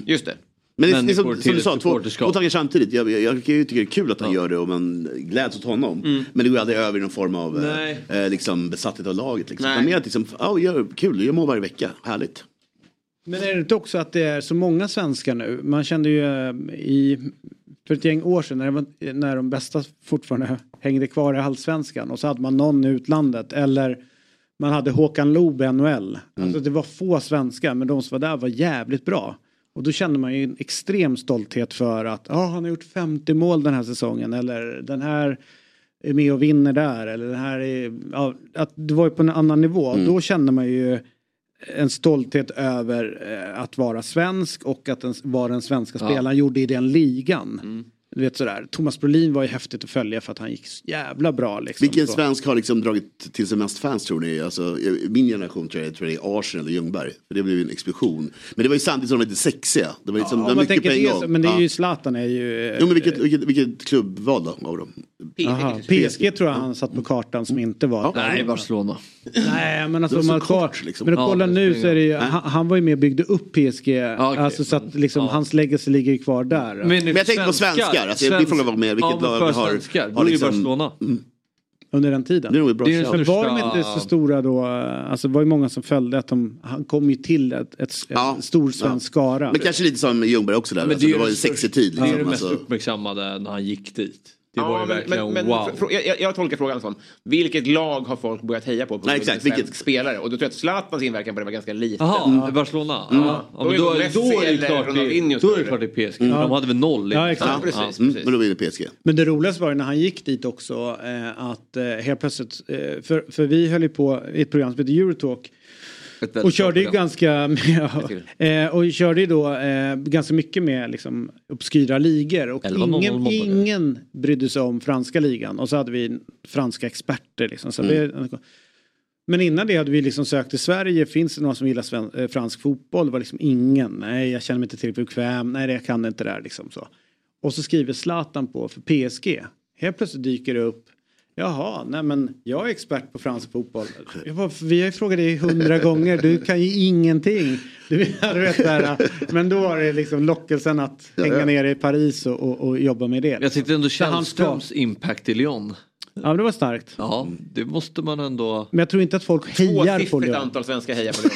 C: Just det.
B: Men det, det är som, som du sa, två,
A: supporterskap.
B: två tankar samtidigt. Jag, jag, jag ju tycka det är kul att han gör det och man gläds åt honom. Men det går aldrig över i någon form av eh,
A: Nej.
B: eh, liksom, besatthet av laget. Liksom.
C: Nej.
B: Men mer att liksom, ja, gör, kul, gör mål varje vecka, härligt.
F: Men är det inte också att det är så många svenskar nu? Man kände ju eh, i för ett gäng år sedan när, var, när de bästa fortfarande hängde kvar i allsvenskan och så hade man någon i utlandet eller man hade Håkan Loob i NHL. Alltså det var få svenskar men de som var där var jävligt bra. Och då kände man ju en extrem stolthet för att ah, han har gjort 50 mål den här säsongen eller den här är med och vinner där eller den här är, ja, att det var ju på en annan nivå. Då kände man ju en stolthet över eh, att vara svensk och att den, vad den svenska
A: Ja.
F: spelaren gjorde i den ligan. Du vet sådär, Thomas Brolin var ju häftigt att följa för att han gick så jävla bra liksom.
B: Vilken
F: Så-
B: svensk har liksom dragit till sig mest fans tror ni? Alltså, min generation tror jag, tror jag det är Arsenal och Ljungberg. För det blev ju en explosion. Men det var ju samtidigt som de var lite sexiga. Det var liksom,
F: Ja,
B: det var mycket på en
F: det,
B: gång.
F: så- men det är ju
B: Ja.
F: Zlatan är ju... eh,
B: Jo men vilket, vilket, vilket klubbval då av dem?
F: Aha, PSG tror jag han satt på kartan som inte var.
A: Nej, Barcelona.
F: Nej men alltså
B: Det
F: om man
B: kort, liksom.
F: Men att
A: Ja,
F: kolla
A: det
F: nu så är det ju, han, han var ju med och byggde upp PSG.
A: Ja, okej,
F: alltså så att
A: men-
F: liksom
A: ja.
F: hans legacy ligger kvar där.
B: Men jag tänker på svenskar. Alltså, min fråga var mer vilket
A: ja, men
B: lag
A: för
B: har-
A: svenskar,
B: har liksom-
A: Barcelona.
F: Under den tiden.
B: Det är ett bra
A: Det är.
F: Men var de inte så stora då? Alltså det var ju många som följde att de, han kom ju till ett, ett,
B: Ja.
F: en stor svensk skara.
B: Men kanske lite som Ljungberg också där.
A: Men
B: alltså, det, var
A: det
B: en sexig tid.
A: Det är det
B: Liksom,
A: mest
B: alltså.
A: uppmärksammade när han gick dit. Det
C: Ja,
A: var ju
C: men-
A: verkligen
C: men,
A: wow.
C: frå- jag, jag, tolkar frågan som, vilket lag har folk börjat heja på? på
B: Nej, exakt, vilket-
C: spelare? Och då tror jag att Zlatans inverkan på det var ganska liten.
A: Jaha, Barcelona? Ja. Ja,
C: Då
A: men
C: är
A: då,
C: det
A: då, är det klart det, då är det det är PSG. De hade väl noll?
F: Ja, exakt.
C: Ja, precis.
B: Mm,
C: precis.
B: men då vinner PSG.
F: Men det roligaste var ju när han gick dit också eh, att eh, helt plötsligt, eh, för, för vi höll ju på i ett program som heter Eurotalk Och körde ju ganska, ja, eh, och körde då eh, ganska mycket med liksom, obskyra ligor. Och
A: 11-0
F: ingen, ingen brydde sig om franska ligan. Och så hade vi franska experter. Liksom, så
B: Mm.
F: det, men innan det hade vi liksom sökt till Sverige. Finns det någon som gillar sven, eh, fransk fotboll? Det var liksom ingen. Nej, jag känner mig inte tillräckligt bekväm. Nej, jag kan inte det där. Liksom så. Och så skriver Zlatan på för PSG. Helt plötsligt dyker det upp. Jaha, nej men jag är expert på fransk fotboll. Jag bara, vi har ju frågat dig hundra gånger, du kan ju ingenting. Du, du vet, där, men då var det liksom lockelsen att
A: Ja,
F: hänga
A: ja.
F: ner i Paris och, och, och jobba med det.
A: Jag tyckte ändå Källströms impact i Lyon.
F: Ja, men det var starkt.
A: Ja, det måste man ändå...
F: Men jag tror inte att folk hejar på
C: Tvåsiffrigt
F: Lyon.
C: antal svenskar hejar på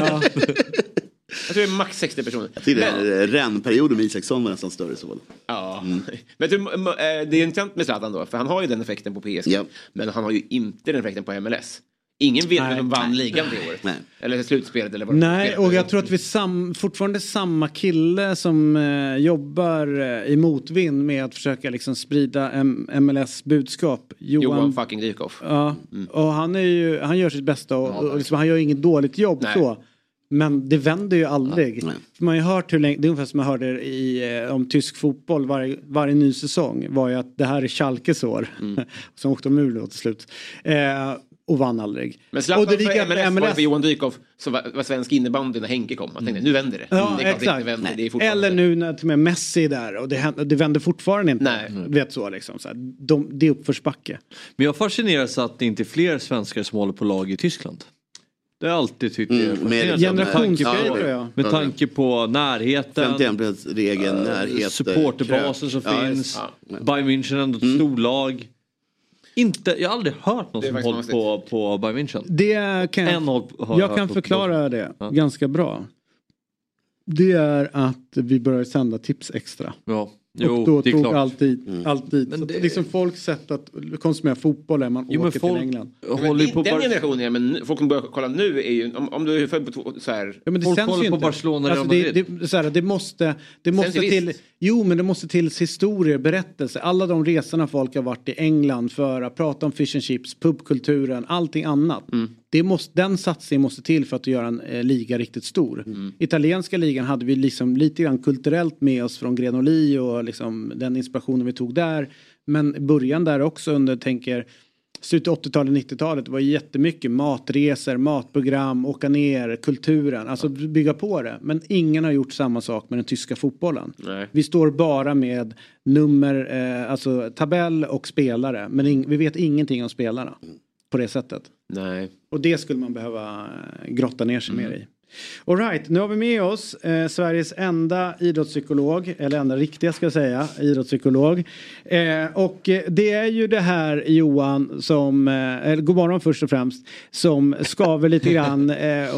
C: Lyon. <laughs> Jag tror det är max 60 personer.
B: Jag tycker Rännperioden med Isaksson var nästan större så.
C: Ja.
B: Mm.
C: Men eh, det är intressant med Zlatan då, för han har ju den effekten på PSG. Men han har ju inte den effekten på MLS. Ingen vet vem som vann ligan det året. Eller slutspelet eller vad
F: Nej,
C: var.
F: och jag tror att vi sam, fortfarande är samma kille som eh, jobbar eh, i motvind med att försöka liksom sprida M- MLS budskap.
C: Johan fucking Dykhoff.
F: Ja, och han, är ju, han gör sitt bästa och, och liksom, han gör inget dåligt jobb
C: Nej.
F: så. Men det vänder ju aldrig. För man har ju hört hur länge, det är ungefär som jag hörde i, eh, om tysk fotboll varje, varje ny säsong var ju att det här är Schalkes år. <laughs> som åkte de ur då till slut. Eh, och vann aldrig.
C: Men Zlatan
F: det
C: för
F: lika-
C: MLS, var det för Johan Dykhoff som var, var svensk innebandy när Henke kom. Man tänkte nu vänder det.
F: Ja,
C: det klart det
F: exakt.
C: inte vänder, det
F: Eller nu när till och med Messi är där och det, det vänder fortfarande inte.
C: Nej.
F: Du vet så liksom. Så här, de, det är uppförsbacke.
A: Men jag fascineras att det inte är fler svenskar som håller på lag i Tyskland. Det har jag alltid tyckt
B: Mm,
A: fascinerande.
B: med-
F: Generationsgrej,
A: Med tanke på-
F: tror jag.
A: Med tanke på närheten.
B: 51-regeln,
A: eh,
B: närhet.
A: Supporterbasen som
B: Ja,
A: finns.
B: ja.
A: Bayern München ändå ett storlag. Inte, jag har aldrig hört någon som hållit på, på Bayern München.
F: Det kan jag,
A: En håll-
F: jag kan
A: på-
F: förklara det ganska bra. Det är att vi börjar sända tips extra.
A: Ja.
F: Och
A: Jo,
F: då
A: det är
F: tog
A: klart.
F: allt dit. Allt dit. Så att liksom folks sätt att konsumera fotboll är man
A: Jo, men
F: åker
A: folk-
F: till England.
C: Men i- den generationen, ja, men folk som börjar kolla nu är ju, om, om du är född på två, så här.
F: Ja, men det
A: Folk
F: ju
A: på
F: inte.
A: Barcelona,
F: alltså, det, det, så här, det måste, det måste till,
C: visst.
F: Jo men det måste till historier, berättelser. Alla de resorna folk har varit i England för att prata om fish and chips, pubkulturen, allting annat.
C: Mm.
F: Det måste, den satsningen måste till för att göra en eh, liga riktigt stor.
C: Mm.
F: Italienska ligan hade vi liksom lite grann kulturellt med oss från Grenoli och liksom den inspirationen vi tog där. Men början där också under, tänker slutet av 80-talet, 90-talet var jättemycket matresor, matprogram, åka ner, kulturen, alltså bygga på det. Men ingen har gjort samma sak med den tyska fotbollen.
C: Nej.
F: Vi står bara med nummer, eh, alltså tabell och spelare. Men vi vet ingenting om spelarna på det sättet.
C: Nej.
F: Och det skulle man behöva eh, grotta ner sig mer i. Alright, nu har vi med oss eh, Sveriges enda idrottspsykolog, eller enda riktiga ska jag säga, idrottspsykolog. Eh, och eh, det är ju det här Johan som, eh, eller god morgon först och främst, som skaver lite grann <laughs> eh,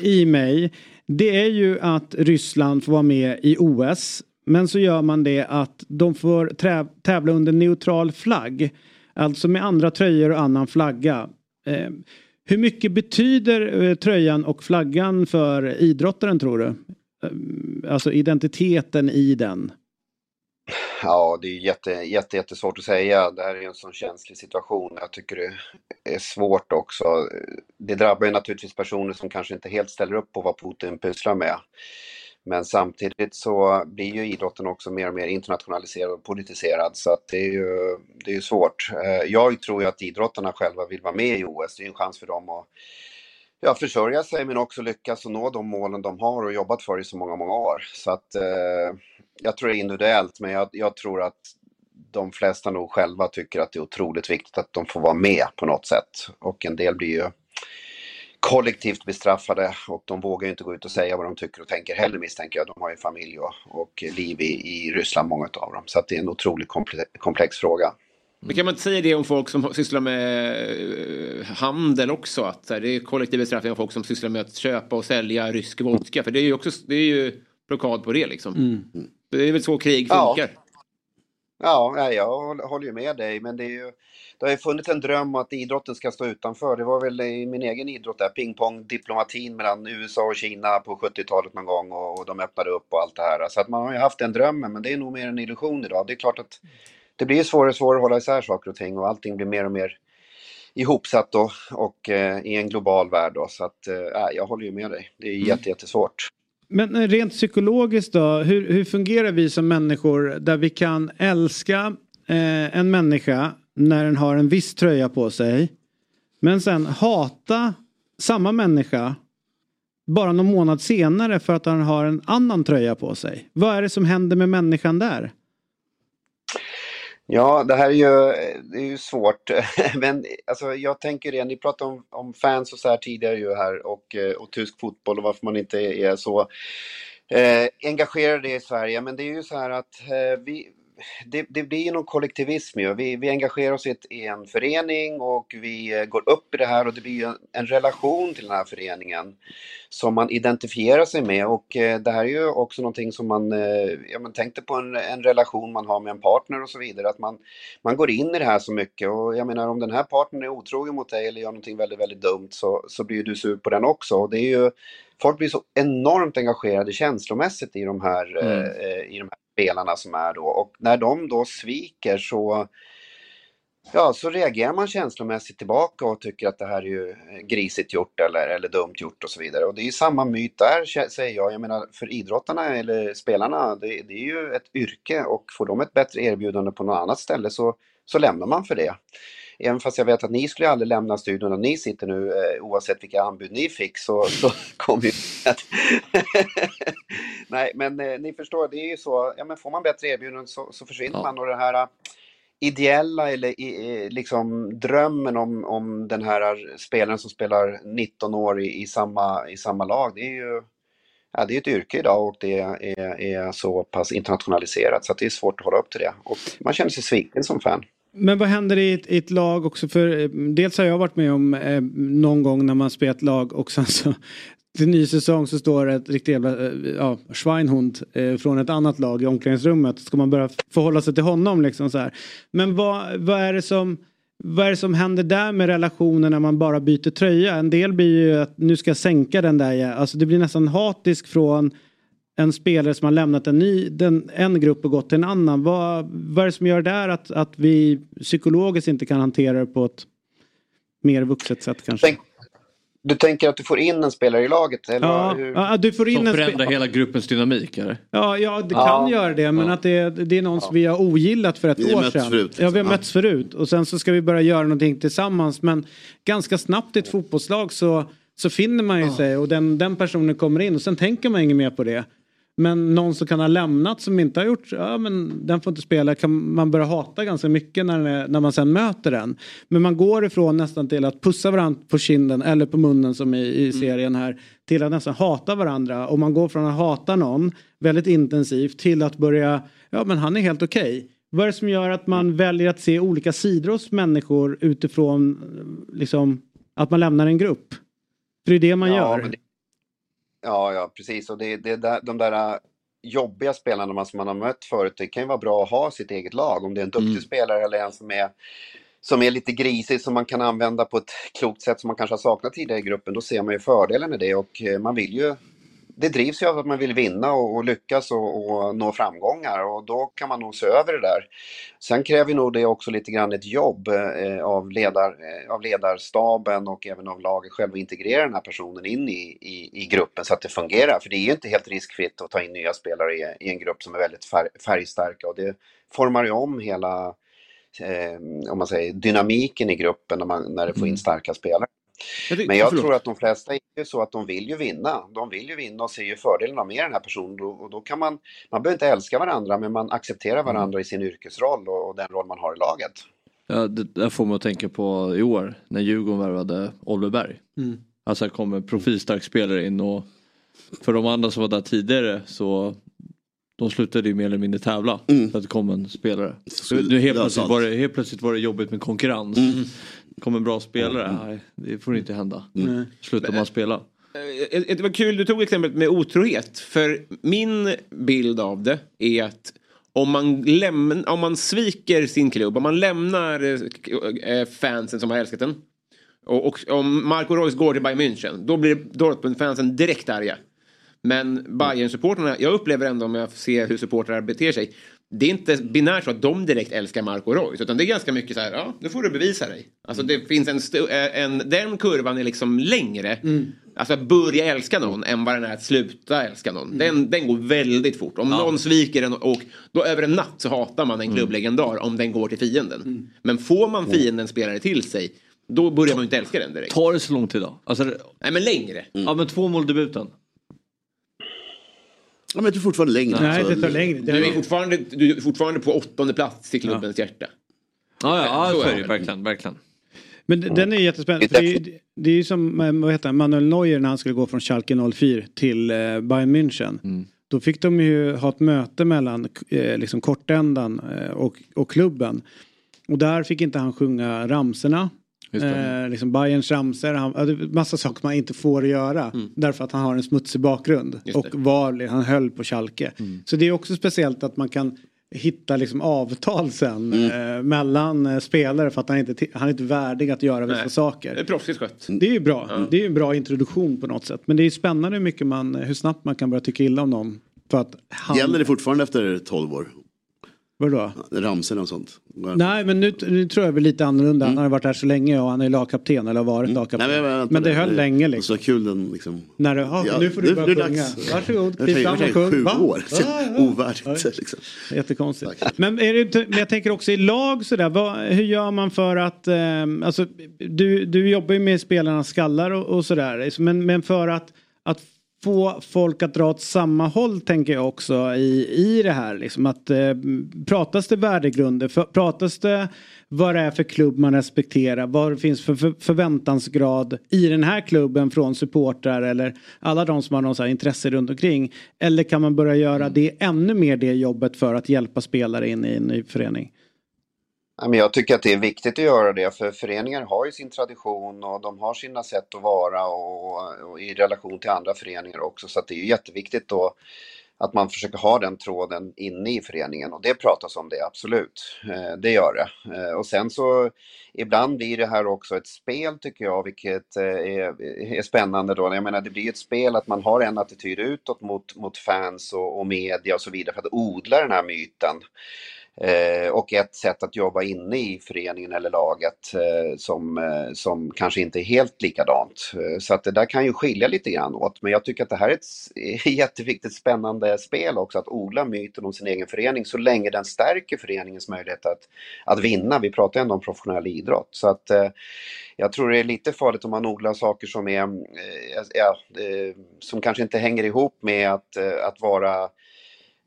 F: i mig. Det är ju att Ryssland får vara med i OS. Men så gör man det att de får tävla under neutral flagg. Alltså med andra tröjor och annan flagga. Hur mycket betyder eh, tröjan och flaggan för idrottaren tror du? Eh, alltså identiteten i den.
N: Ja, det är jätte, jätte, jättesvårt att säga. Det här är ju en sån känslig situation. Jag tycker det är svårt också. Det drabbar ju naturligtvis personer som kanske inte helt ställer upp på vad Putin pysslar med. Men samtidigt så blir ju idrotten också mer och mer internationaliserad och politiserad så att det är ju, det är ju svårt. Eh, jag tror ju att idrottarna själva vill vara med i OS. Det är ju en chans för dem att ja, försörja sig men också lyckas och nå de målen de har och jobbat för i så många, många år. Så att eh, jag tror det är individuellt men jag, jag tror att de flesta nog själva tycker att det är otroligt viktigt att de får vara med på något sätt. Och en del blir ju kollektivt bestraffade och de vågar ju inte gå ut och säga vad de tycker och tänker heller misstänker jag. De har ju familj och, och liv i, i Ryssland, många av dem. Så att det är en otroligt komple komplex fråga.
C: Men kan man inte säga det om folk som sysslar med eh, handel också? Att här, det är kollektiv bestraffning av folk som sysslar med att köpa och sälja rysk vodka. För det är ju också det är ju blockad på det liksom.
F: Mm.
C: Det är väl så krig funkar.
N: Ja, Ja, jag håller- ju med dig, men det, är ju, det har ju funnits en dröm att idrotten ska stå utanför. Det var väl i min egen idrott där, pingpong-diplomatin mellan USA och Kina på 70-talet någon gång och, och de öppnade upp och allt det här. Så att man har ju haft den drömmen, men det är nog mer en illusion idag. Det är klart att det blir svårare och svårare att hålla isär saker och ting och allting blir mer och mer ihopsatt då, och eh, i en global värld. Då, så att, eh, jag håller ju med dig. Det är jätte, jättesvårt.
F: Men eh, rent psykologiskt då, hur, hur fungerar vi som människor där vi kan älska eh, en människa när den har en viss tröja på sig. Men sen hata samma människa bara någon månad senare för att han har en annan tröja på sig. Vad är det som händer med människan där?
N: Ja, det här är ju, det är ju svårt. <laughs> Men alltså, jag tänker det, ni pratade om, om fans och så här tidigare ju här och, eh, och tysk fotboll och varför man inte är så eh, engagerade i Sverige. Men det är ju så här att eh, vi, det, det blir ju någon kollektivism ju. Vi, vi engagerar oss i, ett, i en förening och vi eh, går upp i det här och det blir ju en, en relation till den här föreningen som man identifierar sig med och eh, det här är ju också någonting som man, eh, ja men tänkte på en, en relation man har med en partner och så vidare, att man, man går in i det här så mycket och jag menar om den här partnern är otrogen mot dig eller gör någonting väldigt, väldigt dumt så, så blir du sur på den också och det är ju Folk blir så enormt engagerade känslomässigt i de här,
A: Mm.
N: eh, i de här spelarna som är då och när de då sviker så Ja, så reagerar man känslomässigt tillbaka och tycker att det här är ju grisigt gjort eller, eller dumt gjort och så vidare. Och det är ju samma myt där säger jag. Jag menar för idrottarna eller spelarna, det, det är ju ett yrke och får de ett bättre erbjudande på något annat ställe så, så lämnar man för det. Även fast jag vet att ni skulle aldrig lämna studion där ni sitter nu eh, oavsett vilka anbud ni fick så, <laughs> så kommer ju. <laughs> Nej, men eh, ni förstår, det är ju så, ja men får man bättre erbjudanden så, så försvinner man och det här ideella eller liksom drömmen om, om den här spelaren som spelar 19 år i, i, samma, i samma lag. Det är ju ja, det är ett yrke idag och det är, är så pass internationaliserat så det är svårt att hålla upp till det. Och man känner sig sviken som fan.
F: Men vad händer i ett, i ett lag också? För eh, dels har jag varit med om eh, någon gång när man spelat lag och sen så <laughs> till ny säsong så står det ett riktigt jävla eh, ja, Schweinhund eh, från ett annat lag i omklädningsrummet. Ska man börja förhålla sig till honom liksom så här. Men vad, vad är det som vad är det som händer där med relationen när man bara byter tröja? En del blir ju att nu ska jag sänka den där. Alltså det blir nästan hatisk från en spelare som har lämnat en, ny, den, en grupp och gått till en annan. Vad, vad är det som gör där att, att vi psykologiskt inte kan hantera det på ett mer vuxet sätt kanske?
N: Du tänker att du får in en spelare i laget? Eller
F: Ja,
N: hur?
F: ja, du får in
A: Som
F: en
A: förändrar hela gruppens dynamik eller?
F: Ja, ja det
N: Ja.
F: kan göra det men att det, det är någon som vi har ogillat för ett
B: Vi
F: år sedan.
B: förut, liksom.
F: Ja, vi har
B: Ja.
F: mötts förut och sen så ska vi börja göra någonting tillsammans men ganska snabbt i ett fotbollslag så, så finner man ju sig och den, den personen kommer in och sen tänker man inget mer på det. Men någon som kan ha lämnat som inte har gjort, ja men den får inte spela, kan man börja hata ganska mycket när, är, när man sen möter den. Men man går ifrån nästan till att pussa varandra på kinden eller på munnen som i, i serien här till att nästan hata varandra och man går från att hata någon väldigt intensivt till att börja, ja men han är helt okej. Vad är det som gör att man väljer att se olika sidor hos människor utifrån liksom att man lämnar en grupp? För det är det man
N: Ja,
F: gör.
N: det- Ja, ja, precis. Och det, det där, de där äh, jobbiga spelarna som man har mött förut, det kan ju vara bra att ha sitt eget lag. Om det är en duktig spelare eller en som är, som är lite grisig som man kan använda på ett klokt sätt som man kanske har saknat tidigare i gruppen, då ser man ju fördelen i det och eh, man vill ju det drivs ju av att man vill vinna och, och lyckas och, och nå framgångar och då kan man nog se över det där. Sen kräver nog det också lite grann ett jobb eh, av, ledar, eh, av ledarstaben och även av laget själv att integrera den här personen in i, i, i gruppen så att det fungerar. För det är ju inte helt riskfritt att ta in nya spelare i, i en grupp som är väldigt färg, färgstarka och det formar ju om hela eh, om man säger, dynamiken i gruppen när, man, när det får in starka spelare. Men jag
C: förlåt.
N: tror att de flesta är ju så att de vill ju vinna. De vill ju vinna och ser ju fördelarna med den här personen. Och då kan man, man behöver inte älska varandra men man accepterar varandra i sin yrkesroll och, och den roll man har i laget.
A: Ja, det där får man att tänka på i år när Djurgården värvade Oliver Berg.
F: Mm.
A: Alltså här kommer profilstark spelare in och för de andra som var där tidigare så de slutade ju mer eller mindre tävla för att det kom en spelare. Så nu helt, plötsligt var det, helt plötsligt var det jobbigt med konkurrens. Kom en bra spelare, nej det får inte hända.
F: Nej.
A: Slutar man spela.
C: Eh, Det var kul, du tog exemplet med otrohet. För min bild av det är att om man, lämn, om man sviker sin klubb, om man lämnar eh, eh, fansen som har älskat den. Och, och om Marco Reus går till Bayern München, då blir Dortmund-fansen direkt arga. Men bayern supportrarna jag upplever ändå om jag ser hur supportrar beter sig, det är inte binärt så att de direkt älskar Marco Reus. Utan det är ganska mycket så här, ja, nu får du bevisa dig. Alltså det finns en, eh, en den kurvan är liksom längre. Alltså att börja älska någon än vad den är att sluta älska någon. Den, den går väldigt fort. Om någon sviker en och då över en natt så hatar man en klubblegendar om den går till fienden. Men får man fienden spelare till sig, då börjar man ju inte älska den direkt.
A: Tar det så lång tid då? Alltså,
C: Nej men längre.
A: Ja men två mål debuten.
B: Ja, men jag tror fortfarande längre.
C: Nej,
B: alltså.
C: det tar längre. Du är fortfarande, du är fortfarande på åttonde plats i klubbens hjärta.
A: Ja, ja, ja
C: Så är
A: det
C: det.
A: verkligen. verkligen.
F: Men den är jättespännande. För det, är, det är ju som vad heter han, Manuel Neuer när han skulle gå från Schalke 04 till eh, Bayern München.
A: Mm.
F: Då fick de ju ha ett möte mellan eh, liksom kortändan eh, och, och klubben. Och där fick inte han sjunga ramserna. Eh, liksom Bayerns. Han, är massa saker man inte får göra. Därför att han har en smutsig bakgrund. Och var, han höll på Schalke. Så det är också speciellt att man kan hitta liksom avtal sen eh, mellan eh, spelare för att han inte, han är inte värdig att göra vissa
C: Nej.
F: saker.
C: Det är proffsigt skött.
F: Det är ju bra. Det är ju en bra introduktion på något sätt. Men det är ju spännande hur, mycket man, hur snabbt man kan börja tycka illa om någon. För att han...
B: Gäller det fortfarande efter 12 år?
F: Vadå?
B: Ramserna och sånt.
F: Nej men nu, nu tror jag väl lite annorlunda. Han har varit här så länge och han är lagkapten eller har varit lagkapten.
B: Nej, men,
F: men det höll länge liksom.
B: Så kul den liksom.
F: När du, ja, nu får du börja
B: nu det
F: sjunga.
B: dags.
F: Varsågod,
B: tänker-
F: fram och sjung.
B: Sju
F: Va?
B: år.
F: Ja, ja.
B: Ovärdigt. Liksom.
F: Jättekonstigt. Men, är det, inte- men jag tänker också i lag sådär. Vad, hur gör man för att... Eh, alltså, du, du jobbar ju med spelarnas skallar och, och sådär. Men, men för att, att få folk att dra åt samma håll tänker jag också i, i det här. Liksom att, eh, pratas det värdegrunder? För, pratas det vad det är för klubb man respekterar? Vad det finns för, för förväntansgrad i den här klubben från supportrar eller alla de som har någon så intresse runt omkring? Eller kan man börja göra det ännu mer det jobbet för att hjälpa spelare in i en ny förening?
N: Men jag tycker att det är viktigt att göra det för föreningar har ju sin tradition och de har sina sätt att vara och, och i relation till andra föreningar också. Så att det är ju jätteviktigt då att man försöker ha den tråden inne i föreningen och det pratas om det, absolut. Eh, det gör det. Eh, och sen så ibland blir det här också ett spel tycker jag, vilket eh, är, är spännande då. Jag menar det blir ett spel att man har en attityd utåt mot, mot fans och, och media och så vidare för att odla den här myten. Eh, och ett sätt att jobba inne i föreningen eller laget eh, som, eh, som kanske inte är helt likadant. Så att det där kan ju skilja lite grann åt. Men jag tycker att det här är ett <laughs> jätteviktigt spännande spel också, att odla myten om sin egen förening så länge den stärker föreningens möjlighet att, att vinna. Vi pratar ändå om professionell idrott. Så att jag tror det är lite farligt om man odlar saker som är, ja, som kanske inte hänger ihop med att, att vara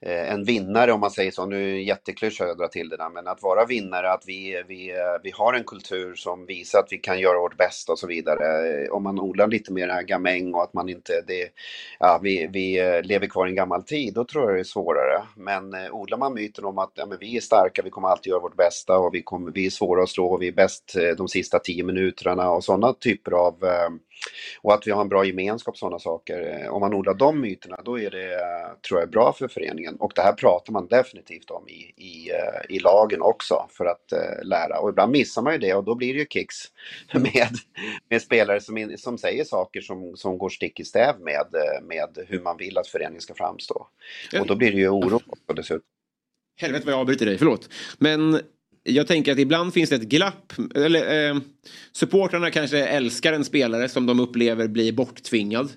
N: Eh, en vinnare om man säger så. Nu är det jätteklyscha att dra till det där, men att vara vinnare, att vi, vi, eh, vi har en kultur som visar att vi kan göra vårt bästa och så vidare. Eh, om man odlar lite mer här gamäng och att man inte, det, ja, vi, vi lever kvar i en gammal tid, då tror jag det är svårare. Men eh, odlar man myten om att ja, men vi är starka, vi kommer alltid göra vårt bästa och vi, kommer, vi är svåra att slå och vi är bäst de sista tio minuterna och sådana typer av eh, och att vi har en bra gemenskap, sådana saker. Eh, Om man odlar de myterna, då är det, tror jag, bra för föreningen. Och det här pratar man definitivt om i, i, eh, i lagen också för att eh, lära. Och ibland missar man ju det och då blir det ju kicks med, med spelare som, in, som säger saker som, som går stick i stäv med, med hur man vill att föreningen ska framstå. Och då blir det ju oro också dessutom.
C: Helvete vad jag avbryter dig, förlåt. Men jag tänker att ibland finns det ett glapp. Eller, eh, supportrarna kanske älskar en spelare som de upplever blir borttvingad.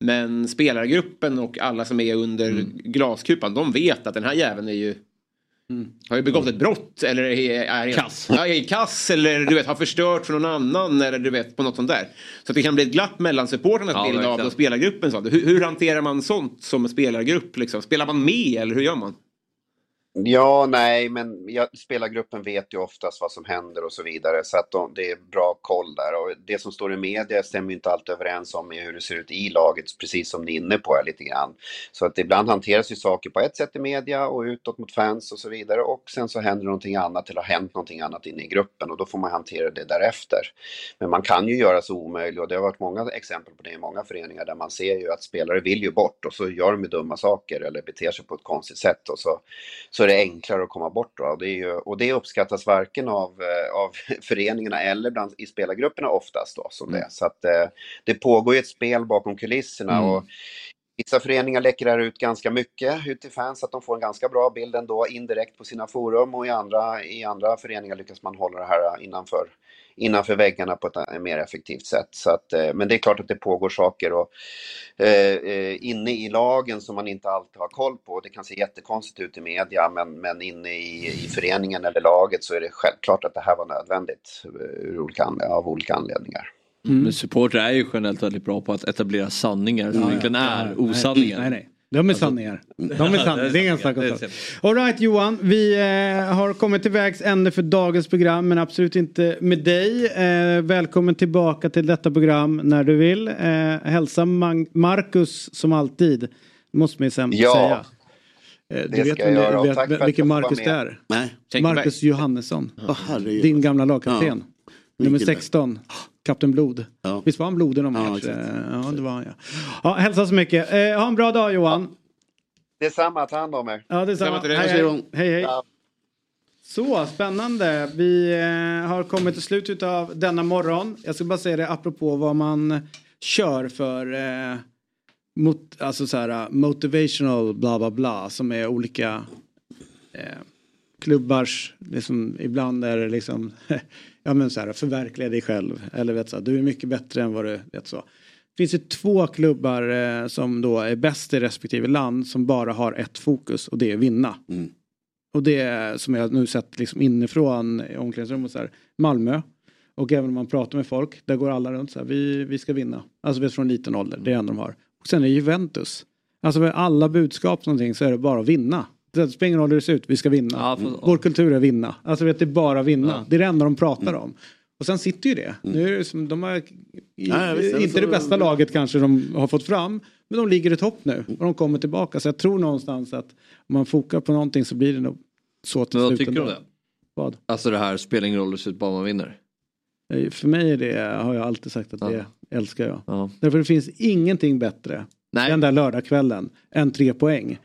C: Men spelargruppen och alla som är under glaskupan, de vet att den här jäveln är ju har ju begått ett brott eller är, är
A: Kass.
C: Ja, är kass eller du vet har förstört för någon annan eller du vet på något sånt där. Så att det kan bli ett glapp mellan supportrarnas
A: Ja,
C: bild av och spelargruppen. Så. Hur, hur hanterar man sånt som spelargrupp? Liksom? Spelar man med eller hur gör man?
N: Ja, nej, men jag, spelargruppen vet ju oftast vad som händer och så vidare så att de, det är bra koll där. Och det som står i media stämmer ju inte alltid överens om med hur det ser ut i laget, precis som ni är inne på här lite grann. Så att ibland hanteras ju saker på ett sätt i media och utåt mot fans och så vidare och sen så händer någonting annat eller har hänt någonting annat inne i gruppen och då får man hantera det därefter. Men man kan ju göra så omöjligt och det har varit många exempel på det i många föreningar där man ser ju att spelare vill ju bort och så gör de ju dumma saker eller beter sig på ett konstigt sätt och så, så är det enklare att komma bort. Då. Det är ju, och det uppskattas varken av, eh, av <laughs> föreningarna eller bland, i spelargrupperna oftast då som det är. Så att eh, det pågår ett spel bakom kulisserna
A: Mm.
N: och Vissa föreningar läcker det ut ganska mycket ut till fans, så att de får en ganska bra bild ändå indirekt på sina forum och i andra, i andra föreningar lyckas man hålla det här innanför, innanför väggarna på ett eh, mer effektivt sätt. Så att, eh, men det är klart att det pågår saker och, eh, eh, inne i lagen som man inte alltid har koll på. Det kan se jättekonstigt ut i media, men, men inne i, i föreningen eller laget så är det självklart att det här var nödvändigt ur olika, av olika anledningar.
A: Men supportrar är ju generellt väldigt bra på att etablera sanningar som egentligen är osanningar.
F: Nej, nej. De är sanningar. De <laughs> är sanningar. Det är ingen snack om. Alright Johan, vi eh, har kommit till vägs ände för dagens program men absolut inte med dig. Eh, välkommen tillbaka till detta program när du vill. Eh, hälsa Marcus som alltid. Måste man ju sen
N: Ja,
F: säga. Eh,
N: det
F: du vet,
N: ska
F: vem
N: jag
F: det-
N: göra
F: vet
N: tack för att
F: vilken Marcus det är?
B: Nej.
F: Marcus Johannesson.
B: Herregud.
F: Din gamla lagkapten.
B: Ja.
F: Nummer
B: Vilken-
F: 16. Kapten Blod. Visst var han blodig någon
B: Ja,
F: match?
B: exakt.
F: Ja, det var han ja. ja hälsa så mycket. Eh, ha en bra dag Johan.
N: Detsamma, ta hand om er.
F: Ja, detsamma.
N: till dig.
F: Hej,
N: Hej,
F: hej. Hej.
N: Ja.
F: Så, spännande. Vi eh, har kommit till slutet av denna morgon. Jag ska bara säga det apropå vad man kör för eh, mot, alltså så här, motivational bla bla bla som är olika eh, klubbars, liksom, ibland är det liksom, <laughs> ja men så här, förverkliga dig själv. Eller vet så, här, du är mycket bättre än vad du vet så. Det finns ju två klubbar eh, som då är bäst i respektive land som bara har ett fokus och det är vinna. Och det som jag nu sett liksom inifrån i omklädningsrummet så här, Malmö. Och även om man pratar med folk, där går alla runt så här, vi, vi ska vinna. Alltså vet, från liten ålder, det är det enda de har. Och sen är det Juventus. Alltså med alla budskap någonting så är det bara att vinna. Det spelar ingen roll hur det ser ut, vi ska vinna. Vår kultur är vinna. Alltså vet, det är bara vinna. Det är det enda de pratar om. Och sen sitter ju det. Nu är det som, de har,
B: Ja, ja, visst,
F: inte det bästa laget kanske de har fått fram. Men de ligger i topp nu och de kommer tillbaka. Så jag tror någonstans att om man fokar på någonting så blir det nog så till
A: Men vad
F: slut
A: tycker du om det?
F: Vad?
A: Alltså det här spelar ingen roll hur det ser ut bara man vinner.
F: Eh, För mig är det, har jag alltid sagt att det älskar jag.
A: Ja.
F: Därför det finns ingenting bättre den där lördagskvällen än tre poäng.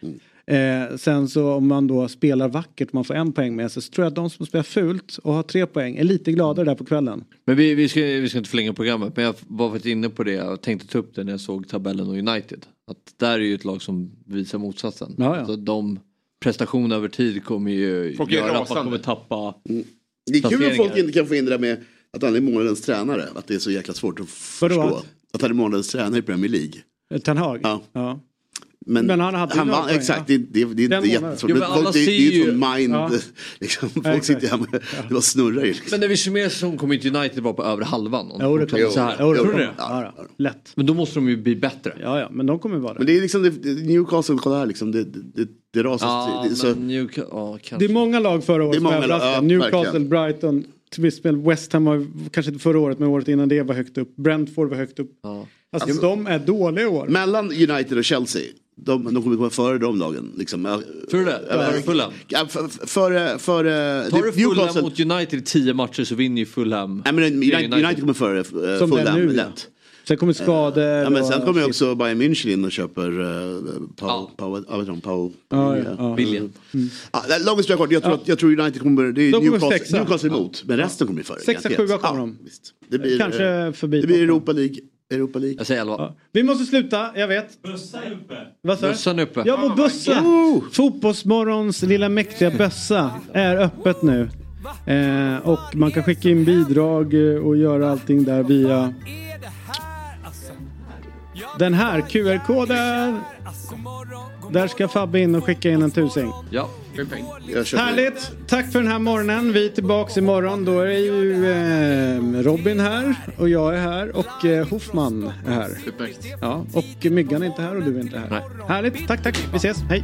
F: Eh, sen så om man då spelar vackert och man får en poäng med sig så tror jag att de som spelar fult och har tre poäng är lite gladare där på kvällen.
A: Men vi, vi, ska, vi ska inte förlänga programmet men jag var faktiskt inne på det och tänkte ta upp det när jag såg tabellen och United. Att där är ju ett lag som visar motsatsen.
F: Ja, ja.
A: Alltså de prestationer över tid kommer ju
B: Folk
A: göra att man kommer tappa
B: Det är kul att folk inte kan få in det där med att han är månadens tränare. Att det är så jäkla svårt att förstå.
F: att?
B: Han är månadens tränare i Premier League.
F: Ten Hag?
B: Ja. Men,
F: Men han hade
B: han vann,
F: poäng,
B: exakt,
F: ja.
B: det, det, det är inte jättesvårt. Men folk, det, det är ju sån mind.
A: Ja. <laughs>
B: Liksom,
A: Ja,
B: folk sitter
A: exakt.
B: här med, det bara snurrar ju. Liksom.
A: Men när vi summerar säsongen kommer inte United vara på över halvan. Om
F: Jo, det
A: de
F: kommer.
A: så här.
F: Jo,
A: Tror du det?
F: Ja, ja. Lätt.
A: Men då måste de ju bli bättre.
F: Ja, ja, men de kommer vara det.
B: Men det är liksom Newcastle, kolla här liksom. Det, det, det rasar.
A: Ja,
B: det, så,
A: ja, kanske.
F: Det är många lag förra året som överraskade.
B: lag, ja,
F: Newcastle,
B: verkligen.
F: Brighton, till viss del West Ham var kanske inte förra året men året innan det var högt upp. Brentford var högt upp. Alltså,
B: Alltså-
F: de är dåliga i år.
B: mellan United och Chelsea. De, de kommer komma före de lagen. Liksom.
A: Tror du det? Före Fulham?
B: Före... före
A: Tar du Fulham
B: Newcastle-
A: mot United i tio matcher så vinner ju Fulham.
B: Nej, men United, United kommer före uh,
F: Som
B: Fulham
F: nu, ja. Sen kommer skador.
B: Ja, men sen kommer också Bayern München in och köper uh, Pau, Pau, ja, vet du, Pau,
F: Ja, ja, ja.
A: Billigen.
B: Ja, det är långt historia kort, jag tror, att, jag tror United kommer, det är
F: De
B: Newcastle. Newcastle emot, men resten kommer ju före.
F: Sexa, sjua kommer
B: ja,
F: de.
B: Visst. Det blir,
F: Kanske
B: eh,
F: förbi
B: Det blir. Europa League. Europa League.
A: Jag säger elva.
F: Vi måste sluta, jag vet.
P: Bössa är uppe.
F: Vad sa?
A: Bössan uppe.
F: Ja, vår bössa. Fotbollsmorgons lilla mäktiga bössa är öppet nu. Eh, och man kan skicka in bidrag eh, och göra allting där via den här QR-koden. Där ska Fabbe in och skicka in en tusing.
A: Ja.
B: Det.
F: Härligt! Tack för den här morgonen. Vi är tillbaks imorgon. Då är ju eh, Robin här och jag är här och eh, Hoffman är här. Ja, och Myggan är inte här och du är inte här. Härligt! Tack, tack. Vi ses. Hej!